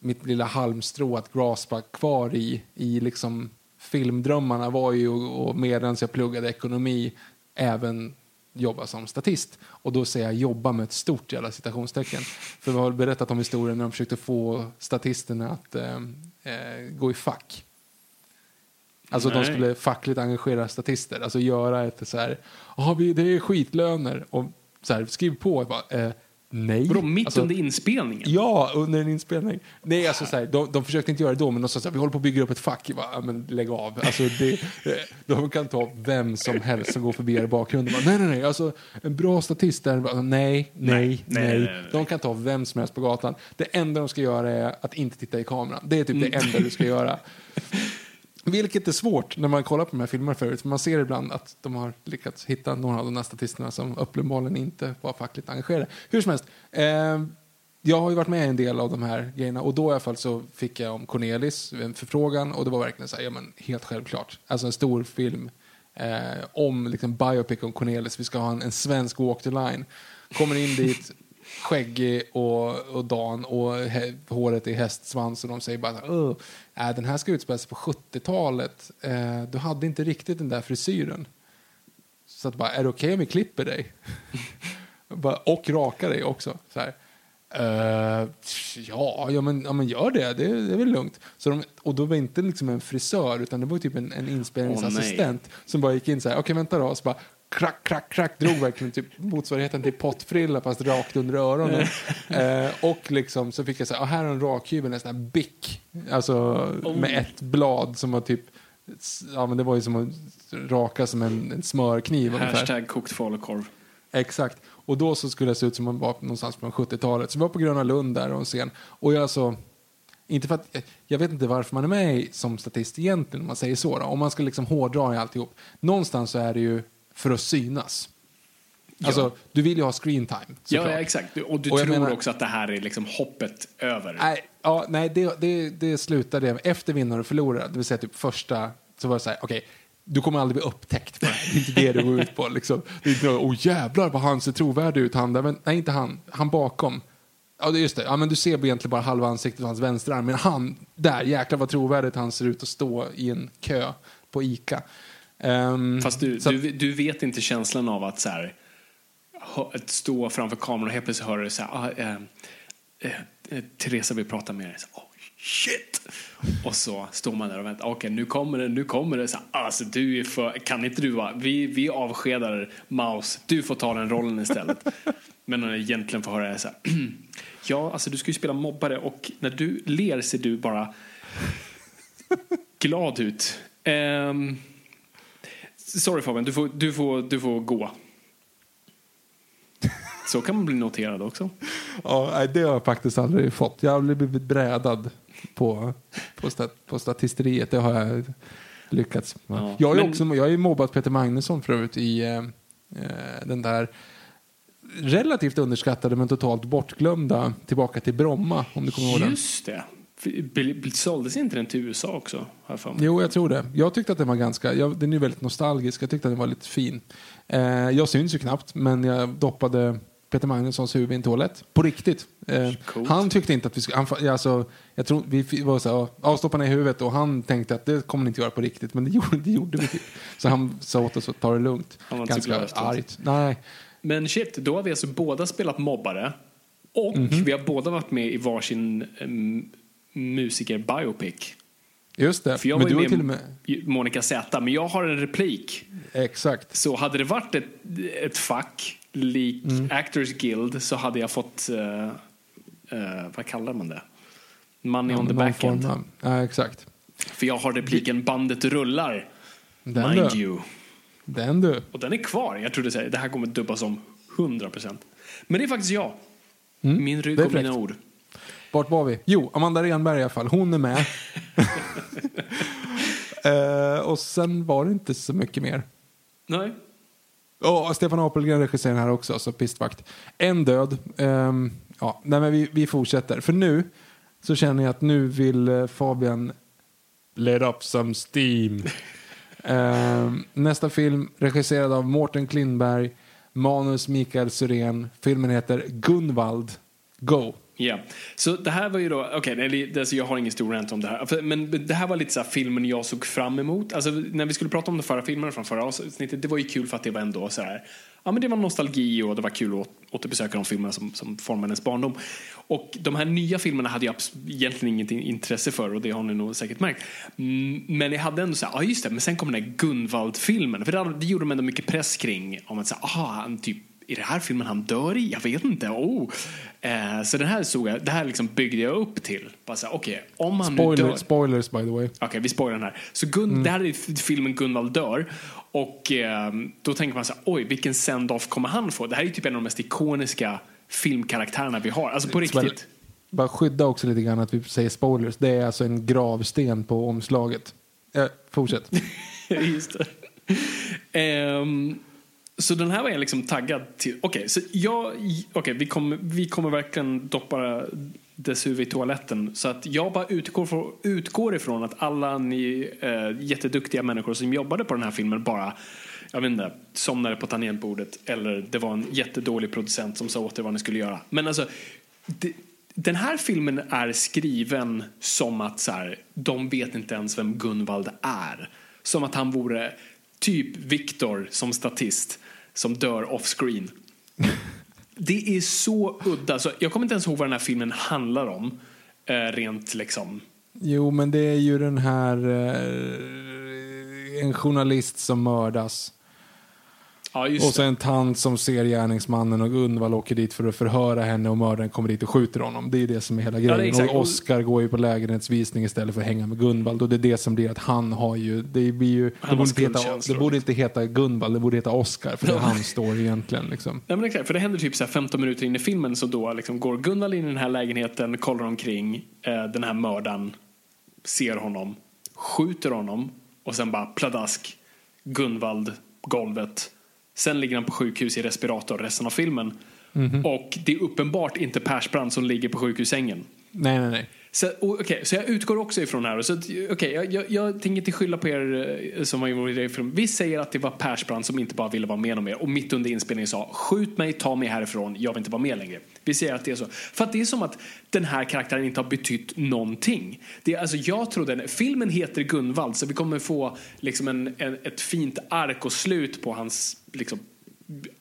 mitt lilla halmstrå att graspa kvar i, i liksom filmdrömmarna var ju och medan jag pluggade ekonomi även jobba som statist. Och då säger jag jobba med ett stort jävla citationstecken. För vi har berättat om historien när de försökte få statisterna att eh, eh, gå i fack. Alltså att de Nej. skulle fackligt engagera statister. Alltså göra ett så här, "Ja, vi det är skitlöner. Och så här, skriv på. Bara, eh, nej. Vadå, mitt Alltså, under inspelningen? Ja, under en inspelning. Nej, alltså, så här, de, de försökte inte göra det då, men de sa så här, vi håller på att bygga upp ett fack. Bara, men lägg av. Alltså, det, eh, de kan ta vem som helst som går förbi er i bakgrunden. Bara, nej, nej, nej. Alltså, en bra statist där. Bara, nej, nej, nej, nej, nej, nej, nej. De kan ta vem som helst på gatan. Det enda de ska göra är att inte titta i kameran. Det är typ Mm. det enda du ska göra. *laughs* Vilket är svårt när man kollar på de här filmerna förut. För man ser ibland att de har lyckats hitta några av de här statisterna som uppenbarligen inte var fackligt engagerade. Hur som helst. Eh, jag har ju varit med i en del av de här grejerna och då i alla fall så fick jag om Cornelis en förfrågan och det var verkligen så här, ja men helt självklart. Alltså en stor film eh, om liksom biopic om Cornelis. Vi ska ha en, en svensk walk the line. Kommer in dit, skäggig och, och Dan och he, håret i hästsvans och de säger bara Åh, äh, den här ska utspela sig på 70-talet. Eh, du hade inte riktigt den där frisyren. Så att bara, är det okej om vi klipper dig? *laughs* och rakar dig också. Så här. Eh, ja, ja, men, ja, men gör det. Det, det är väl lugnt. Så de, och då var det inte liksom en frisör, utan det var typ en, en inspelningsassistent som bara gick in så här, okej vänta då, så bara krack, krack, krack, drog verkligen typ motsvarigheten till pottfrilla fast rakt under öronen. eh, och liksom så fick jag säga, ah, här har en rakhyvel, en sån här bick, alltså med ett blad som var typ Ja, men det var ju som att raka som en, en smörkniv ungefär. Hashtag kokt falukorv. Exakt. Och då så skulle det se ut som man var någonstans på 70-talet. Så vi var på Gröna Lund där och en scen. Och jag alltså, inte för att, jag vet inte varför man är med som statist egentligen om man säger så. Då. Om man ska liksom hårdra i alltihop. Någonstans så är det ju för att synas. Alltså, du vill ju ha screen time. Ja, såklart. ja, exakt. Och du Och tror menar- också att det här är liksom hoppet över. Nej, ja, nej det, det, det slutade efter vinnare och förlorare. Det vill säga typ första, så var det så här, okej, du kommer aldrig bli upptäckt det är inte det det går ut på. Liksom. Det är inte, åh jävlar vad han ser trovärdig ut, han där. Men nej, inte han. Han bakom. Ja, just det. Ja, men du ser egentligen bara halva ansiktet och hans vänsterarm. Men han, där, jäklar vad trovärdigt han ser ut att stå i en kö på ICA. Ehm, Fast du, så du, du vet inte känslan av att så här, att stå framför kameran och helt plötsligt höra så här, ah, eh, eh, eh, Teresa vill prata med dig. Oh, shit! Och så står man där och väntar. Okej, nu kommer det, nu kommer det. Så här, alltså, du är för, kan inte du vara, vi, vi avskedar Maus, du får ta den rollen istället. *laughs* Men när egentligen får höra det så här, *clears throat* ja, alltså du ska ju spela mobbare och när du ler ser du bara *laughs* glad ut. Ehm, sorry Fabian, du får, du, får, du får gå. Så kan man bli noterad också. Ja, det har jag faktiskt aldrig fått. Jag har aldrig blivit brädad på, på, stat, på statisteriet. Det har jag lyckats med. Ja, Jag har men- också jag ju mobbat Peter Magnusson förut i eh, eh, den där relativt underskattade men totalt bortglömda Tillbaka till Bromma, om du kommer ihåg den. Just det. Såldes inte den till USA också? För mig. Jo, jag tror det. Jag tyckte att den var ganska, jag, den är ju väldigt nostalgisk, jag tyckte att den var lite fin. Eh, jag syns ju knappt, men jag doppade Peter Magnussons huvud i en toalett. På riktigt. Eh, han tyckte inte att vi skulle, han, alltså, jag tror vi var så här, ja, stoppa ner huvudet och han tänkte att det kommer ni inte göra på riktigt, men det *laughs* gjorde, det gjorde vi typ. Så han sa åt oss att ta det lugnt. Han var Ganska glad argt. Nej. Men shit, då har vi alltså båda spelat mobbare. Och vi har båda varit med i varsin um, musiker-biopic. Just det. För jag men var ju med, med, Monica Z, men jag har en replik. exakt. Så hade det varit ett, ett fack lik Mm. Actors Guild så hade jag fått, eh, eh, vad kallar man det? Money on the backend. form Ja, exakt. För jag har repliken bandet rullar, Den mind du. you. Den du. Och den är kvar. Jag trodde att det här kommer dubbas om 100%. Men det är faktiskt jag. Min rygg Mm. det är och mina ord. Vart var vi? Jo, Amanda Renberg i alla fall. Hon är med. *laughs* Eh, och sen var det inte så mycket mer. Nej. Och Stefan Apelgren regisserar här också, så pistvakt. En död. Ehm, ja, nej, men vi, vi fortsätter. För nu så känner jag att nu vill eh, Fabian let up some steam. *laughs* Ehm, nästa film regisserad av Mårten Klindberg, manus Mikael Syrén. Filmen heter Gunvald. Go. Ja, så det här var ju då, okej, okay, alltså jag har ingen stor rant om det här, men det här var lite så filmen jag såg fram emot. Alltså när vi skulle prata om den förra filmen från förra avsnittet, det var ju kul för att det var ändå så här, ja men det var nostalgi och det var kul att återbesöka de filmerna som, som formade ens barndom. Och de här nya filmerna hade jag egentligen inget intresse för och det har ni nog säkert märkt. Men jag hade ändå så här, ja just det, men sen kom den här Gunvald-filmen, för det, det gjorde de ändå mycket press kring, om att säga, aha, han typ i det här filmen han dör i? Jag vet inte. Oh. Eh, så den här såg jag, det här liksom byggde jag upp till. Bara så, okay, om han Spoiler, dör... Spoilers by the way. Okej, okay, vi spoilar den här. Så Gun, mm. det här är filmen Gunvald dör. Och eh, då tänker man så här, oj, vilken send-off kommer han få? Det här är typ en av de mest ikoniska filmkaraktärerna vi har. Alltså på riktigt. Bara skydda också lite grann att vi säger spoilers. Det är alltså en gravsten på omslaget. Eh, fortsätt. *laughs* Just det. Um, så den här var jag liksom taggad till. Okej, okay, så jag, okay, vi, kommer, vi kommer verkligen doppa dess huvud i toaletten. Så att jag bara utgår, för, utgår ifrån att alla ni eh, jätteduktiga människor som jobbade på den här filmen bara jag vet inte, somnade på tangentbordet eller det var en jättedålig producent som sa åt er vad ni skulle göra. Men alltså, det, den här filmen är skriven som att så här, de vet inte ens vem Gunvald är. Som att han vore typ Viktor som statist som dör off-screen. det är så udda. Så jag kommer inte ens ihåg vad den här filmen handlar om. Eh, rent liksom. Jo, men det är ju den här... Eh, en journalist som mördas. Ja, och så en tant som ser gärningsmannen och Gunvald åker dit för att förhöra henne och mördaren kommer dit och skjuter honom. Det är det som är hela grejen. Ja, och Oscar går ju på lägenhetsvisning istället för att hänga med Gunvald och det är det som blir att han har ju, det blir ju, det borde, inte heta, det borde inte heta Gunvald, det borde heta Oscar för det är hans story egentligen. Liksom. Ja, men exakt, för det händer typ så 15 minuter in i filmen så då liksom går Gunvald in i den här lägenheten, kollar omkring, eh, den här mördaren ser honom, skjuter honom och sen bara pladask, Gunvald, golvet Sen ligger han på sjukhus i respirator resten av filmen. Mm -hmm. Och det är uppenbart inte Persbrandt som ligger på sjukhussängen. Nej, nej, nej. Så, okay, så jag utgår också ifrån här. Så, okay, jag, jag, jag tänker inte skylla på er eh, som var involverade i filmen. Vi säger att det var Persbrandt som inte bara ville vara med om mer och mitt under inspelningen sa skjut mig, ta mig härifrån, jag vill inte vara med längre. Vi säger att det är så. För att det är som att den här karaktären inte har betytt någonting. Det är, alltså, jag trodde, filmen heter Gunvald så vi kommer få liksom en, en, ett fint ark och slut på hans liksom,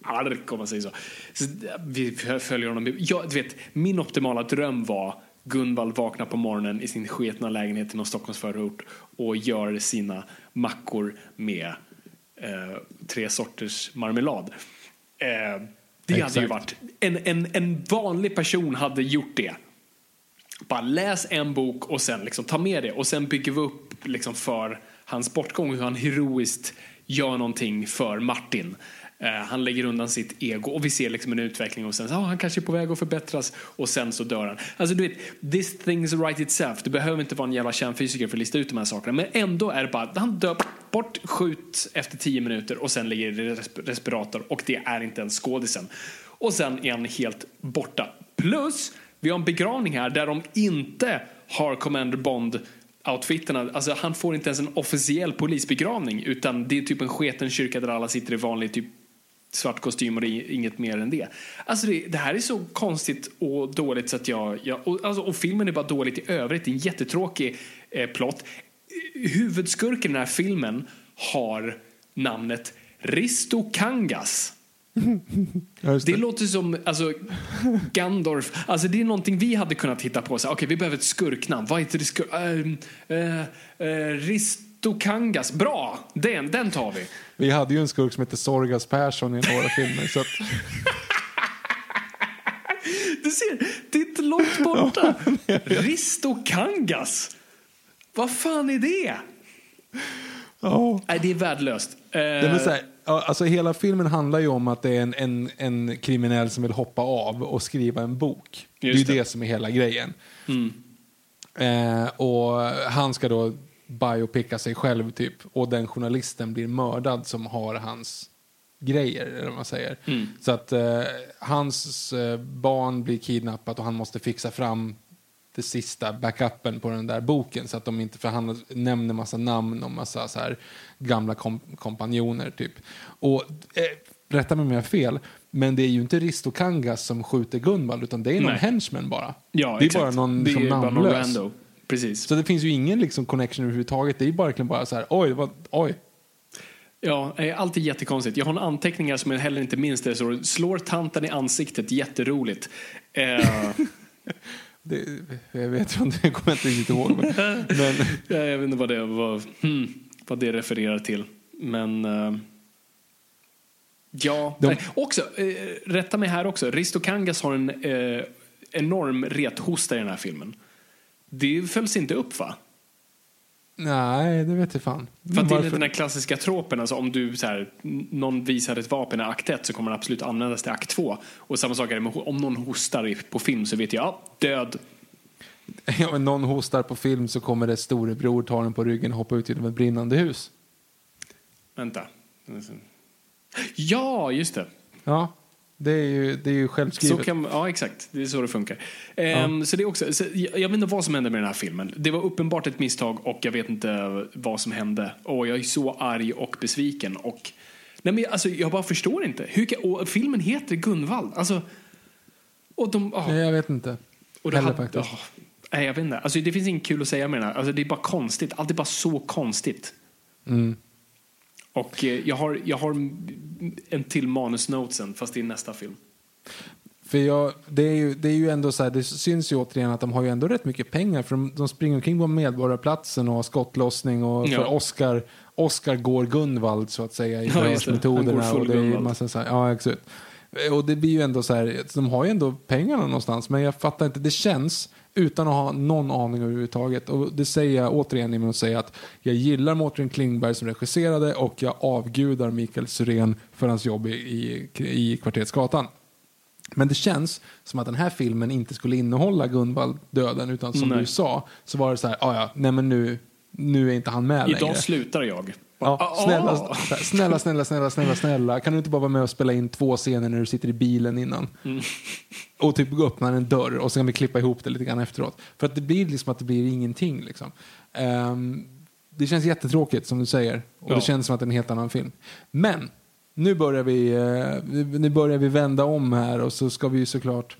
ark om man säger så. så vi följer honom. Jag, du vet, min optimala dröm var Gunvald vaknar på morgonen i sin sketna lägenhet i någon Stockholmsförort och gör sina mackor med eh, tre sorters marmelad. Eh, det Exakt. hade ju varit, en, en, en vanlig person hade gjort det. Bara läs en bok och sen liksom ta med det och sen bygger vi upp liksom för hans bortgång hur han heroiskt gör någonting för Martin. Eh, han lägger undan sitt ego och vi ser liksom en utveckling och sen så, oh, han kanske är på väg att förbättras och sen så dör han. Alltså du vet, this thing's right itself. Du behöver inte vara en jävla kärnfysiker för att lista ut de här sakerna. Men ändå är det bara, han dör bort, skjut efter tio minuter och sen ligger det i respirator och det är inte ens skådisen. Och sen är han helt borta. Plus, vi har en begravning här där de inte har Commander Bond outfitterna. Alltså han får inte ens en officiell polisbegravning utan det är typ en sketen kyrka där alla sitter i vanlig typ svart kostym och inget mer än det. Alltså det, det här är så konstigt och dåligt så att jag... jag och, alltså, och filmen är bara dåligt i övrigt. Det är en jättetråkig eh, plott. Huvudskurken i den här filmen har namnet Risto Kangas. *laughs* det. det. låter som alltså, Gandorf. Alltså, det är någonting vi hade kunnat hitta på. Okej, okay, vi behöver ett skurknamn. Vad heter det? Skur uh, uh, uh, Ristokangas. Bra! Den, den tar vi. Vi hade ju en skurk som hette Sorgas Persson i några filmer. Så att... *laughs* Du ser, det är inte långt borta. *laughs* Ristokangas. Vad fan är det? Oh. Nej, det är värdelöst. Det är så här, alltså hela filmen handlar ju om att det är en, en, en kriminell som vill hoppa av och skriva en bok. Just det är det. det som är hela grejen. Mm. Eh, och han ska då biopicka sig själv typ. Och den journalisten blir mördad som har hans grejer, eller vad man säger. Mm. Så att eh, hans eh, barn blir kidnappat och han måste fixa fram det sista backupen på den där boken så att de inte, för han nämner massa namn och massa så här gamla kom, kompanjoner typ. Och eh, rätta mig om jag har fel, Men det är ju inte Risto Kangas som skjuter Gunvald utan det är någon Nej. henchman bara. Ja, det är exakt. bara någon det bara någon namnlös. rando. Precis. Så det finns ju ingen liksom, connection överhuvudtaget. Det är bara, verkligen bara så här, oj, vad, oj. Ja, det är alltid jättekonstigt. Jag har några anteckningar som jag heller inte minns. Det står slår tanten i ansiktet, jätteroligt. Eh, *laughs* Det, jag vet inte, jag kommer inte riktigt ihåg. Men, men *laughs* Ja, jag vet inte vad det, vad, hmm, vad det refererar till. Men... eh, ja, De- också, eh, rätta mig här också. Risto Kangas har en eh, enorm rethosta i den här filmen. Det följs inte upp va? nej, det vet jag fan. För att det är Varför- den här klassiska tropen, alltså om du så här, någon visar ett vapen i akt 1 så kommer det absolut användas till akt 2. Och samma sak är det om någon hostar på film så vet jag, ja, död. *laughs* Ja, men någon hostar på film så kommer det storebror ta den på ryggen och hoppa ut genom ett brinnande hus. Vänta. Ja, just det. Ja, det är ju, det är ju Så självskrivet. kan, ja, exakt. Det är så det funkar. Ehm, så det är också, så jag, jag vet inte vad som hände med den här filmen. Det var uppenbart ett misstag och jag vet inte vad som hände. Och jag är så arg och besviken. Och, nej men, alltså, jag bara förstår inte. Hur, kan- och filmen heter Gunvald. Alltså, och de, ah, Nej, jag vet inte. och Heller hade- faktiskt. ah, nej, jag vet inte. Alltså, det finns inget kul att säga med den här. Alltså, det är bara konstigt. Allt är bara så konstigt. Mm. Och eh, jag, har, jag har en till manusnote sen, fast det är nästa film. För jag, det, är ju, det är ju ändå så här, det syns ju återigen att de har ju ändå rätt mycket pengar för de, de springer omkring på Medborgarplatsen och har skottlossning och Ja. för Oscar, Oscar går Gunvald så att säga i Ja, förhörsmetoderna. full och det är massa så här, ja, exakt. Och det blir ju ändå så här, de har ju ändå pengarna någonstans men jag fattar inte, det känns utan att ha någon aning överhuvudtaget. Och det säger jag återigen genom att säga att jag gillar Mårten Klingberg som regisserade och jag avgudar Mikael Syrén för hans jobb i, i, i Kvarteret Skatan. Men det känns som att den här filmen inte skulle innehålla Gunvald-döden utan som Nej. du sa så var det så här, "Ah, ja, nej men nu, nu är inte han med längre. Idag slutar jag. Ja, snälla, ah. snälla, snälla, snälla, snälla, snälla. Kan du inte bara vara med och spela in två scener när du sitter i bilen innan? Mm. Och typ gå öppna en dörr och så kan vi klippa ihop det lite grann efteråt. För att det blir liksom att det blir ingenting liksom. Ehm, det känns jättetråkigt som du säger. Och Ja. det känns som att det är en helt annan film. Men nu börjar vi, eh, nu börjar vi vända om här och så ska vi ju såklart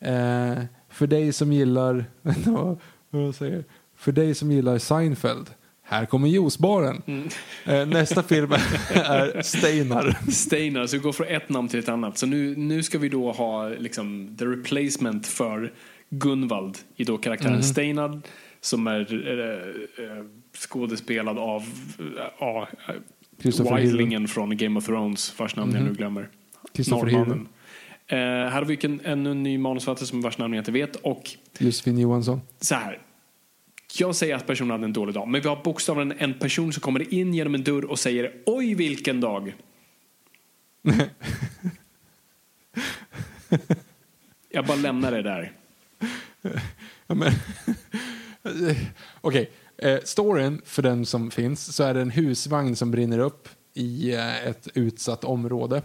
eh, för dig som gillar, *laughs* vad vad jag säger, för dig som gillar Seinfeld, här kommer juicebaren. Mm. Eh, nästa film *laughs* är Steinar. Steinar, så vi går från ett namn till ett annat. Så nu, nu ska vi då ha liksom the replacement för Gunvald i då karaktären Mhm. Steinar som är eh, skådespelad av uh, Hill. Wildlingen från Game of Thrones vars namn jag nu glömmer. Christopher Norrmannen. Eh, här har vi en, ännu en ny manusförfattare som vars namn jag inte vet. Och Josefin Johansson. så här. Jag säger att personen hade en dålig dag, men vi har bokstavligen en person som kommer in genom en dörr och säger oj vilken dag. *laughs* Jag bara lämnar det där. Ja, *laughs* Okej, eh, storyn för den som finns så är det en husvagn som brinner upp i eh, ett utsatt område.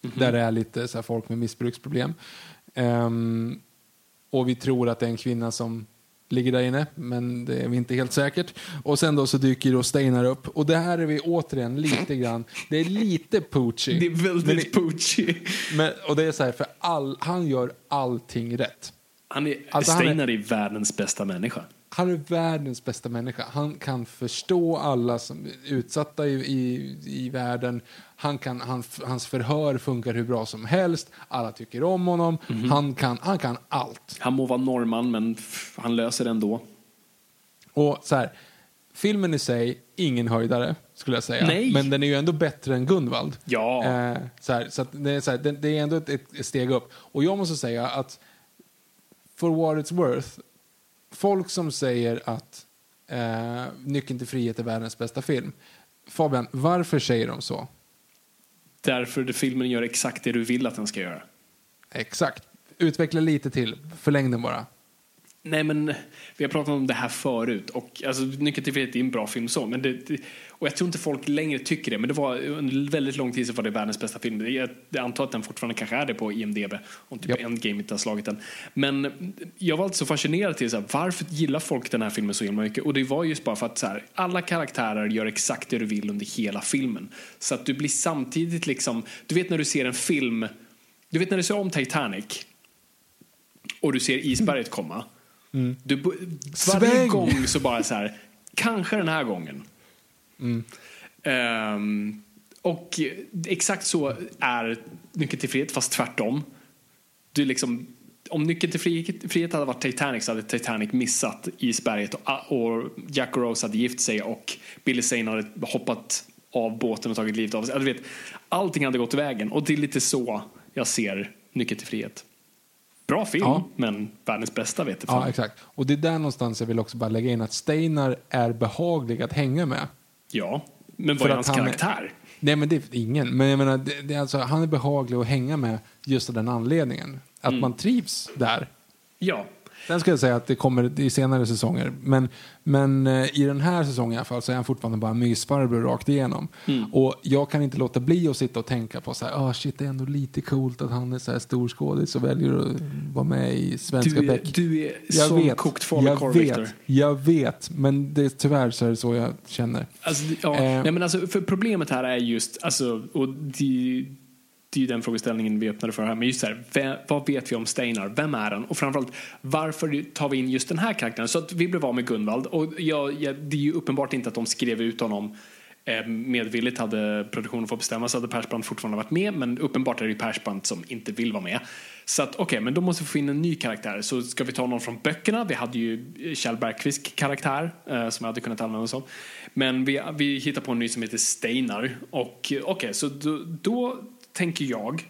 Där det är lite så här, folk med missbruksproblem. Ehm, och vi tror att det är en kvinna som ligger där inne, men det är vi inte helt säkert. Och sen då så dyker då Steinar upp. Och det här är vi återigen lite grann, det är lite Poochie. Det är Men väldigt det- Poochie. Men, och det är så här, för all, han gör allting rätt. Han är, Alltså, han är- Steinar är världens bästa människa. Han är världens bästa människa. Han kan förstå alla som är utsatta i, i, i världen. Han kan, han, hans förhör funkar hur bra som helst. Alla tycker om honom. Mhm. Han, kan, han kan allt. Han må vara norrman, men han löser det ändå. Och så här, filmen i sig, ingen höjdare skulle jag säga. Nej. Men den är ju ändå bättre än Gunvald. Ja. Eh, så här, så det, är så här, det, det är ändå ett, ett steg upp. Och jag måste säga att for what it's worth, folk som säger att eh, Nyckeln till frihet är världens bästa film. Fabian, varför säger de så? Därför filmen gör exakt det du vill att den ska göra. Exakt. Utveckla lite till. Förläng den bara. Nej men vi har pratat om det här förut och alltså Nyckeln till frihet är en bra film så men det, och jag tror inte folk längre tycker det men det var en väldigt lång tid så var det världens bästa film. Jag, jag antar att den fortfarande kanske är det på IMDB om typ Japp. Endgame inte har slagit den. Men jag var alltså så fascinerad till så här, varför gillar folk den här filmen så himla mycket och det var just bara för att så här, alla karaktärer gör exakt det du vill under hela filmen. Så att du blir samtidigt liksom, du vet när du ser en film, du vet när du ser om Titanic och du ser isberget komma. Du, bo- varje Sväng! gång så bara så här, kanske den här gången. Ehm, och exakt så är Nyckeln till frihet, fast tvärtom. Du liksom, om Nyckeln till frihet, hade varit Titanic så hade Titanic missat isberget och, och Jack och Rose hade gift sig och Billy Zane hade hoppat av båten och tagit livet av sig. Alltså, du vet, allting hade gått vägen och det är lite så jag ser Nyckeln till frihet. Bra film, Ja. men världens bästa vet jag fan. Ja, exakt. Och det är där någonstans jag vill också bara lägga in att Steinar är behaglig att hänga med. Ja, men vad är hans han är- karaktär? Nej, men det är ingen. Men jag menar, det, det är alltså, han är behaglig att hänga med just av den anledningen. Att Mm. man trivs där. Ja, Sen ska jag säga att det kommer i senare säsonger. Men, men eh, i den här säsongen i alla fall så är han fortfarande bara mysfarbror rakt igenom. Mm. Och jag kan inte låta bli att sitta och tänka på så här, oh, shit det är ändå lite coolt att han är så här storskådis och väljer att vara med i Svenska du är, Beck. du är Jag som vet, kokt jag falukorv, Victor. vet, jag vet, men det, tyvärr så är det så jag känner. Alltså, ja, Eh. nej, men alltså, för problemet här är just, alltså, och det, det är ju den frågeställningen vi öppnade för här, men just så här, vem, vad vet vi om Steinar? Vem är han? Och framförallt, varför tar vi in just den här karaktären? Så att vi blev av med Gunvald, och jag, jag, det är ju uppenbart inte att de skrev ut honom eh, medvilligt hade produktionen fått bestämma så hade Persbrandt fortfarande varit med men uppenbart är det ju Persbrandt som inte vill vara med. Så att okej, men då måste vi få in en ny karaktär. Så ska vi ta någon från böckerna? Vi hade ju eh, Kjell Bergqvist karaktär eh, som jag hade kunnat använda oss av. Men vi, vi hittar på en ny som heter Steinar. Och okej, okej, så då, då tänker jag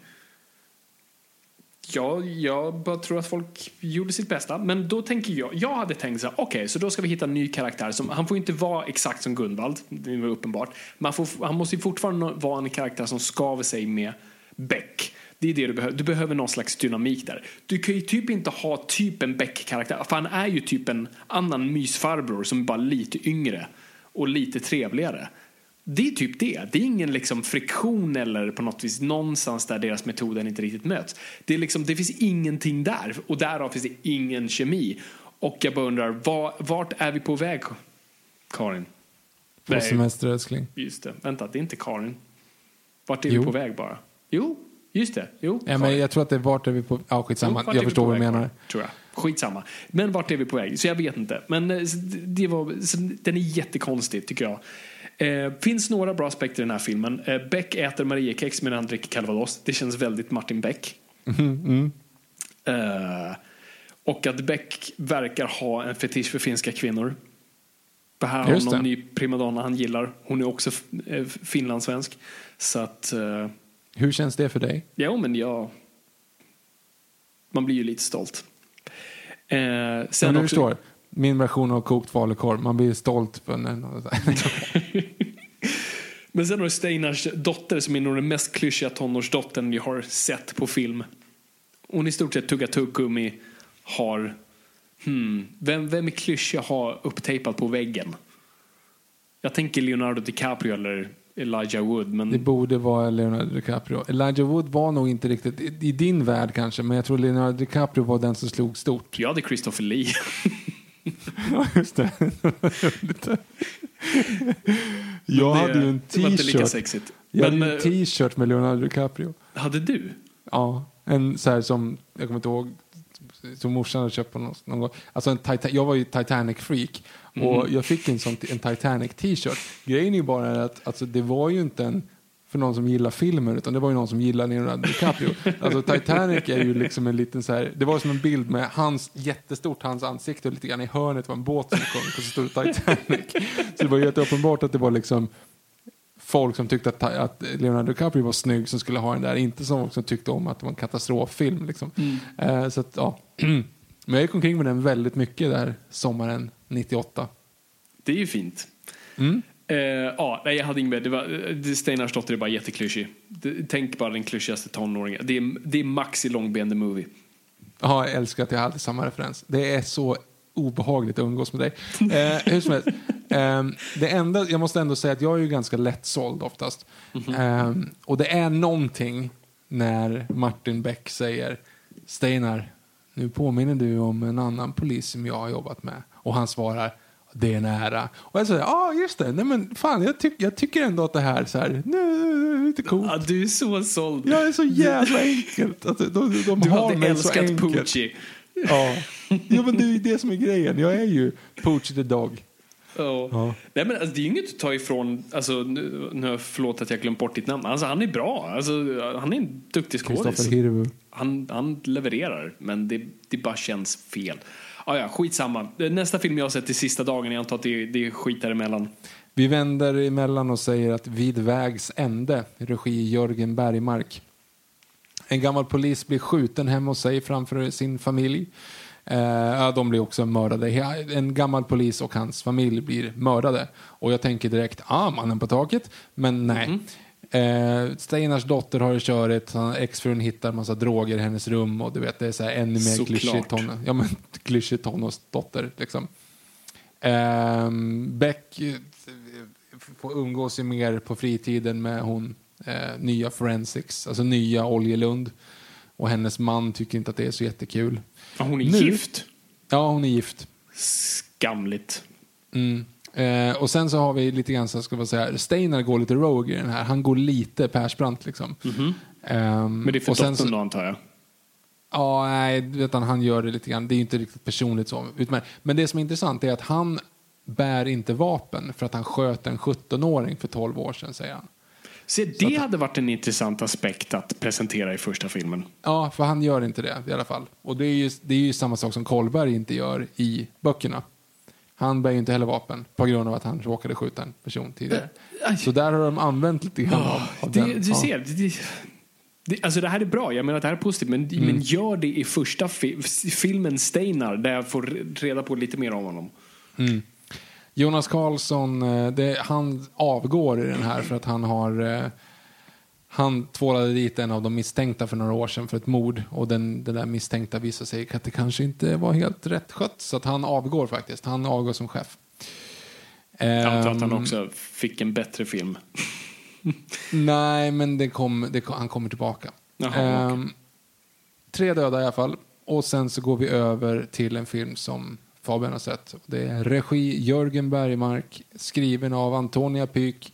Ja, jag bara tror att folk gjorde sitt bästa. Men då tänker jag, jag hade tänkt så här, okej, så då ska vi hitta en ny karaktär. Som, han får inte vara exakt som Gunvald, det var uppenbart. Men han, får, han måste ju fortfarande vara en karaktär som skaver sig med Beck. Det är det du behöver. Du behöver någon slags dynamik där. Du kan ju typ inte ha typ en Beck-karaktär. För han är ju typ en annan mysfarbror som är bara lite yngre och lite trevligare. Det är typ det. Det är ingen liksom friktion eller på något vis någonstans där deras metoder inte riktigt möts. Det, är liksom, det finns ingenting där och därav finns det ingen kemi. Och jag bara undrar, var, vart är vi på väg, Karin? På semester älskling. Just det, vänta, det är inte Karin. Vart är Jo. vi på väg bara? Jo, just det. Jo, Ja, men jag tror att det är vart är vi på... Ja, skitsamma. Jo, jag förstår vad du menar. Tror jag. Skitsamma. Men vart är vi på väg? Så jag vet inte. Men eh, det var, den är jättekonstig tycker jag. Eh, finns några bra aspekter i den här filmen. Eh, Beck äter Mariekex medan han dricker calvados. Det känns väldigt Martin Beck. Mm, Eh, och att Beck verkar ha en fetisch för finska kvinnor. Det här har någon ny primadonna han gillar. Hon är också eh, finlandssvensk. Så att... Eh, Hur känns det för dig? Jo, men jag... Man blir ju lite stolt. Eh, sen Men också, förstår, min version av kokt falukorv. Man blir stolt för. *laughs* Men sen har du Steinars dotter som är nog den mest klyschiga tonårsdottern jag har sett på film. Hon i stort sett tuggar tuggummi, har... Hmm, vem, vem är klyschig att ha upptejpat på väggen? Jag tänker Leonardo DiCaprio eller Elijah Wood, men... Det borde vara Leonardo DiCaprio. Elijah Wood var nog inte riktigt, i, i din värld kanske, men jag tror Leonardo DiCaprio var den som slog stort. Jag hade Christopher Lee. *laughs* Ja, just det. *laughs* jag Det- hade ju en t-shirt. Jag Men, hade en eh, t-shirt med Leonardo DiCaprio. hade du? Ja, en så här som, jag kommer inte ihåg, som morsan hade köpt på någon, någon gång. Alltså en Tita- jag var ju Titanic-freak och jag fick en sån en Titanic-t-shirt. Grejen är ju bara att alltså, det var ju inte en för någon som gillar filmer utan det var ju någon som gillar Leonardo DiCaprio. *laughs* Alltså Titanic är ju liksom en liten så här, det var som en bild med hans, jättestort hans ansikte och lite grann i hörnet var en båt som kom och så stod det Titanic. Så det var ju jätteuppenbart att det var liksom folk som tyckte att, att Leonardo DiCaprio var snygg som skulle ha den där, inte som folk som tyckte om att det var en katastroffilm. Liksom. Eh, så att, ja. Men jag gick omkring med den väldigt mycket där sommaren 98. Det är ju fint. Mm. Eh, ja, nej, jag hade inget mer. Det var, det- Steinars dotter är bara jätteklyschig. Tänk bara den klyschigaste tonåringen. Det är, det är Max i Long Be in the Movie. Ja, jag älskar att jag alltid samma referens. Det är så obehagligt att umgås med dig. Eh, hur som helst. Eh, det enda, jag måste ändå säga att jag är ju ganska lättsåld oftast. Eh, och det är någonting när Martin Beck säger Steinar, nu påminner du om en annan polis som jag har jobbat med. Och han svarar det är en ära. Och jag säger, ja ah, just det, nej men fan jag, tyck, jag tycker ändå att det här så här, nej, lite coolt. Ja, du är så såld. Jag är så jävla enkelt. Att de, de, de Du har hade älskat. Poochie. Ja. ja, men det är ju det som är grejen. Jag är ju Poochie the Dog. Ja. Ja. Nej, men alltså, det är ju inget att ta ifrån, alltså, nu, nu, förlåt att jag glömt bort ditt namn. Alltså, han är bra, alltså, han är en duktig skådis. Han, han levererar, men det, det bara känns fel. Ah, ja, skitsamma. Nästa film jag har sett är sista dagen, jag antar att det, det är skit däremellan. Vi vänder emellan och säger att Vid vägs ände, regi Jörgen Bergmark. En gammal polis blir skjuten hemma hos sig framför sin familj. Eh, ja, de blir också mördade. En gammal polis och hans familj blir mördade. Och jag tänker direkt, ah, mannen på taket. Men nej. Eh, Steinars dotter har det körigt. Exfrun hittar massa droger i hennes rum. Och du vet, det är så här ännu mer klyschigt. Hon, ja, men *laughs* klyschigt tonårsdotter liksom. Ehm, Beck eh, får umgås ju mer på fritiden med hon eh, nya Forensics, alltså nya Oljelund. Och hennes man tycker inte att det är så jättekul. Ja, hon är Nu- gift. Ja, hon är gift. Skamligt. Mm. Eh, och sen så har vi lite grann, så ska man säga, Steinar går lite rogue i den här. Han går lite Persbrandt liksom. Ehm, Men det är för dottern så- då antar jag. Ja, nej, utan han gör det lite grann. Det är ju inte riktigt personligt så. Men, men det som är intressant är att han bär inte vapen för att han sköt en 17-åring för 12 år sedan, säger han. Se, det hade varit en intressant aspekt att presentera i första filmen. Ja, för han gör inte det i alla fall. Och det är ju, det är ju samma sak som Kolberg inte gör i böckerna. Han bär ju inte heller vapen på grund av att han råkade skjuta en person tidigare. Så där har de använt lite grann av, av Det, den. du ser, det, det, alltså det här är bra, jag menar att det här är positivt, men, Mm. men gör det i första fi, filmen Steinar där jag får reda på lite mer om honom. Jonas Karlsson, eh, det, han avgår i den här för att han har eh, han tvålade dit en av de misstänkta för några år sedan för ett mord och den, den där misstänkta visade sig att det kanske inte var helt rätt skött så att han avgår faktiskt. Han avgår som chef. Jag antar att han Ehm, också fick en bättre film. *laughs* Nej, men det kom, det kom, han kommer tillbaka. Jaha, Ehm, Tre döda i alla fall. Och sen så går vi över till en film som Fabian har sett. Det är regi Jörgen Bergmark, skriven av Antonia Pyk.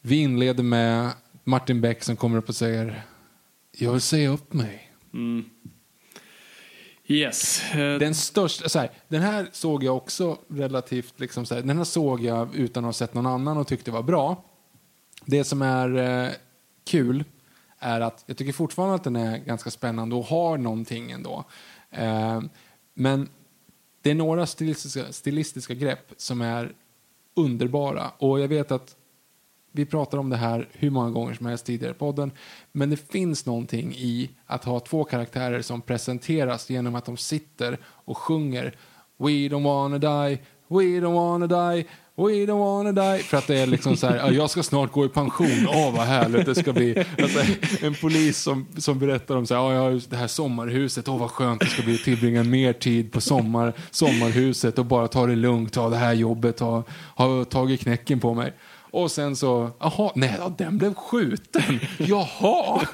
Vi inleder med Martin Beck som kommer upp och säger Jag vill säga upp mig. Yes. eh, Den största, så här, den här såg jag också relativt, liksom så här, den här såg jag utan att ha sett någon annan och tyckte var bra. Det som är eh, kul är att jag tycker fortfarande att den är ganska spännande och har någonting ändå. Eh, men det är några stilistiska, stilistiska grepp som är underbara och jag vet att vi pratar om det här hur många gånger som helst tidigare i podden. Men det finns någonting i att ha två karaktärer som presenteras genom att de sitter och sjunger We don't wanna die, we don't wanna die, we don't wanna die. För att det är liksom så här, "Ja, jag ska snart gå i pension, åh vad härligt det ska bli. Alltså, en polis som, som berättar om så här, jag har det här sommarhuset, åh vad skönt det ska bli att tillbringa mer tid på sommar, sommarhuset och bara ta det lugnt, ta det här jobbet, ha, ha tagit knäcken på mig. Och sen så, jaha, nej då, den blev skjuten. Jaha.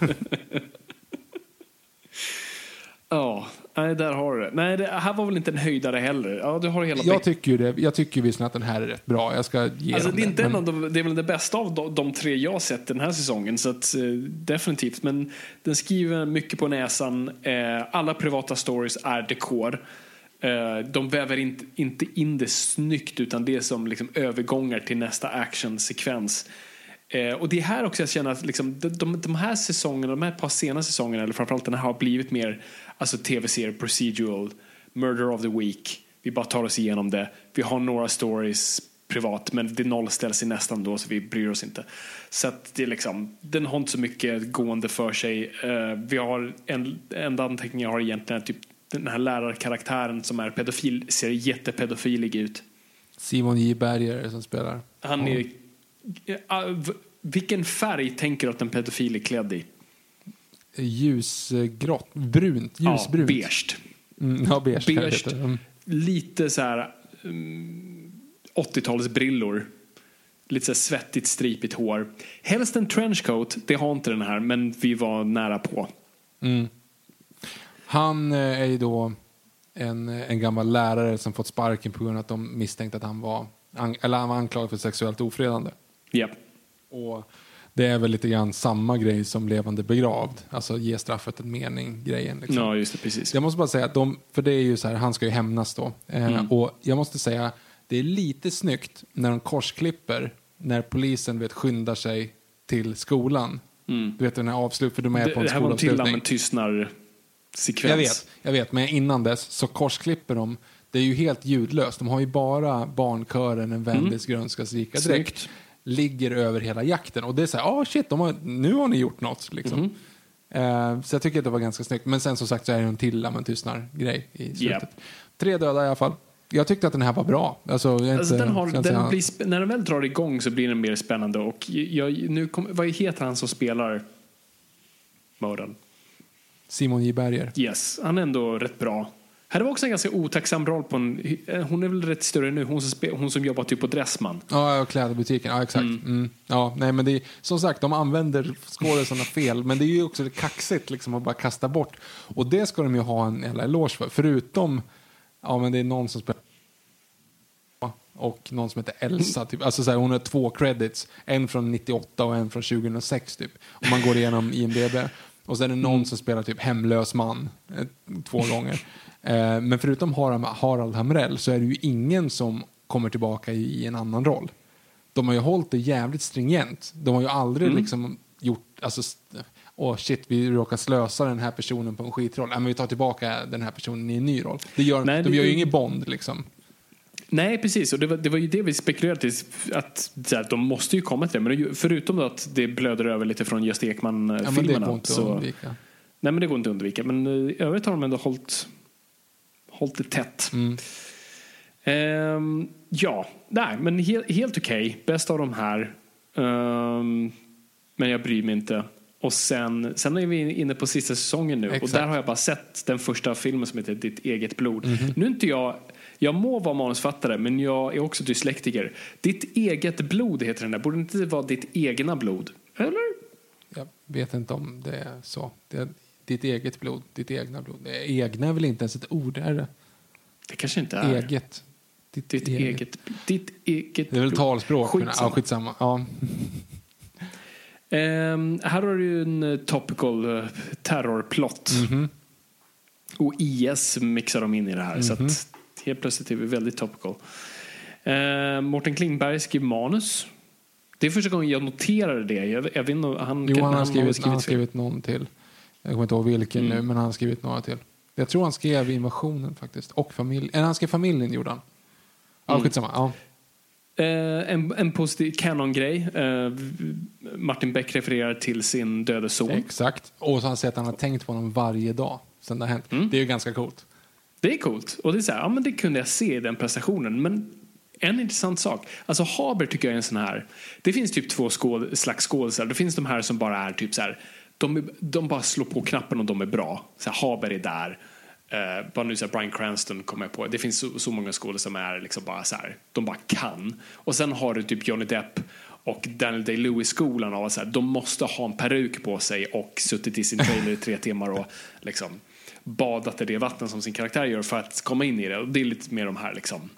Ja, nej, där har du det. Nej, det här var väl inte en höjdare heller. Ja, du har hela Jag tycker ju det. Jag tycker visserligen att den här är rätt bra. Jag ska ge Alltså, det, är inte men- en av de, det är väl det bästa av de, de tre jag sett den här säsongen. Så att, eh, definitivt. Men den skriver mycket på näsan. Eh, alla privata stories är dekor. Eh, de väver inte, inte in det snyggt utan det är som liksom övergångar till nästa actionsekvens. Eh, och det är här också jag känner att liksom, de, de, de här säsongerna, de här par sena säsongerna, eller framförallt den här har blivit mer alltså, tv-serier, procedural, murder of the week. Vi bara tar oss igenom det. Vi har några stories privat men det nollställs i nästan då så vi bryr oss inte. Så att det är liksom, den har inte så mycket gående för sig. Eh, vi har en enda anteckning jag har egentligen är typ den här lärarkaraktären som är pedofil ser jättepedofilig ut. Simon J Berger som spelar. Han är... Ja, v- vilken färg tänker du att en pedofil är klädd i? ljusgrått, brunt, Ja, ljusbrunt. beige. Mm, ja, beige. Beige. Mm. Lite så här mm, 80-talsbrillor. Lite så svettigt, stripigt hår. Helst en trenchcoat, det har inte den här, men vi var nära på. Han eh, är ju då en, en gammal lärare som fått sparken på grund av att de misstänkte att han var, an, eller han var anklagad för sexuellt ofredande. Ja. Och det är väl lite grann samma grej som levande begravd. Alltså ge straffet en mening grejen. Liksom. ja, just det, precis. Jag måste bara säga att de, för det är ju så här, han ska ju hämnas då. Eh, Mm. Och jag måste säga, det är lite snyggt när de korsklipper när polisen vet skyndar sig till skolan. Du vet den här avslut, för de är Mm. Det, på en det här var till skolavslutning. tystnar sekvens. Jag vet, jag vet, men innan dess så korsklipper de. Det är ju helt ljudlöst. De har ju bara barnkören En vänlig grönskas rika dräkt. Snyggt. Ligger över hela jakten. Och det är så här, oh shit, har, nu har ni gjort något. Liksom. Eh, så jag tycker att det var ganska snyggt. Men sen som sagt så är det en till men tystnar-grej i slutet. Japp. Tre döda i alla fall. Jag tyckte att den här var bra. Alltså, Alltså inte, den har, den säga- blir, när den väl drar igång så blir den mer spännande. Och jag, nu kom, vad heter han som spelar mördaren? Simon J. Berger. Yes, han är ändå rätt bra. Här var också en ganska otacksam roll på en... Hon är väl rätt större nu, hon som, spe, hon som jobbar typ på Dressman. Ja, och klädbutiken. Ja, exakt. Mm. Ja, nej, men det är, som sagt, de använder skådisarna fel. Men det är ju också kaxigt liksom, att bara kasta bort. Och det ska de ju ha en jävla eloge för. Förutom, ja men det är någon som spelar och någon som heter Elsa. Typ. Alltså, så här, hon har två credits. En från 98 och en från 2006. Typ. Om man går igenom IMDB. Och sen är det någon som spelar typ hemlös man eh, två gånger. *laughs* Eh, men förutom Harald, Hamrell så är det ju ingen som kommer tillbaka i, i en annan roll. De har ju hållit det jävligt stringent. De har ju aldrig liksom gjort, alltså, åh shit, vi råkar slösa den här personen på en skitroll. Ja, men vi tar tillbaka den här personen i en ny roll. Det gör, Nej, de det- gör ju ingen Bond liksom. Nej, precis. Och det var, det var ju det vi spekulerade i. Att så här, de måste ju komma till det. Men förutom att det blöder över lite från Gösta Ja, Ekman-filmerna. så, undvika. nej, men det går inte att undvika. Men eh, i övrigt har de ändå hållit, hållit det tätt. Mm. Ehm, ja, nej, men helt, helt okej. Bäst av de här. Ehm, men jag bryr mig inte. Och sen, sen är vi inne på sista säsongen nu. Och Exakt. Mhm. där har jag bara sett den första filmen som heter Ditt eget blod. Nu är inte jag... Jag må vara manusfattare, men jag är också dyslektiker. Ditt eget blod heter den där. Borde det inte vara ditt egna blod? Eller? Jag vet inte om det är så. Det är ditt eget blod, ditt egna blod. Det egna är väl inte ens ett ord, är det? Det kanske inte är. Eget. Ditt, Ditt eget, ditt eget Det är väl blod. talspråk? Skitsamma. Ja, skitsamma. Ja. Ehm, här har du en eh, topical eh, terrorplott. Mhm. Och IS mixar de in i det här. Så att helt plötsligt är vi väldigt topical. Ehm, Mårten Klingberg skriver manus. Det är första gången jag noterade det. Jag, jag vet inte, han, Jo, han har skrivit, han har fel. skrivit någon till. Jag kommer inte ihåg vilken Mm. nu, men han har skrivit några till. Jag tror han skrev invasionen faktiskt. Och familjen. Eller han skrev familjen gjorde han. Ja, Mm. skitsamma. Ja. Eh, en, en positiv canon-grej. Eh, Martin Beck refererar till sin döde son. Exakt. Och så har han sagt att han har tänkt på honom varje dag sen det har hänt. Mm. Det är ju ganska coolt. Det är coolt. Och det är så här, ja men det kunde jag se i den prestationen. Men en intressant sak. Alltså Haber tycker jag är en sån här. Det finns typ två skål, slags skådisar. Det finns de här som bara är typ så här. De, de bara slår på knappen och de är bra. Så här, Haber är där. Uh, bara nu så här, Bryan Cranston kommer jag på. Det finns så, så många skådespelare som är liksom bara så här. De bara kan. Och sen har du typ Johnny Depp och Daniel Day-Lewis-skolan av att så här, de måste ha en peruk på sig och suttit i sin trailer i tre timmar och liksom badat i det vatten som sin karaktär gör för att komma in i det. Och det är lite mer de här liksom.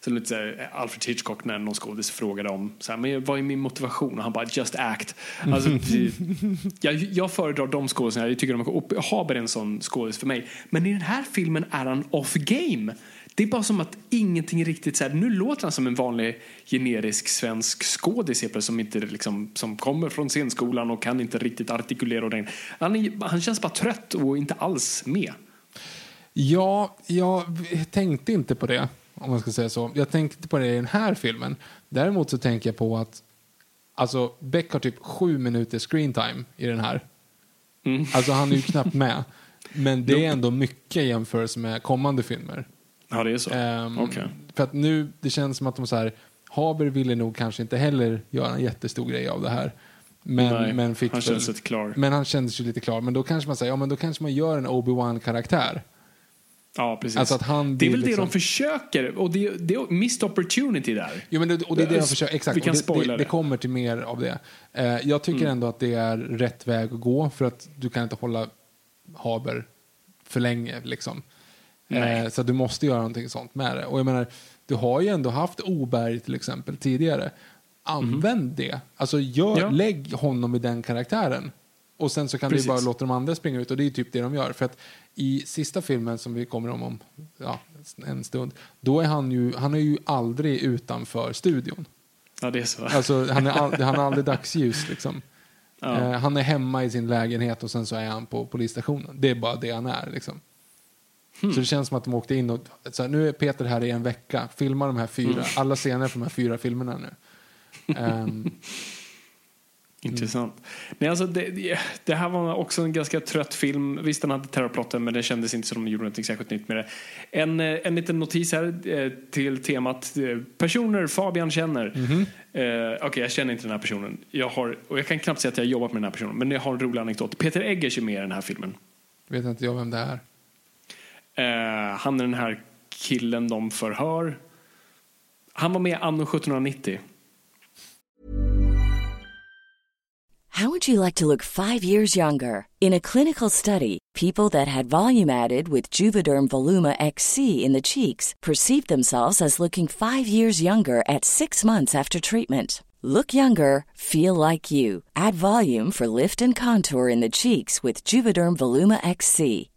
Så lite så här, Alfred Hitchcock när någon skådis frågade om så här, men vad är min motivation och han bara just act. Alltså, *laughs* jag, jag föredrar de skådisarna, jag tycker de är Haber är en sån skådis för mig. Men i den här filmen är han off game. Det är bara som att ingenting riktigt så här, nu låter han som en vanlig generisk svensk skådis som inte liksom, som kommer från scenskolan och kan inte riktigt artikulera ordentligt. Han, är- han känns bara trött och inte alls med. Ja, jag tänkte inte på det, om man ska säga så. Jag tänkte inte på det i den här filmen. Däremot så tänker jag på att alltså, Beck har typ sju minuter screen time i den här. Mm. Alltså han är ju knappt med. Men det är ändå mycket i jämförelse med kommande filmer. Ja, det är så. Ehm, Okej. För att nu, det känns som att de så här, Haber ville nog kanske inte heller göra en jättestor grej av det här. Men, Nej, men fick han känns lite klar. Men han kändes ju lite klar. Men då kanske man säger, ja men då kanske man gör en Obi-Wan-karaktär. Ja, precis. Alltså att han det är väl det liksom- de försöker, och det, det är missed opportunity där. Jo, men det, och det är det de försöker, exakt. Vi kan och det, det, det. det kommer till mer av det. Eh, jag tycker Mm. ändå att det är rätt väg att gå för att du kan inte hålla Haber för länge. Liksom. Eh, så du måste göra någonting sånt med det. Och jag menar, du har ju ändå haft Oberg till exempel tidigare. Använd det. Alltså gör. Ja. lägg honom i den karaktären. Och sen så kan du Precis. ju bara låta de andra springa ut och det är typ det de gör. För att i sista filmen som vi kommer om om ja, en stund, då är han ju, han är ju aldrig utanför studion. Ja, det är så. Alltså, han, är all, han har aldrig *laughs* dagsljus. Liksom. Ja. Eh, han är hemma i sin lägenhet och sen så är han på polisstationen. Det är bara det han är. Liksom. Hmm. Så det känns som att de åkte in och så nu är Peter här i en vecka. Filma de här fyra, Mm. alla scener från de här fyra filmerna nu. Ehm, *laughs* Intressant. Nej, alltså det, det- här var också en ganska trött film. Visst, den hade terrorplotten, men det kändes inte som de gjorde något särskilt nytt med det. En, eh, en liten notis här eh, till temat eh, personer Fabian känner. Eh, Okej, jag känner inte den här personen. Jag har, och jag kan knappt säga att jag har jobbat med den här personen, men jag har en rolig anekdot. Peter Eggers är med i den här filmen. vet inte jag vem det är. Eh, han är den här killen de förhör. Han var med anno 1790. How would you like to look five years younger? In a clinical study, people that had volume added with Juvederm Voluma XC in the cheeks perceived themselves as looking five years younger at six months after treatment. Look younger, feel like you. Add volume for lift and contour in the cheeks with Juvederm Voluma XC.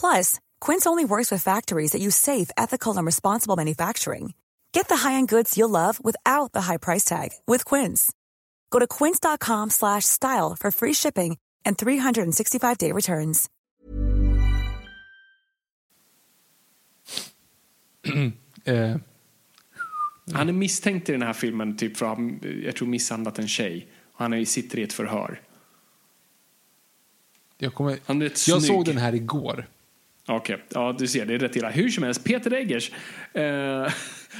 Plus, Quince only works with factories that use safe, ethical, and responsible manufacturing. Get the high-end goods you'll love without the high price tag with Quince. Go to quince.com slash style for free shipping and 365-day returns. *clears throat* Eh, Han är misstänkt i den här filmen typ för att jag tror, misshandlat en tjej. Och han är, sitter i ett förhör. jag kommer, Han är rätt jag snygg. såg den här igår. Okej, okay. ja du ser, det är rätt illa. Hur som helst, Peter Eggers. Eh, *laughs*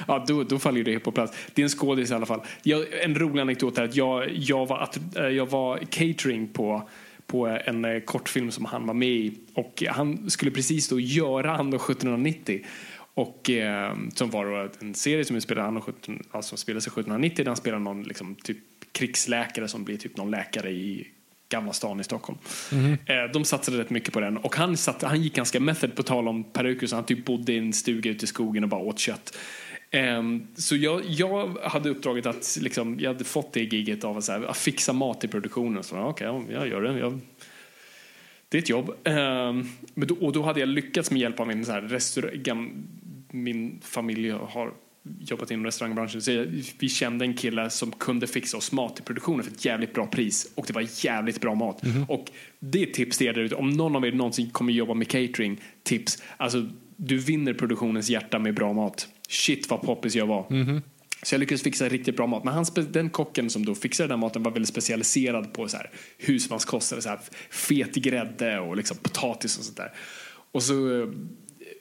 ja, då, då faller det på plats. Det är en skådis i alla fall. Jag, en rolig anekdot är att jag, jag, var, att, eh, jag var catering på på en eh, kortfilm som han var med i. Och han skulle precis då göra Anno 1790. Och, eh, som var då en serie som spelade Anno 17, alltså spelades 1790 där han spelar någon liksom, typ krigsläkare som blir typ någon läkare i Gamla stan i Stockholm. Eh, de satsade rätt mycket på den. Och han, satt, han gick ganska method på tal om peruker så han typ bodde i en stuga ute i skogen och bara åt kött. Ehm, så jag, jag hade uppdraget att liksom, jag hade fått det giget av att, så här, att fixa mat i produktionen. Så okej, ja, jag gör det. Jag, det är ett jobb. Ehm, men då, och då hade jag lyckats med hjälp av min så här, restaurang, min familj har jobbat inom restaurangbranschen. Så vi kände en kille som kunde fixa oss mat i produktionen för ett jävligt bra pris. Och det var jävligt bra mat. Och det är ett tips till er där ute. Om någon av er någonsin kommer jobba med catering, tips. Alltså, du vinner produktionens hjärta med bra mat. Shit vad poppis jag var. Så jag lyckades fixa riktigt bra mat. Men han, den kocken som då fixade den maten var väldigt specialiserad på så här, husmanskost. Så här, fet grädde och liksom potatis och sånt där. Och så, eh,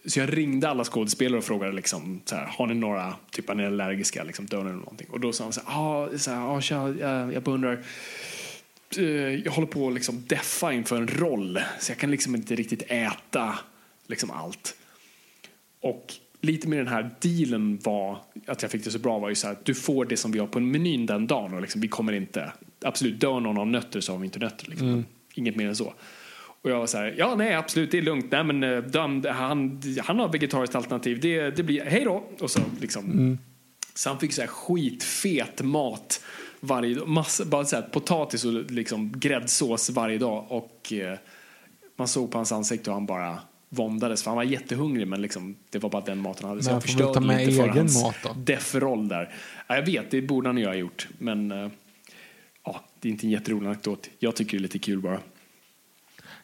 så jag ringde alla skådespelare och frågade liksom, så här, har ni några, typ är ni allergiska, liksom, dör eller någonting? Och då sa han så här, ah, så här ah, tja, jag, jag bara undrar, eh, jag håller på att liksom deffa inför en roll så jag kan liksom inte riktigt äta liksom allt. Och lite med den här dealen var att jag fick det så bra var ju så här du får det som vi har på menyn den dagen och liksom, vi kommer inte, absolut dör någon av nötter så har vi inte nötter liksom. Inget mer än så. Och jag var så här, ja nej absolut det är lugnt, nej men eh, de, han, han har vegetariskt alternativ, det, det blir, hej då! Och så liksom, så han fick så här skitfet mat varje dag, massa, bara så här potatis och liksom gräddsås varje dag och eh, man såg på hans ansikte och han bara våndades för han var jättehungrig men liksom, det var bara den maten han hade. Så jag förstörde lite för egen hans mat då? där. Ja, jag vet, det borde han ju ha gjort men eh, ja, det är inte en jätterolig anekdot. Jag tycker det är lite kul bara.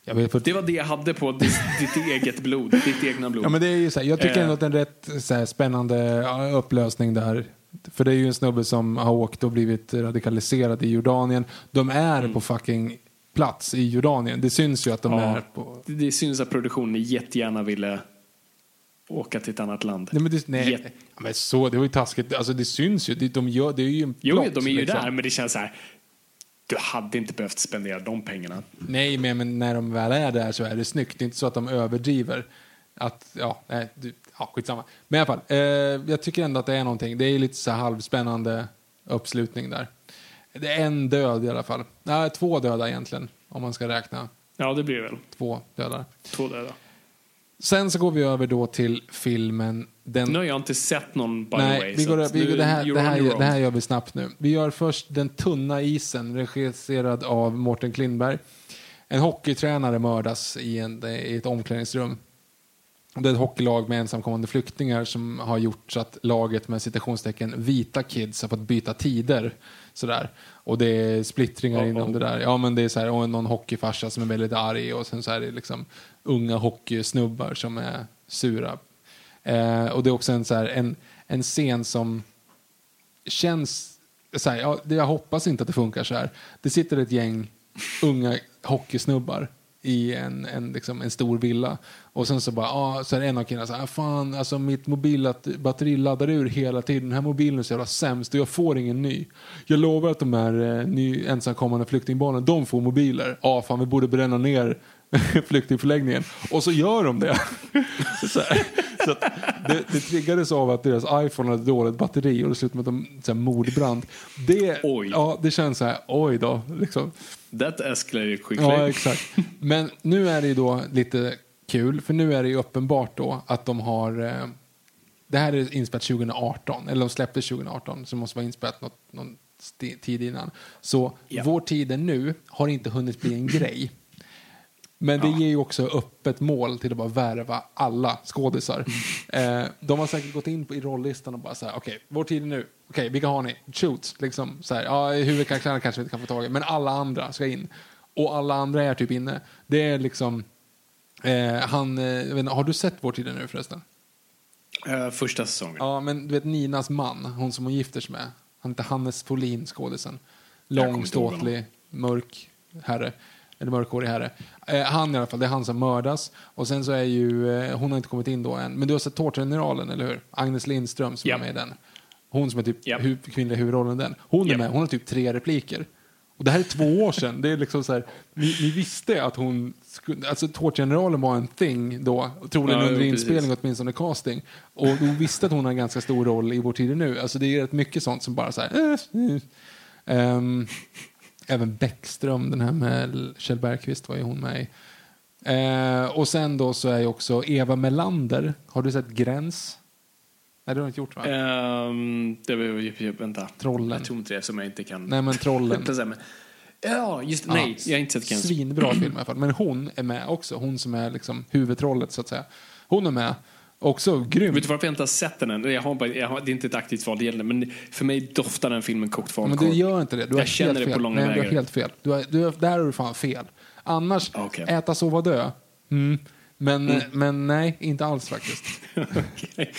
Vet, Det var det jag hade på ditt, ditt eget blod, ditt egna blod. ja, men det är ju så här, jag tycker Eh. ändå att det är en rätt här, spännande upplösning där. För det är ju en snubbe som har åkt och blivit radikaliserad i Jordanien. De är på fucking plats i Jordanien. Det syns ju att de Mm. Ja. är på... Det, det syns att produktionen jättegärna ville åka till ett annat land. Nej, men det, nej, Jätte- ja, men så, det var ju taskigt. Alltså det syns ju. Det, de gör, det är ju en Jo, plott, de är ju liksom. där, men det känns så här. Du hade inte behövt spendera de pengarna. Nej, men, när de väl är där så är det snyggt. Det är inte så att de överdriver. Att, ja, nej, du, ja, skitsamma. Men i alla fall, eh, jag tycker ändå att det är någonting. Det är lite så halvspännande uppslutning där. Det är en död i alla fall. Nej, två döda egentligen, om man ska räkna Ja, det blir väl. två döda. Två döda. Sen så går vi över då till filmen Den Nu har jag inte sett någon by the Nej, way. vi går, vi, nu- det, här, det, här, your det här gör vi snabbt nu. Vi gör först Den tunna isen, regisserad av Mårten Klintberg. En hockeytränare mördas i, en, i ett omklädningsrum. Det är ett hockeylag med ensamkommande flyktingar som har gjort så att laget med citationstecken vita kids har fått byta tider. Sådär. Och det är splittringar Oh, inom oh. det där. Ja men det är så här, och någon hockeyfarsa som är väldigt arg och sen så är det liksom unga hockeysnubbar som är sura. Eh, och det är också en, så här, en, en scen som känns... Så här, jag, jag hoppas inte att det funkar så här. Det sitter ett gäng unga hockeysnubbar i en, en, liksom, en stor villa. Och sen så bara, ah, så är det en av killarna så här, ah, fan, alltså mitt mobilbatteri laddar ur hela tiden. Den här mobilen är så jävla sämst och jag får ingen ny. Jag lovar att de här eh, ny, ensamkommande flyktingbarnen, de får mobiler. Ja, ah, fan vi borde bränna ner *laughs* flyktingförläggningen. Och så gör de det. *laughs* så så det, det triggades av att deras iPhone hade dåligt batteri och det slutade med att de mordbrand. Det, Oj. Ja, det känns så här, oj då. Liksom. That escalated quickly. Ja, exakt. Men nu är det ju då lite kul, för nu är det ju uppenbart då att de har... Eh, det här är inspelat 2018, eller de släppte 2018, så det måste vara inspelat något, någon tid innan. Så Ja. vår tid är nu har inte hunnit bli en grej. Men det ger ju också öppet mål till att bara värva alla skådisar. Eh, de har säkert gått in på, i rollistan och bara så här, okej, vår tid är nu. Okej, vilka har ni? Shoot, liksom så här, ja, huvudkaraktärerna kanske vi inte kan få tag i, men alla andra ska in. Och alla andra är typ inne. Det är liksom, eh, han, eh, jag vet inte, har du sett vår tid är nu förresten? Eh, första säsongen. Ja, men du vet Ninas man, hon som hon gifter sig med. Han heter Hannes Folin, skådisen. Lång, ståtlig, mörk herre. Eller mörkhårig herre. Eh, han i alla fall, det är han som mördas. Och sen så är ju, eh, hon har inte kommit in då än. Men du har sett Tårtgeneralen, eller hur? Agnes Lindström som Japp. är med i den. Hon som är typ Japp. hu- kvinnliga huvudrollen den. Hon är Japp. med, hon har typ tre repliker. Och det här är två år sedan. Det är liksom så här, ni, ni visste att hon, skulle, alltså Tårtgeneralen var en thing då, troligen Ja, under jo, inspelning precis. åtminstone casting. Och du visste att hon har en ganska stor roll i Vår tid nu. Alltså det är rätt mycket sånt som bara så här... eh, eh. Även Bäckström, den här med Kjell Bergqvist var ju hon med i. Eh, och sen då så är ju också Eva Melander. Har du sett Gräns? Nej, det har du inte gjort va? Ehm, det var vänta. Trollen. Jag tror inte det som jag inte kan... Nej, men Trollen. *laughs* Ja, just Nej, Ja, jag har inte sett Gräns. Svinbra film i alla fall. Men hon är med också. Hon som är liksom huvudtrollet så att säga. Hon är med. Också grym. Vet du varför jag inte har sett den än? Jag har bara, jag har, det är inte ett aktivt val det gäller, men för mig doftar den filmen kokt Men falukorv. du gör inte det. Du har Jag känner helt det på fel. långa Nej, du har vägar. helt fel. Du har, du har, där har du fan fel. Annars, Okej. äta, sova, dö. Mm. Men, Mm. men nej, inte alls faktiskt. *laughs* Okej.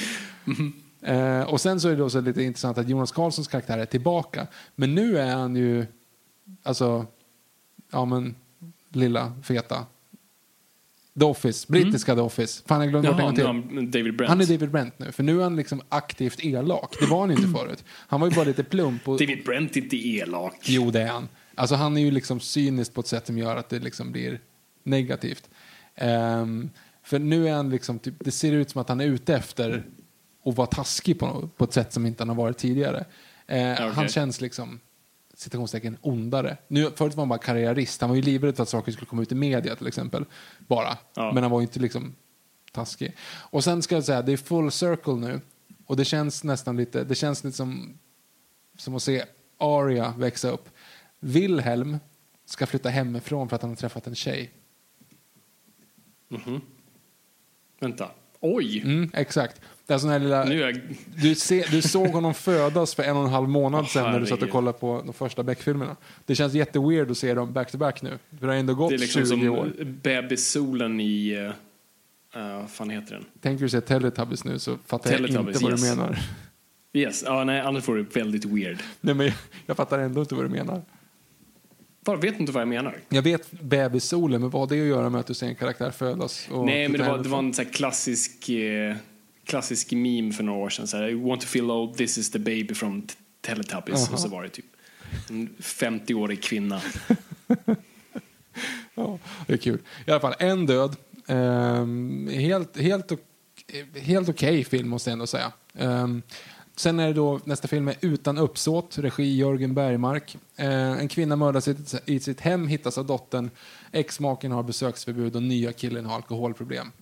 Eh, och sen så är det också lite intressant att Jonas Karlssons karaktär är tillbaka. Men nu är han ju, alltså, ja men, lilla, feta. The Office, brittiska The Office. Fan, jag glömde bort en Jaha, gång till. han David Brent. Han är David Brent nu, för nu är han liksom aktivt elak. Det var han inte förut. Han var ju bara lite plump. Och, David Brent är inte elak. Jo, det är han. Alltså han är ju liksom cynisk på ett sätt som gör att det liksom blir negativt. Ehm, för nu är han liksom, typ, det ser ut som att han är ute efter att vara taskig på, på ett sätt som inte han har varit tidigare. Eh, Okej. Han känns liksom, citationstecken, ondare. Nu, förut var han bara karriärist. Han var ju livrädd för att saker skulle komma ut i media till exempel. Bara. Ja. Men han var ju inte liksom taskig. Och sen ska jag säga, det är full circle nu. Och det känns nästan lite, det känns lite som, som att se Aria växa upp. Wilhelm ska flytta hemifrån för att han har träffat en tjej. Vänta. Oj! Mm, exakt. Är sån här lilla, Nu är jag... du, se, du såg honom födas för en och en halv månad sedan när du satt och kollade på de första Beck-filmerna. Det känns jätteweird att se dem back-to-back nu. För det har ändå gått Det är liksom 20 år. som bebissolen i... Uh, vad fan heter den? Tänker du säga Teletubbies nu så fattar jag inte vad du yes. menar. Yes, ja, nej, annars vore det väldigt weird. Nej, men jag, jag fattar ändå inte vad du menar. Bara, vet inte vad jag menar? Jag vet bebissolen, men vad har det att göra med att du ser en karaktär födas? Nej, men det var, det var en så här klassisk, eh, klassisk meme för några år sedan. Så här, you want to feel old, this is the baby from Teletubbies. Aha. Och så var det typ en 50-årig kvinna. *laughs* Ja, det är kul. I alla fall, en död. Ehm, helt helt, helt okej film måste jag ändå säga. Ehm, sen är det då nästa film är Utan uppsåt, regi Jörgen Bergmark. Ehm, en kvinna mördas i sitt, i sitt hem, hittas av dottern. Exmaken har besöksförbud och nya killen har alkoholproblem.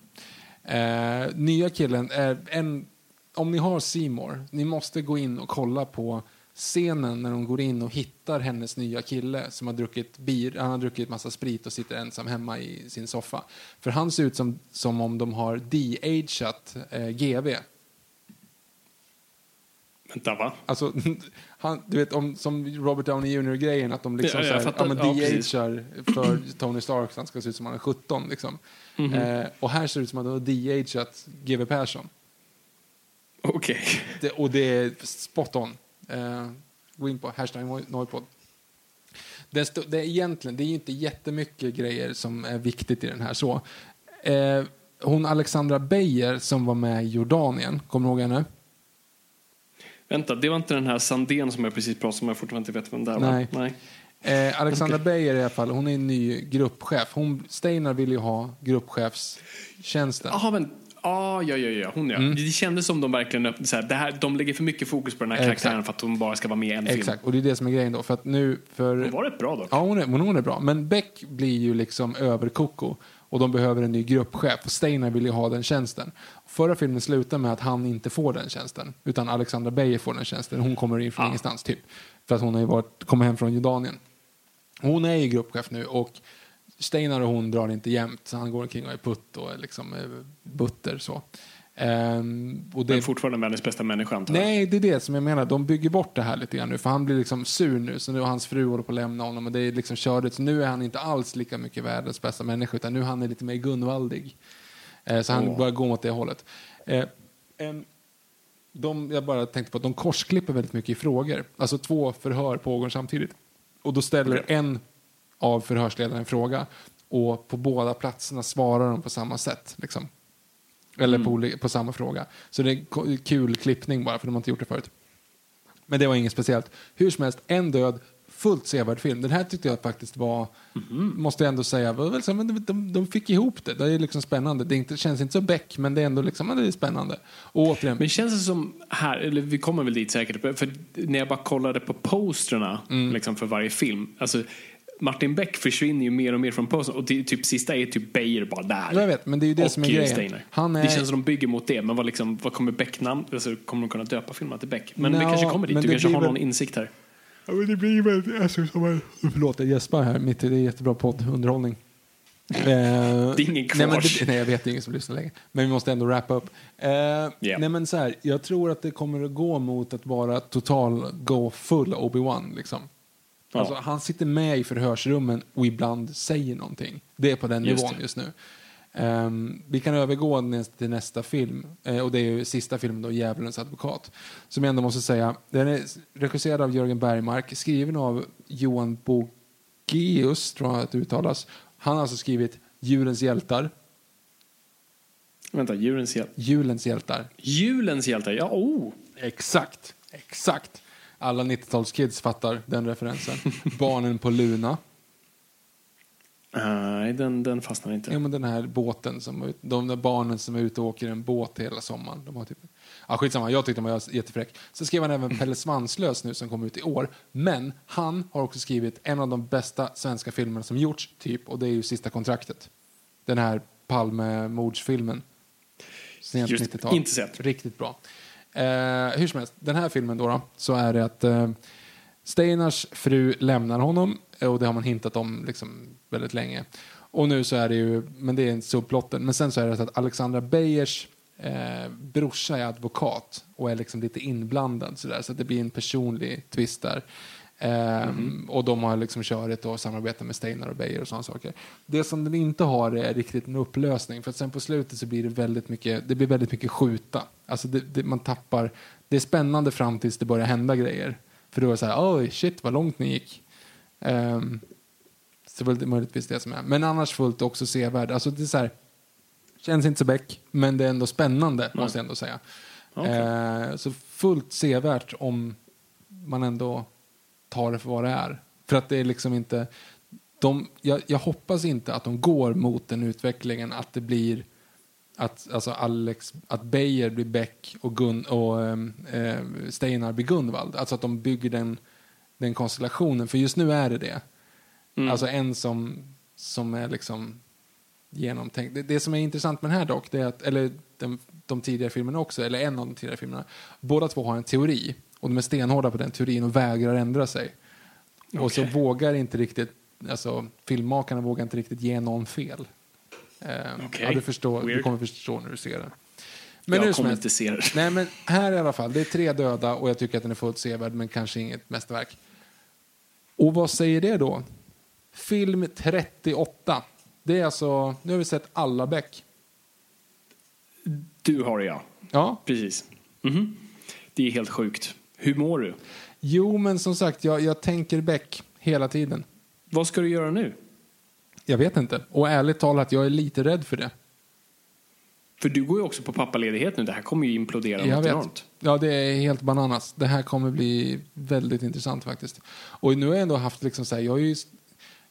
Eh, nya killen är en... Om ni har Simor, ni måste gå in och kolla på scenen när de går in och hittar hennes nya kille som har druckit bir, han har druckit massa sprit och sitter ensam hemma i sin soffa. För han ser ut som, som om de har de-ageat eh, GV. Vänta, va? Alltså, *laughs* han, du vet, om, som Robert Downey Jr-grejen, att de liksom Ja, ja, men Ja, precis. de-agear för *clears throat* Tony Stark, så han ska se ut som han är 17. Liksom. Mhm. Eh, och här ser det ut som att de har de-ageat GW Persson. Okej. Det, och det är spot on. Eh, gå in på hashtag Nojpodd. Det, det är egentligen, det är ju inte jättemycket grejer som är viktigt i den här. så. Eh, hon Alexandra Beijer som var med i Jordanien, kommer du ihåg henne? Vänta, det var inte den här Sandén som jag precis pratade om. Jag fortfarande inte vet vem det är. Nej. Nej. Eh, Alexandra Beijer i alla fall, hon är en ny gruppchef. Hon, Steinar vill ju ha gruppchefstjänsten. Jaha, men... Ah, ja, ja, ja. Hon ja. Mm. Det kändes som de verkligen öppnade så här, det här, De lägger för mycket fokus på den här Exakt. karaktären för att hon bara ska vara med i en film. Exakt, och det är det som är grejen då. För att nu, för... Hon var rätt bra dock. Ja, hon är, hon är bra. Men Beck blir ju liksom över Koko och de behöver en ny gruppchef. Och Steinar vill ju ha den tjänsten. Förra filmen slutar med att han inte får den tjänsten. Utan Alexandra Beijer får den tjänsten. Hon kommer in från Ah. ingenstans, typ. För att hon har ju varit, kommit hem från Jordanien. Hon är ju gruppchef nu och Steinar och hon drar inte jämnt. Så han går omkring och är putt och liksom eh, butter så. Ehm, och det, Men fortfarande världens bästa människa antar jag. Nej, det är det som jag menar. De bygger bort det här lite grann nu. För han blir liksom sur nu. Så nu har hans fru håller på att lämna honom. Och det är liksom körigt. Så nu är han inte alls lika mycket världens bästa människa. Utan nu är han lite mer Gunvaldig. Eh, så han Åh. börjar gå mot det hållet. Eh, en, de, jag bara tänkte på att de korsklipper väldigt mycket i frågor. Alltså två förhör pågår samtidigt. Och då ställer en av förhörsledarna en fråga. Och på båda platserna svarar de på samma sätt. Liksom. Eller på, oli- på samma fråga. Så det är kul klippning bara, för de har inte gjort det förut. Men det var inget speciellt. Hur som helst, en död, fullt sevärd film. Den här tyckte jag faktiskt var, måste jag ändå säga, var väl så, men de, de, fick ihop det. Det är liksom spännande. Det inte, känns inte så Beck, men det är ändå liksom, det är spännande. Och återigen, Men känns det som här, eller vi kommer väl dit säkert, för när jag bara kollade på posterna Mm. liksom för varje film, alltså Martin Beck försvinner ju mer och mer från postern och det, typ sista är typ Beijer bara där. jag vet, men det är ju det och som är grejen. Steiner. Han är, Det känns som de bygger mot det, men vad, liksom, vad kommer Beck namn, alltså, kommer de kunna döpa filmerna till Beck? Men vi Nja, kanske kommer dit, du kanske har väl- någon insikt här. Ja, men det blir väl alltså, som en... Förlåt, jag gäspar här mitt i det är jättebra poddunderhållning. *laughs* Eh, det är ingen nej, men kvar. det, nej, jag vet det är ingen som lyssnar längre. Men vi måste ändå wrappa upp. Eh, Nej, men så här, jag tror att det kommer att gå mot att vara total go full Obi-Wan. Liksom. Ja. Alltså, han sitter med i förhörsrummen och ibland säger någonting. Det är på den Just nivån det. just nu. Ehm, vi kan övergå nä- till nästa film. Eh, och det är ju sista filmen då, Djävulens advokat. Som jag ändå måste säga, den är regisserad av Jörgen Bergmark, skriven av Johan Bogeus, tror jag att det uttalas. Han har alltså skrivit Julens hjältar. Vänta, djurens hjälp. Julens hjältar. Julens hjältar, ja, oh! Exakt, exakt. Alla 90-talskids fattar den referensen. *laughs* Barnen på Luna. Nej, den, den fastnar inte. Ja, men den här båten, som, de där barnen som är ute och åker en båt hela sommaren. De har typ, ja, skitsamma, jag tyckte den var jättefräck. Så skrev han även *clears throat* Pelle Svanslös nu som kom ut i år. Men han har också skrivit en av de bästa svenska filmerna som gjorts, typ, och det är ju Sista kontraktet. Den här Palmemordsfilmen. Sent Just, 90-tal. inte sett. Riktigt bra. Eh, hur som helst, den här filmen då, då så är det att eh, Steinars fru lämnar honom och det har man hintat om liksom väldigt länge. Och nu så är det ju, men det är en subplotten, men sen så är det så att Alexandra Beiers eh, brorsa är advokat och är liksom lite inblandad sådär, så att det blir en personlig twist där. Ehm, Och de har liksom körigt och samarbetar med Steinar och Beijer och sådana saker. Det som den inte har är riktigt en upplösning. För att sen på slutet så blir det väldigt mycket, det blir väldigt mycket skjuta. Alltså det, det, man tappar, det är spännande fram tills det börjar hända grejer. För då är det så här, oj shit vad långt ni gick. Um, så väl det är möjligtvis det som är. Men annars fullt också sevärd. Alltså det är så här, känns inte så bäck, men det är ändå spännande måste jag ändå säga. Eh, så fullt sevärt om man ändå tar det för vad det är. För att det är liksom inte... De, jag, jag hoppas inte att de går mot den utvecklingen att det blir att alltså Alex, att Beijer blir Beck och, Gun, och eh, Steinar blir Gunvald. Alltså att de bygger den, den konstellationen. För just nu är det det. Alltså en som, som är liksom genomtänkt. Det, det som är intressant med den här dock, det är att, eller de, de tidigare filmerna också, eller en av de tidigare filmerna, båda två har en teori. Och de är stenhårda på den teorin och vägrar ändra sig. Och så vågar inte riktigt, alltså filmmakarna vågar inte riktigt ge någon fel. Eh, Okej. ja, du, förstår, du Weird. kommer förstå när du ser den. Jag hur som kommer inte se det. Nej, men här i alla fall, det är tre döda och jag tycker att den är fullt sevärd, men kanske inget mästerverk. Och vad säger det då? Film 38. Det är alltså, nu har vi sett alla Beck. Du har det, ja. Ja, Precis. Mhm. Det är helt sjukt. Hur mår du? jo men som sagt, jag, jag tänker Beck hela tiden. Vad ska du göra nu? Jag vet inte. Och ärligt talat, jag är lite rädd för det. För du går ju också på pappaledighet nu. Det här kommer ju implodera Jag något vet. enormt. Ja, det är helt bananas. Det här kommer bli väldigt intressant faktiskt. Och nu har jag ändå haft liksom så här, jag, ju,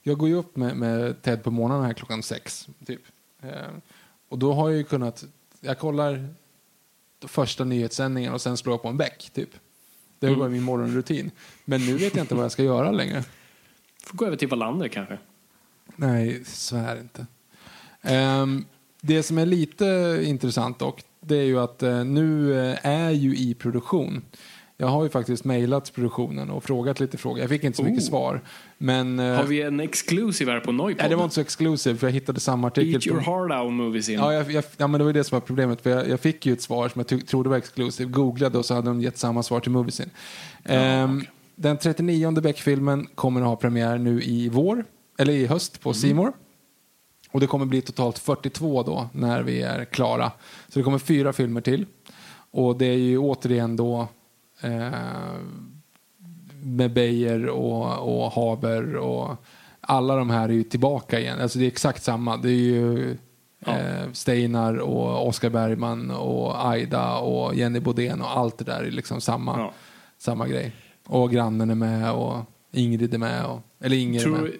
jag går ju upp med, med Ted på morgonen här klockan sex, typ. Eh, och då har jag ju kunnat, jag kollar första nyhetssändningen och sen slår jag på en Beck, typ. Det var min morgonrutin. Men nu vet jag inte vad jag ska göra längre. Får gå över till Wallander kanske. Nej, svär inte. Ehm, det som är lite intressant dock, det är ju att eh, nu eh, är ju i produktion. Jag har ju faktiskt mejlat produktionen och frågat lite frågor. Jag fick inte så mycket Oh. svar. Men eh, Har vi en exclusive här på Noipod? nej, det var inte så exclusive för jag hittade samma artikel. Eat your på- heart out movies in. Ja, jag, jag, ja, men det var det som var problemet. För jag, jag fick ju ett svar som jag trodde var exclusive. Googlade och så hade de gett samma svar till Moviesin. Ehm, Den 39 Beck-filmen kommer att ha premiär nu i vår, eller i höst på C More. Och det kommer bli totalt 42 då när vi är klara. Så det kommer fyra filmer till. Och det är ju återigen då eh, med Beijer och, och Haber och alla de här är ju tillbaka igen. Alltså det är exakt samma. Det är ju eh, Steinar och Oskar Bergman och Aida och Jenny Bodén och allt det där är liksom samma, Ja. samma grej. Och grannen är med och Ingrid är med. Och, eller Inger är med.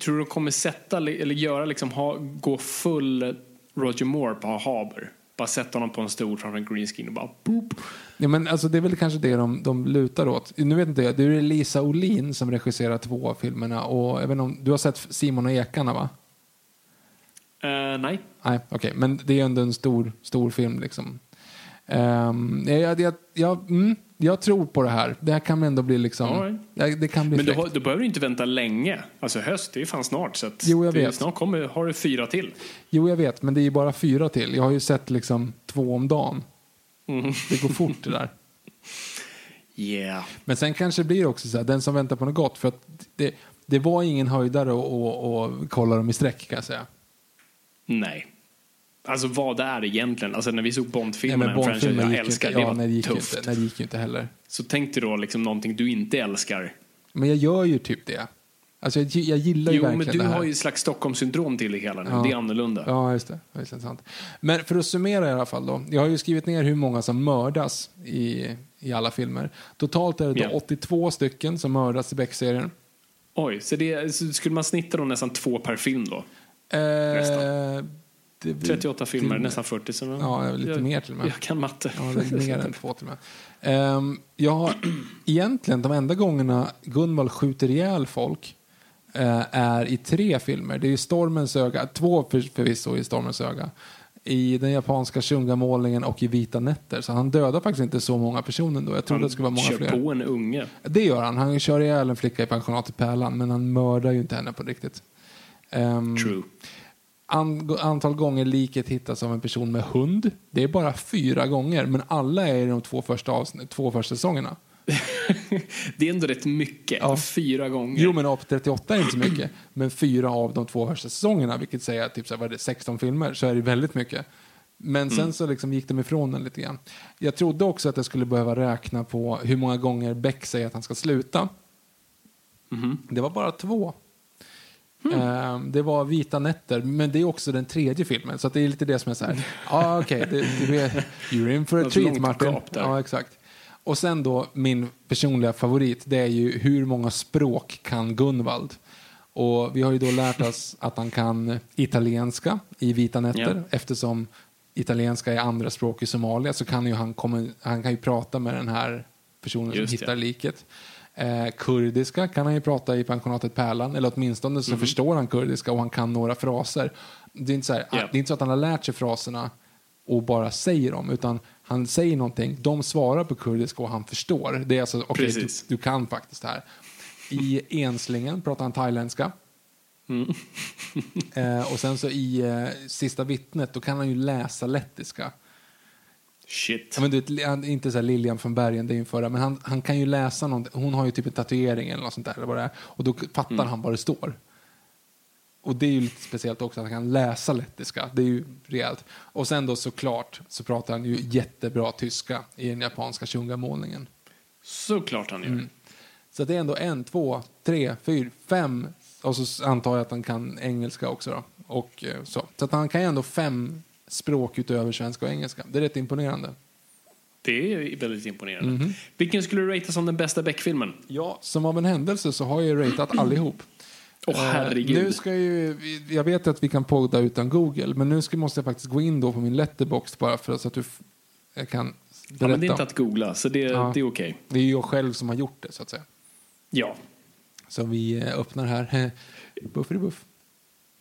Tror du de kommer sätta, eller göra liksom, ha, gå full Roger Moore på Haber? Bara sätta honom på en stol framför en green screen och bara boop. Ja, men alltså, det är väl kanske det de, de lutar åt. Nu vet inte jag, det är Lisa Olin som regisserar två av filmerna. Och jag vet inte om, du har sett Simon och Ekarna va? Eh, nej. Nej, okej. Men det är ändå en stor, stor film liksom. Um, jag, jag, jag, mm, jag tror på det här. Det här kan ändå bli liksom... Ja, det kan bli Men du, har, du behöver inte vänta länge. Alltså höst, det är fan snart. Så att Jo, jag det, vet. Snart kommer, har du fyra till. Jo, jag vet. Men det är bara fyra till. Jag har ju sett liksom två om dagen. Mm. Det går fort det där. *laughs* Yeah. Men sen kanske det blir också så här, den som väntar på något gott. För att det, det var ingen höjdare att kolla dem i sträck kan jag säga. Nej. Alltså vad är det egentligen? Alltså när vi såg Nej, Bond-filmerna, men en franchise Bond-filmer jag ju älskar, inte, det ja, var nej, det ju tufft. inte, nej, det gick ju inte heller. Så tänk dig då liksom någonting du inte älskar. Men jag gör ju typ det. Alltså jag, jag gillar ju Jo, men verkligen du det här. har ju ett slags Stockholmssyndrom till det hela nu. Ja. Det är annorlunda. Ja, just det. det är sant. Men för att summera i alla fall då. Jag har ju skrivit ner hur många som mördas i, i alla filmer. Totalt är det Ja. 82 stycken som mördas i Beck-serien. Oj, så, det, så skulle man snitta då nästan två per film då? Eh, Nästan. Blir 38 filmer, till- nästan 40. Så Ja, lite jag, mer till och med. Jag kan matte. Ja, är *laughs* mer än två till och med. Ehm, jag har *clears throat* egentligen de enda gångerna Gunvald skjuter ihjäl folk eh, är i tre filmer. Det är ju Stormens öga, två för, förvisso i Stormens öga. I den japanska Shunga-målningen och i Vita nätter. Så han dödar faktiskt inte så många personer då. Jag trodde det skulle vara många kör fler. på en unge. Det gör han. Han kör ihjäl en flicka i pensionatet Pärlan men han mördar ju inte henne på riktigt. Ehm, True. An, antal gånger liket hittas av en person med hund. Det är bara fyra gånger, men alla är i de två första, avsnitt, två första säsongerna. *laughs* Det är ändå rätt mycket. Ja. Fyra gånger. Jo, men AP 38 är inte så mycket. Men fyra av de två första säsongerna, vilket säger typ så här, det, 16 filmer, så är det väldigt mycket. Men sen så liksom gick de ifrån den lite grann. Jag trodde också att jag skulle behöva räkna på hur många gånger Beck säger att han ska sluta. Det var bara två. Eh, det var Vita nätter, men det är också den tredje filmen. Så det är lite det som är så här, ja ah, okej, är- you're in for a treat Martin. Ja, exakt. Och sen då, min personliga favorit, det är ju hur många språk kan Gunvald? Och vi har ju då lärt oss att han kan italienska i Vita nätter, Ja. eftersom italienska är andra språk i Somalia så kan ju han, komma, han kan ju prata med den här personen Just som hittar liket. Eh, kurdiska kan han ju prata i pensionatet Pärlan, eller åtminstone så förstår han kurdiska och han kan några fraser. Det är, inte så här, Ja. det är inte så att han har lärt sig fraserna och bara säger dem, utan han säger någonting, de svarar på kurdiska och han förstår. Det är alltså, okej, du, Precis. du kan faktiskt det här. I Enslingen pratar han thailändska. eh, och sen så i eh, Sista vittnet, då kan han ju läsa lettiska. Shit. Ja, men du vet, han- inte så här Lilian från bergen, det är förra, men han, han kan ju läsa någonting. Hon har ju typ en tatuering eller något sånt där, eller vad det är. Och då fattar Mm. han vad det står. Och det är ju lite speciellt också att han kan läsa lettiska. Det är ju rejält. Och sen då såklart så pratar han ju jättebra tyska i den japanska shunga-målningen. Såklart han gör. Mm. Så det är ändå en, två, tre, fyra, fem. Och så antar jag att han kan engelska också då. Och eh, så. Så att han kan ju ändå fem språk utöver svenska och engelska. Det är rätt imponerande. Det är väldigt imponerande. Mhm. Vilken skulle du ratea som den bästa Beck-filmen? Ja, som av en händelse så har jag ju ratat allihop. Eh, herregud. nu ska jag, ju, jag vet att vi kan podda utan Google, men nu ska, måste jag faktiskt gå in då på min letterbox bara för så att du kan berätta. ja, men det är inte att googla, så det, Ja. det är okej. Det är ju jag själv som har gjort det, så att säga. Ja. Så vi eh, öppnar här. *laughs* Bufferibuff.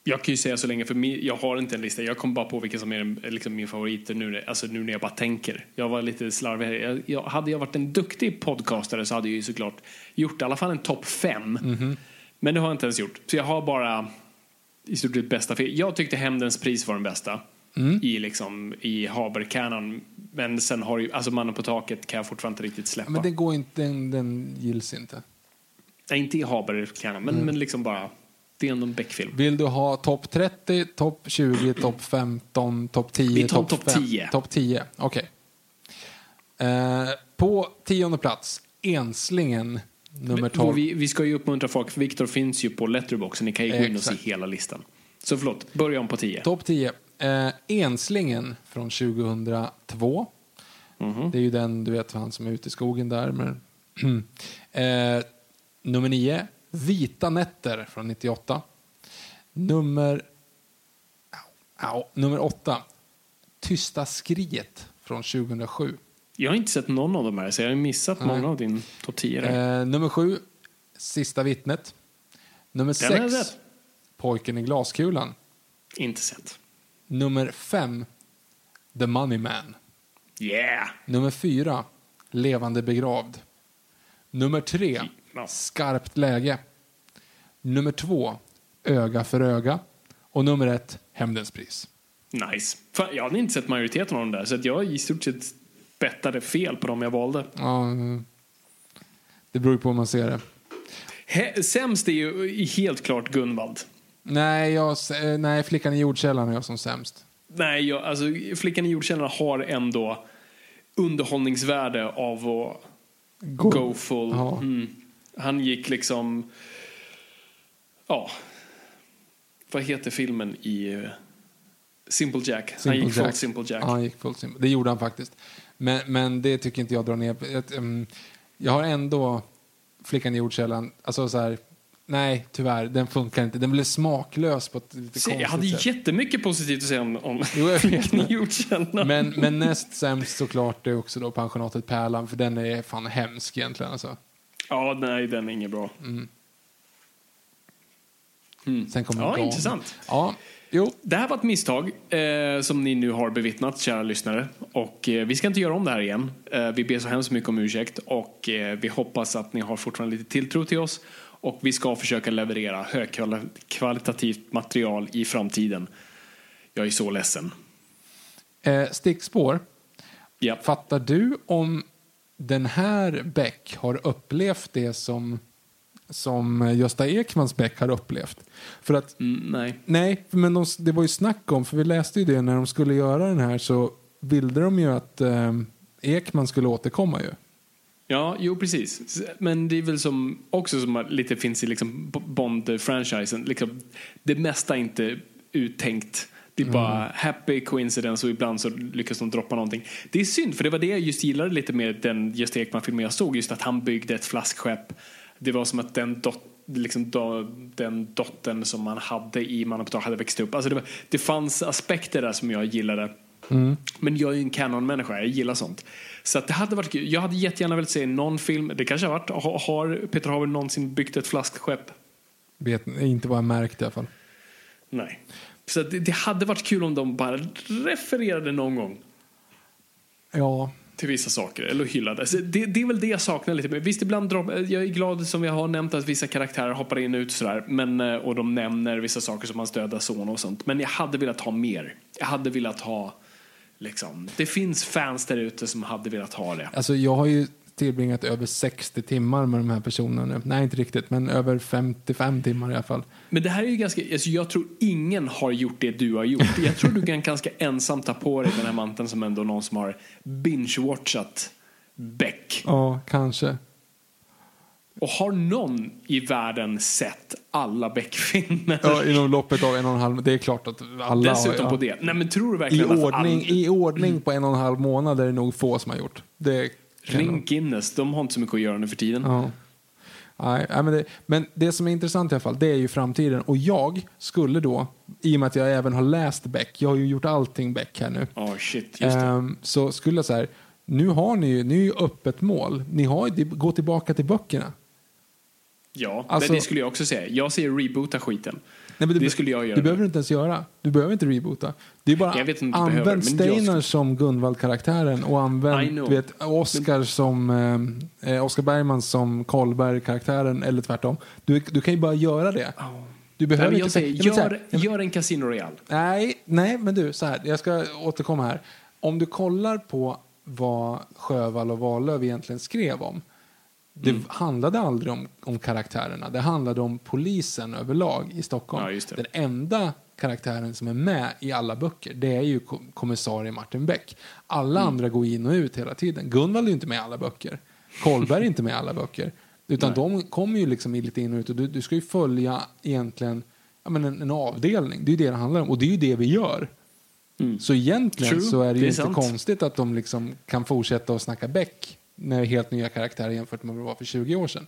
Jag kan ju säga så länge, för min, jag har inte en lista. Jag kom bara på vilken som är den- liksom min favorit nu, alltså nu när jag bara tänker. Jag var lite slarvig. Jag, jag, hade jag varit en duktig podcastare så hade jag ju såklart gjort i alla fall en topp fem. Mhm. Men det har jag inte ens gjort. Så jag har bara i stort sett bästa film. Jag tyckte Hämndens pris var den bästa. Mm. I, liksom, i Haber-kanon. Men sen har ju, alltså Mannen på taket kan jag fortfarande inte riktigt släppa. Men det går inte, den, den gills inte. Nej, inte i Haber-kanon, men, Mm. men liksom bara, det är ändå en Beck-film. Vill du ha topp 30, topp 20, topp 15, topp 10? Vi tar topp fem? 10. Topp 10, okej. Eh, på tionde plats, Enslingen, nummer 12. Vi, vi ska ju uppmuntra folk, för Viktor finns ju på Letterboxd, ni kan ju gå in och se hela listan. Så förlåt, börja om på 10. Topp 10. Eh, Enslingen från 2002. Mhm. Det är ju den, du vet, han som är ute i skogen där. Men, *clears throat* eh, nummer 9, Vita nätter från 98. Nummer, au, au, nummer 8. Tysta skriet från 2007. Jag har inte sett någon av de här, så jag har missat Nej. många av din topp 10. Eh, nummer 7. Sista vittnet. Nummer 6. Pojken i glaskulan. Inte sett. Nummer 5. The Money Man. Yeah! Nummer 4. Levande begravd. Nummer 3. No. Skarpt läge. Nummer två, öga för öga. Och nummer ett, hämndens pris. Nice. Fan, jag hade inte sett majoriteten av dem där, så att jag i stort sett bettade fel på dem jag valde. Ja, det beror ju på hur man ser det. He sämst är ju helt klart Gunvald. Nej, jag, eh, nej, Flickan i jordkällaren är jag som sämst. Nej, jag, alltså, Flickan i jordkällaren har ändå underhållningsvärde av att go, go full. Ja. Mm. Han gick liksom... Ja. Vad heter filmen i eh, Simple Jack? han Simple gick full Jack. Simple Jack. Ja, han gick full simple. Det gjorde han faktiskt. Men, men det tycker inte jag drar ner. Jag, um, jag har ändå Flickan i jordkällan, alltså så här, nej tyvärr, den funkar inte. Den blev smaklös på ett lite Se, jag hade sätt. jättemycket positivt att säga om, om Jo. Flickan i jordkällan. Men, men näst sämst såklart är också då pensionatet Pärlan, för den är fan hemsk egentligen. Alltså. Ja, nej, den är inget bra. Sen kommer Ja, Gone. intressant. Ja, jo. Det här var ett misstag eh, som ni nu har bevittnat, kära lyssnare. Och eh, vi ska inte göra om det här igen. Eh, vi ber så hemskt mycket om ursäkt och eh, vi hoppas att ni har fortfarande lite tilltro till oss. Och vi ska försöka leverera högkvalitativt material i framtiden. Jag är så ledsen. Eh, stickspår. Ja. Fattar du om den här Beck har upplevt det som, som Gösta Ekmans Beck har upplevt? För att, Mm, nej. nej, men de, det var ju snack om, för vi läste ju det när de skulle göra den här så ville de ju att eh, Ekman skulle återkomma ju. Ja, jo precis. Men det är väl som också som lite finns i liksom Bond-franchisen. Liksom, det mesta är inte uttänkt. Det är bara happy coincidence och ibland så lyckas de droppa någonting. Det är synd, för det var det jag just gillade lite med den Gösta Ekman-filmen jag såg. Just att han byggde ett flaskskepp. Det var som att den, dot, liksom do, den dottern som man hade i Mannen på hade växt upp. Alltså det, var, det fanns aspekter där som jag gillade. Men jag är ju en canon-människa, jag gillar sånt. Så att det hade varit kul. Jag hade jättegärna velat se någon film, det kanske har varit, har, har Peter Haber någonsin byggt ett flaskskepp? Vet inte vad jag märkt i alla fall. Nej. Så det, det hade varit kul om de bara refererade någon gång Ja, till vissa saker, eller hyllade. Så det, det är väl det jag saknar lite. Men visst, ibland drop, jag är glad som vi har nämnt att vissa karaktärer hoppar in och ut sådär, men, eh, och de nämner vissa saker som hans döda son och sånt. Men jag hade velat ha mer. Jag hade velat ha, liksom, det finns fans där ute som hade velat ha det. alltså jag har ju tillbringat över 60 timmar med de här personerna nu. Nej, inte riktigt, men över 55 timmar i alla fall. Men det här är ju ganska, alltså jag tror ingen har gjort det du har gjort. Jag tror du kan ganska ensam ta på dig den här manteln som ändå någon som har binge-watchat Beck. Ja, kanske. Och har någon i världen sett alla Beck-filmer? Ja, inom loppet av en och en halv... Det är klart att alla Dessutom har... på det. Nej men tror du I verkligen att ordning, all... I ordning på en och en halv månad är det nog få som har gjort. Det Ring Guinness, de har inte så mycket att göra nu för tiden. Ja. Nej, men, det, men det som är intressant i alla fall, det är ju framtiden. Och jag skulle då, i och med att jag även har läst Beck, jag har ju gjort allting Beck här nu. Ja, shit. Ehm, så skulle jag säga, nu har ni ju, ni är ju öppet mål. Ni har ju, gå tillbaka till böckerna. Ja, alltså- men det skulle jag också säga. Jag säger reboota skiten. Nej, men du det skulle jag göra. Det behöver du inte ens göra. Du behöver inte reboota. Det är bara Jag vet inte du använd behöver, men jag som Gunvald-karaktären och använd du vet, Oscar som eh, eh, Oscar Bergman som Karlberg-karaktären eller tvärtom. Du, du kan ju bara göra det. Du Nej, behöver men jag inte säger, Ja, men så här, gör, gör en Casino Royale. Nej, nej, men du, så här, jag ska återkomma här. Om du kollar på vad Sjövall och Wahlöf egentligen skrev om. Det Mm. handlade aldrig om, om karaktärerna. Det handlade om polisen överlag i Stockholm. Ja. Den enda karaktären som är med i alla böcker, det är ju ko- kommissarie Martin Beck. Alla Mm. andra går in och ut hela tiden. Gunvald är ju inte med i alla böcker. Kolberg är inte med i alla böcker. Utan de kommer ju liksom lite in och ut. Och du, du ska ju följa egentligen ja, men en, en avdelning. Det är ju det det handlar om. Och det är ju det vi gör. Så egentligen Mm. True, så är det ju det är inte sant. konstigt att de liksom kan fortsätta att snacka Beck när det är helt nya karaktärer jämfört med vad det var för 20 år sedan.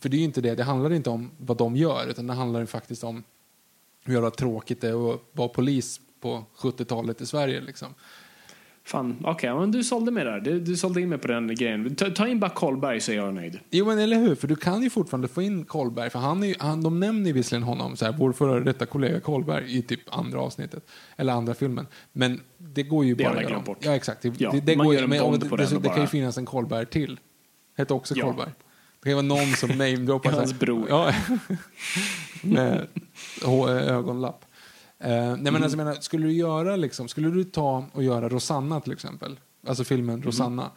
För det är ju inte det. Det handlar inte om vad de gör utan det handlar faktiskt om hur jävla tråkigt det är att vara polis på 70-talet i Sverige. Liksom. Fan, okej, men du sålde mig där. Du, du sålde in mig på den grejen. Ta, ta in bara Karlberg så är jag nöjd. Jo men eller hur, för du kan ju fortfarande få in Kolberg, för han är ju, han, de nämner ju visserligen honom, så här, vår före detta kollega Kolberg i typ andra avsnittet, eller andra filmen. Men det går ju Det bara att göra bort. Ja exakt, det, Ja, det, det går ju, en men, och på det, det, det kan ju finnas en Kolberg till. Hette också Ja. Kolberg. Det kan ju vara någon som *laughs* namedroppar. Hans bror. Ja. *laughs* Med ögonlapp. Eh, nej Mm. men alltså, jag menar, skulle du göra liksom, skulle du ta och göra Rosanna till exempel, alltså filmen Mm. Rosanna,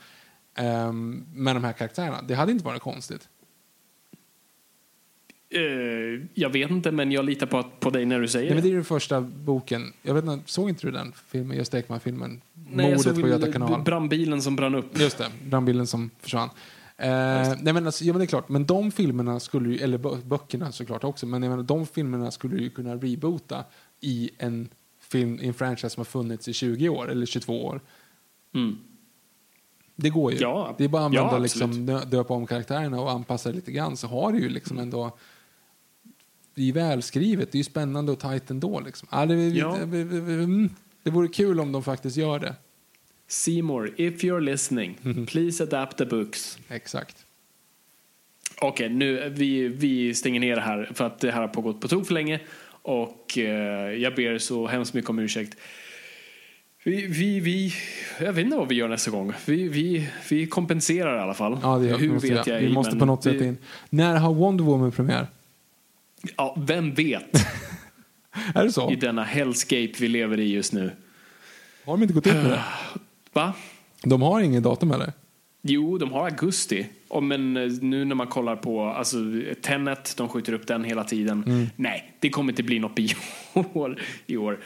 ehm, med de här karaktärerna, det hade inte varit konstigt. Eh, jag vet inte, men jag litar på, på dig när du säger Nej, men det. det är den första boken. Jag vet inte, såg inte du den filmen, Gösta Ekman-filmen? Mordet på Göta kanal. brandbilen som brann upp. Just det, brandbilen som försvann. Eh, nej men, alltså, ja, men det är klart, men de filmerna skulle ju, eller bö- böckerna såklart också, men jag menar, de filmerna skulle ju kunna reboota i en film, i en franchise som har funnits i 20 år, eller 22 år. Mm. Det går ju. Ja. Det är bara att Ja, använda, absolut. liksom, dö- döpa om karaktärerna och anpassa det lite grann så har det ju liksom ändå det är välskrivet, det är ju spännande och tajt ändå. Liksom. Ja, det, Ja. det, det, det, mm, det vore kul om de faktiskt gör det. Seymour, if you're listening, Mhm. please adapt the books. Exakt. Okej, nu vi, vi stänger ner det här för att det här har pågått på tok för länge och eh, jag ber så hemskt mycket om ursäkt. Vi, vi, vi, jag vet inte vad vi gör nästa gång. Vi, vi, vi kompenserar i alla fall. Ja, det gör, Hur måste, vet jag vi måste på något vi, sätt in. När har Wonder Woman premiär? Ja, vem vet *laughs* Är det så? i denna hellscape vi lever i just nu. Har de inte gått ut med det? *sighs* Va? De har ingen datum eller? Jo, de har augusti. Och men eh, nu när man kollar på alltså, Tenet, de skjuter upp den hela tiden. Mm. Nej, det kommer inte bli något bio i år.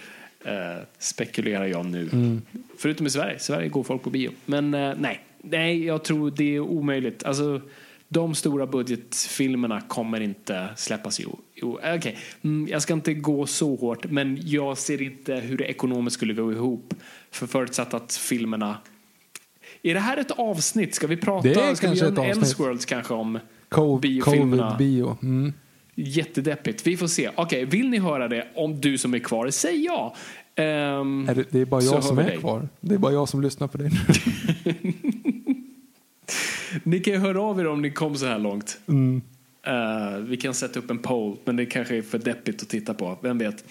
Eh, spekulerar jag nu. Mm. Förutom i Sverige. Sverige går folk på bio. Men eh, nej, nej, jag tror det är omöjligt. Alltså, de stora budgetfilmerna kommer inte släppas i år. Jo, okej. Mm, jag ska inte gå så hårt, men jag ser inte hur det ekonomiskt skulle gå ihop. För förutsatt att filmerna är det här ett avsnitt? Ska vi prata? Det är ska vi kanske göra ett en. Elseworlds kanske om Co- biofilmerna? Covid-bio. Mm. Jättedeppigt. Vi får se. Okej, vill ni höra det? Om du som är kvar, säg ja. Ehm, Är det, det är bara jag som vi är dig. kvar. Det är bara jag som lyssnar på dig nu. *laughs* Ni kan ju höra av er om ni kom så här långt. Mm. Eh, vi kan sätta upp en poll, men det kanske är för deppigt att titta på. Vem vet?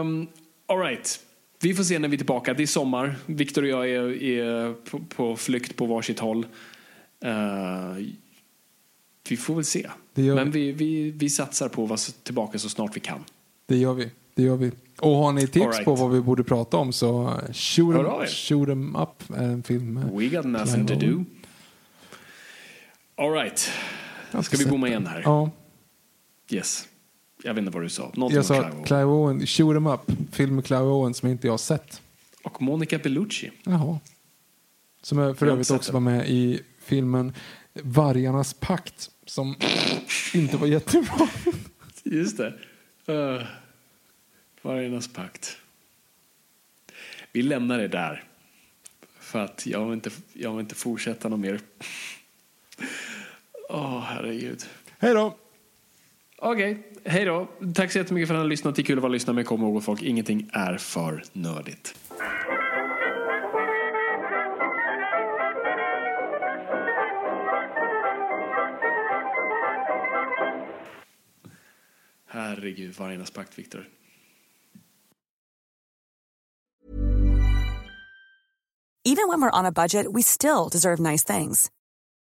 Um, all right. Vi får se när vi är tillbaka. Det är sommar. Viktor och jag är, är på, på flykt på varsitt håll. Eh, vi får väl se. Men vi, vi, vi satsar på att vara tillbaka så snart vi kan. Det gör vi. Det gör vi. Och har ni tips right. på vad vi borde prata om så uh, shoot, em, shoot em up är en film. med We got nothing to do. All right. Jag har Ska vi bomma igen här? Ja, Yes. Jag vet inte vad du sa. Något jag sa Clive Owen. Clive Owen, shoot em up. Film med Clive Owen som inte jag har sett. Och Monica Bellucci. Jaha. Som jag för Jag övrigt också var med i filmen Vargarnas pakt som inte var jättebra. Just det. Uh, Vargarnas pakt. Vi lämnar det där. För att jag vill inte, jag vill inte fortsätta något mer. Åh, herregud. Hej då! Okej, hej då. Tack så jättemycket för att ni har lyssnat. Det är kul att vara lyssnare, men kom ihåg folk, ingenting är för nördigt. Herregud, Vargarnas pakt, Viktor. Even when we're on a budget, we still deserve nice things.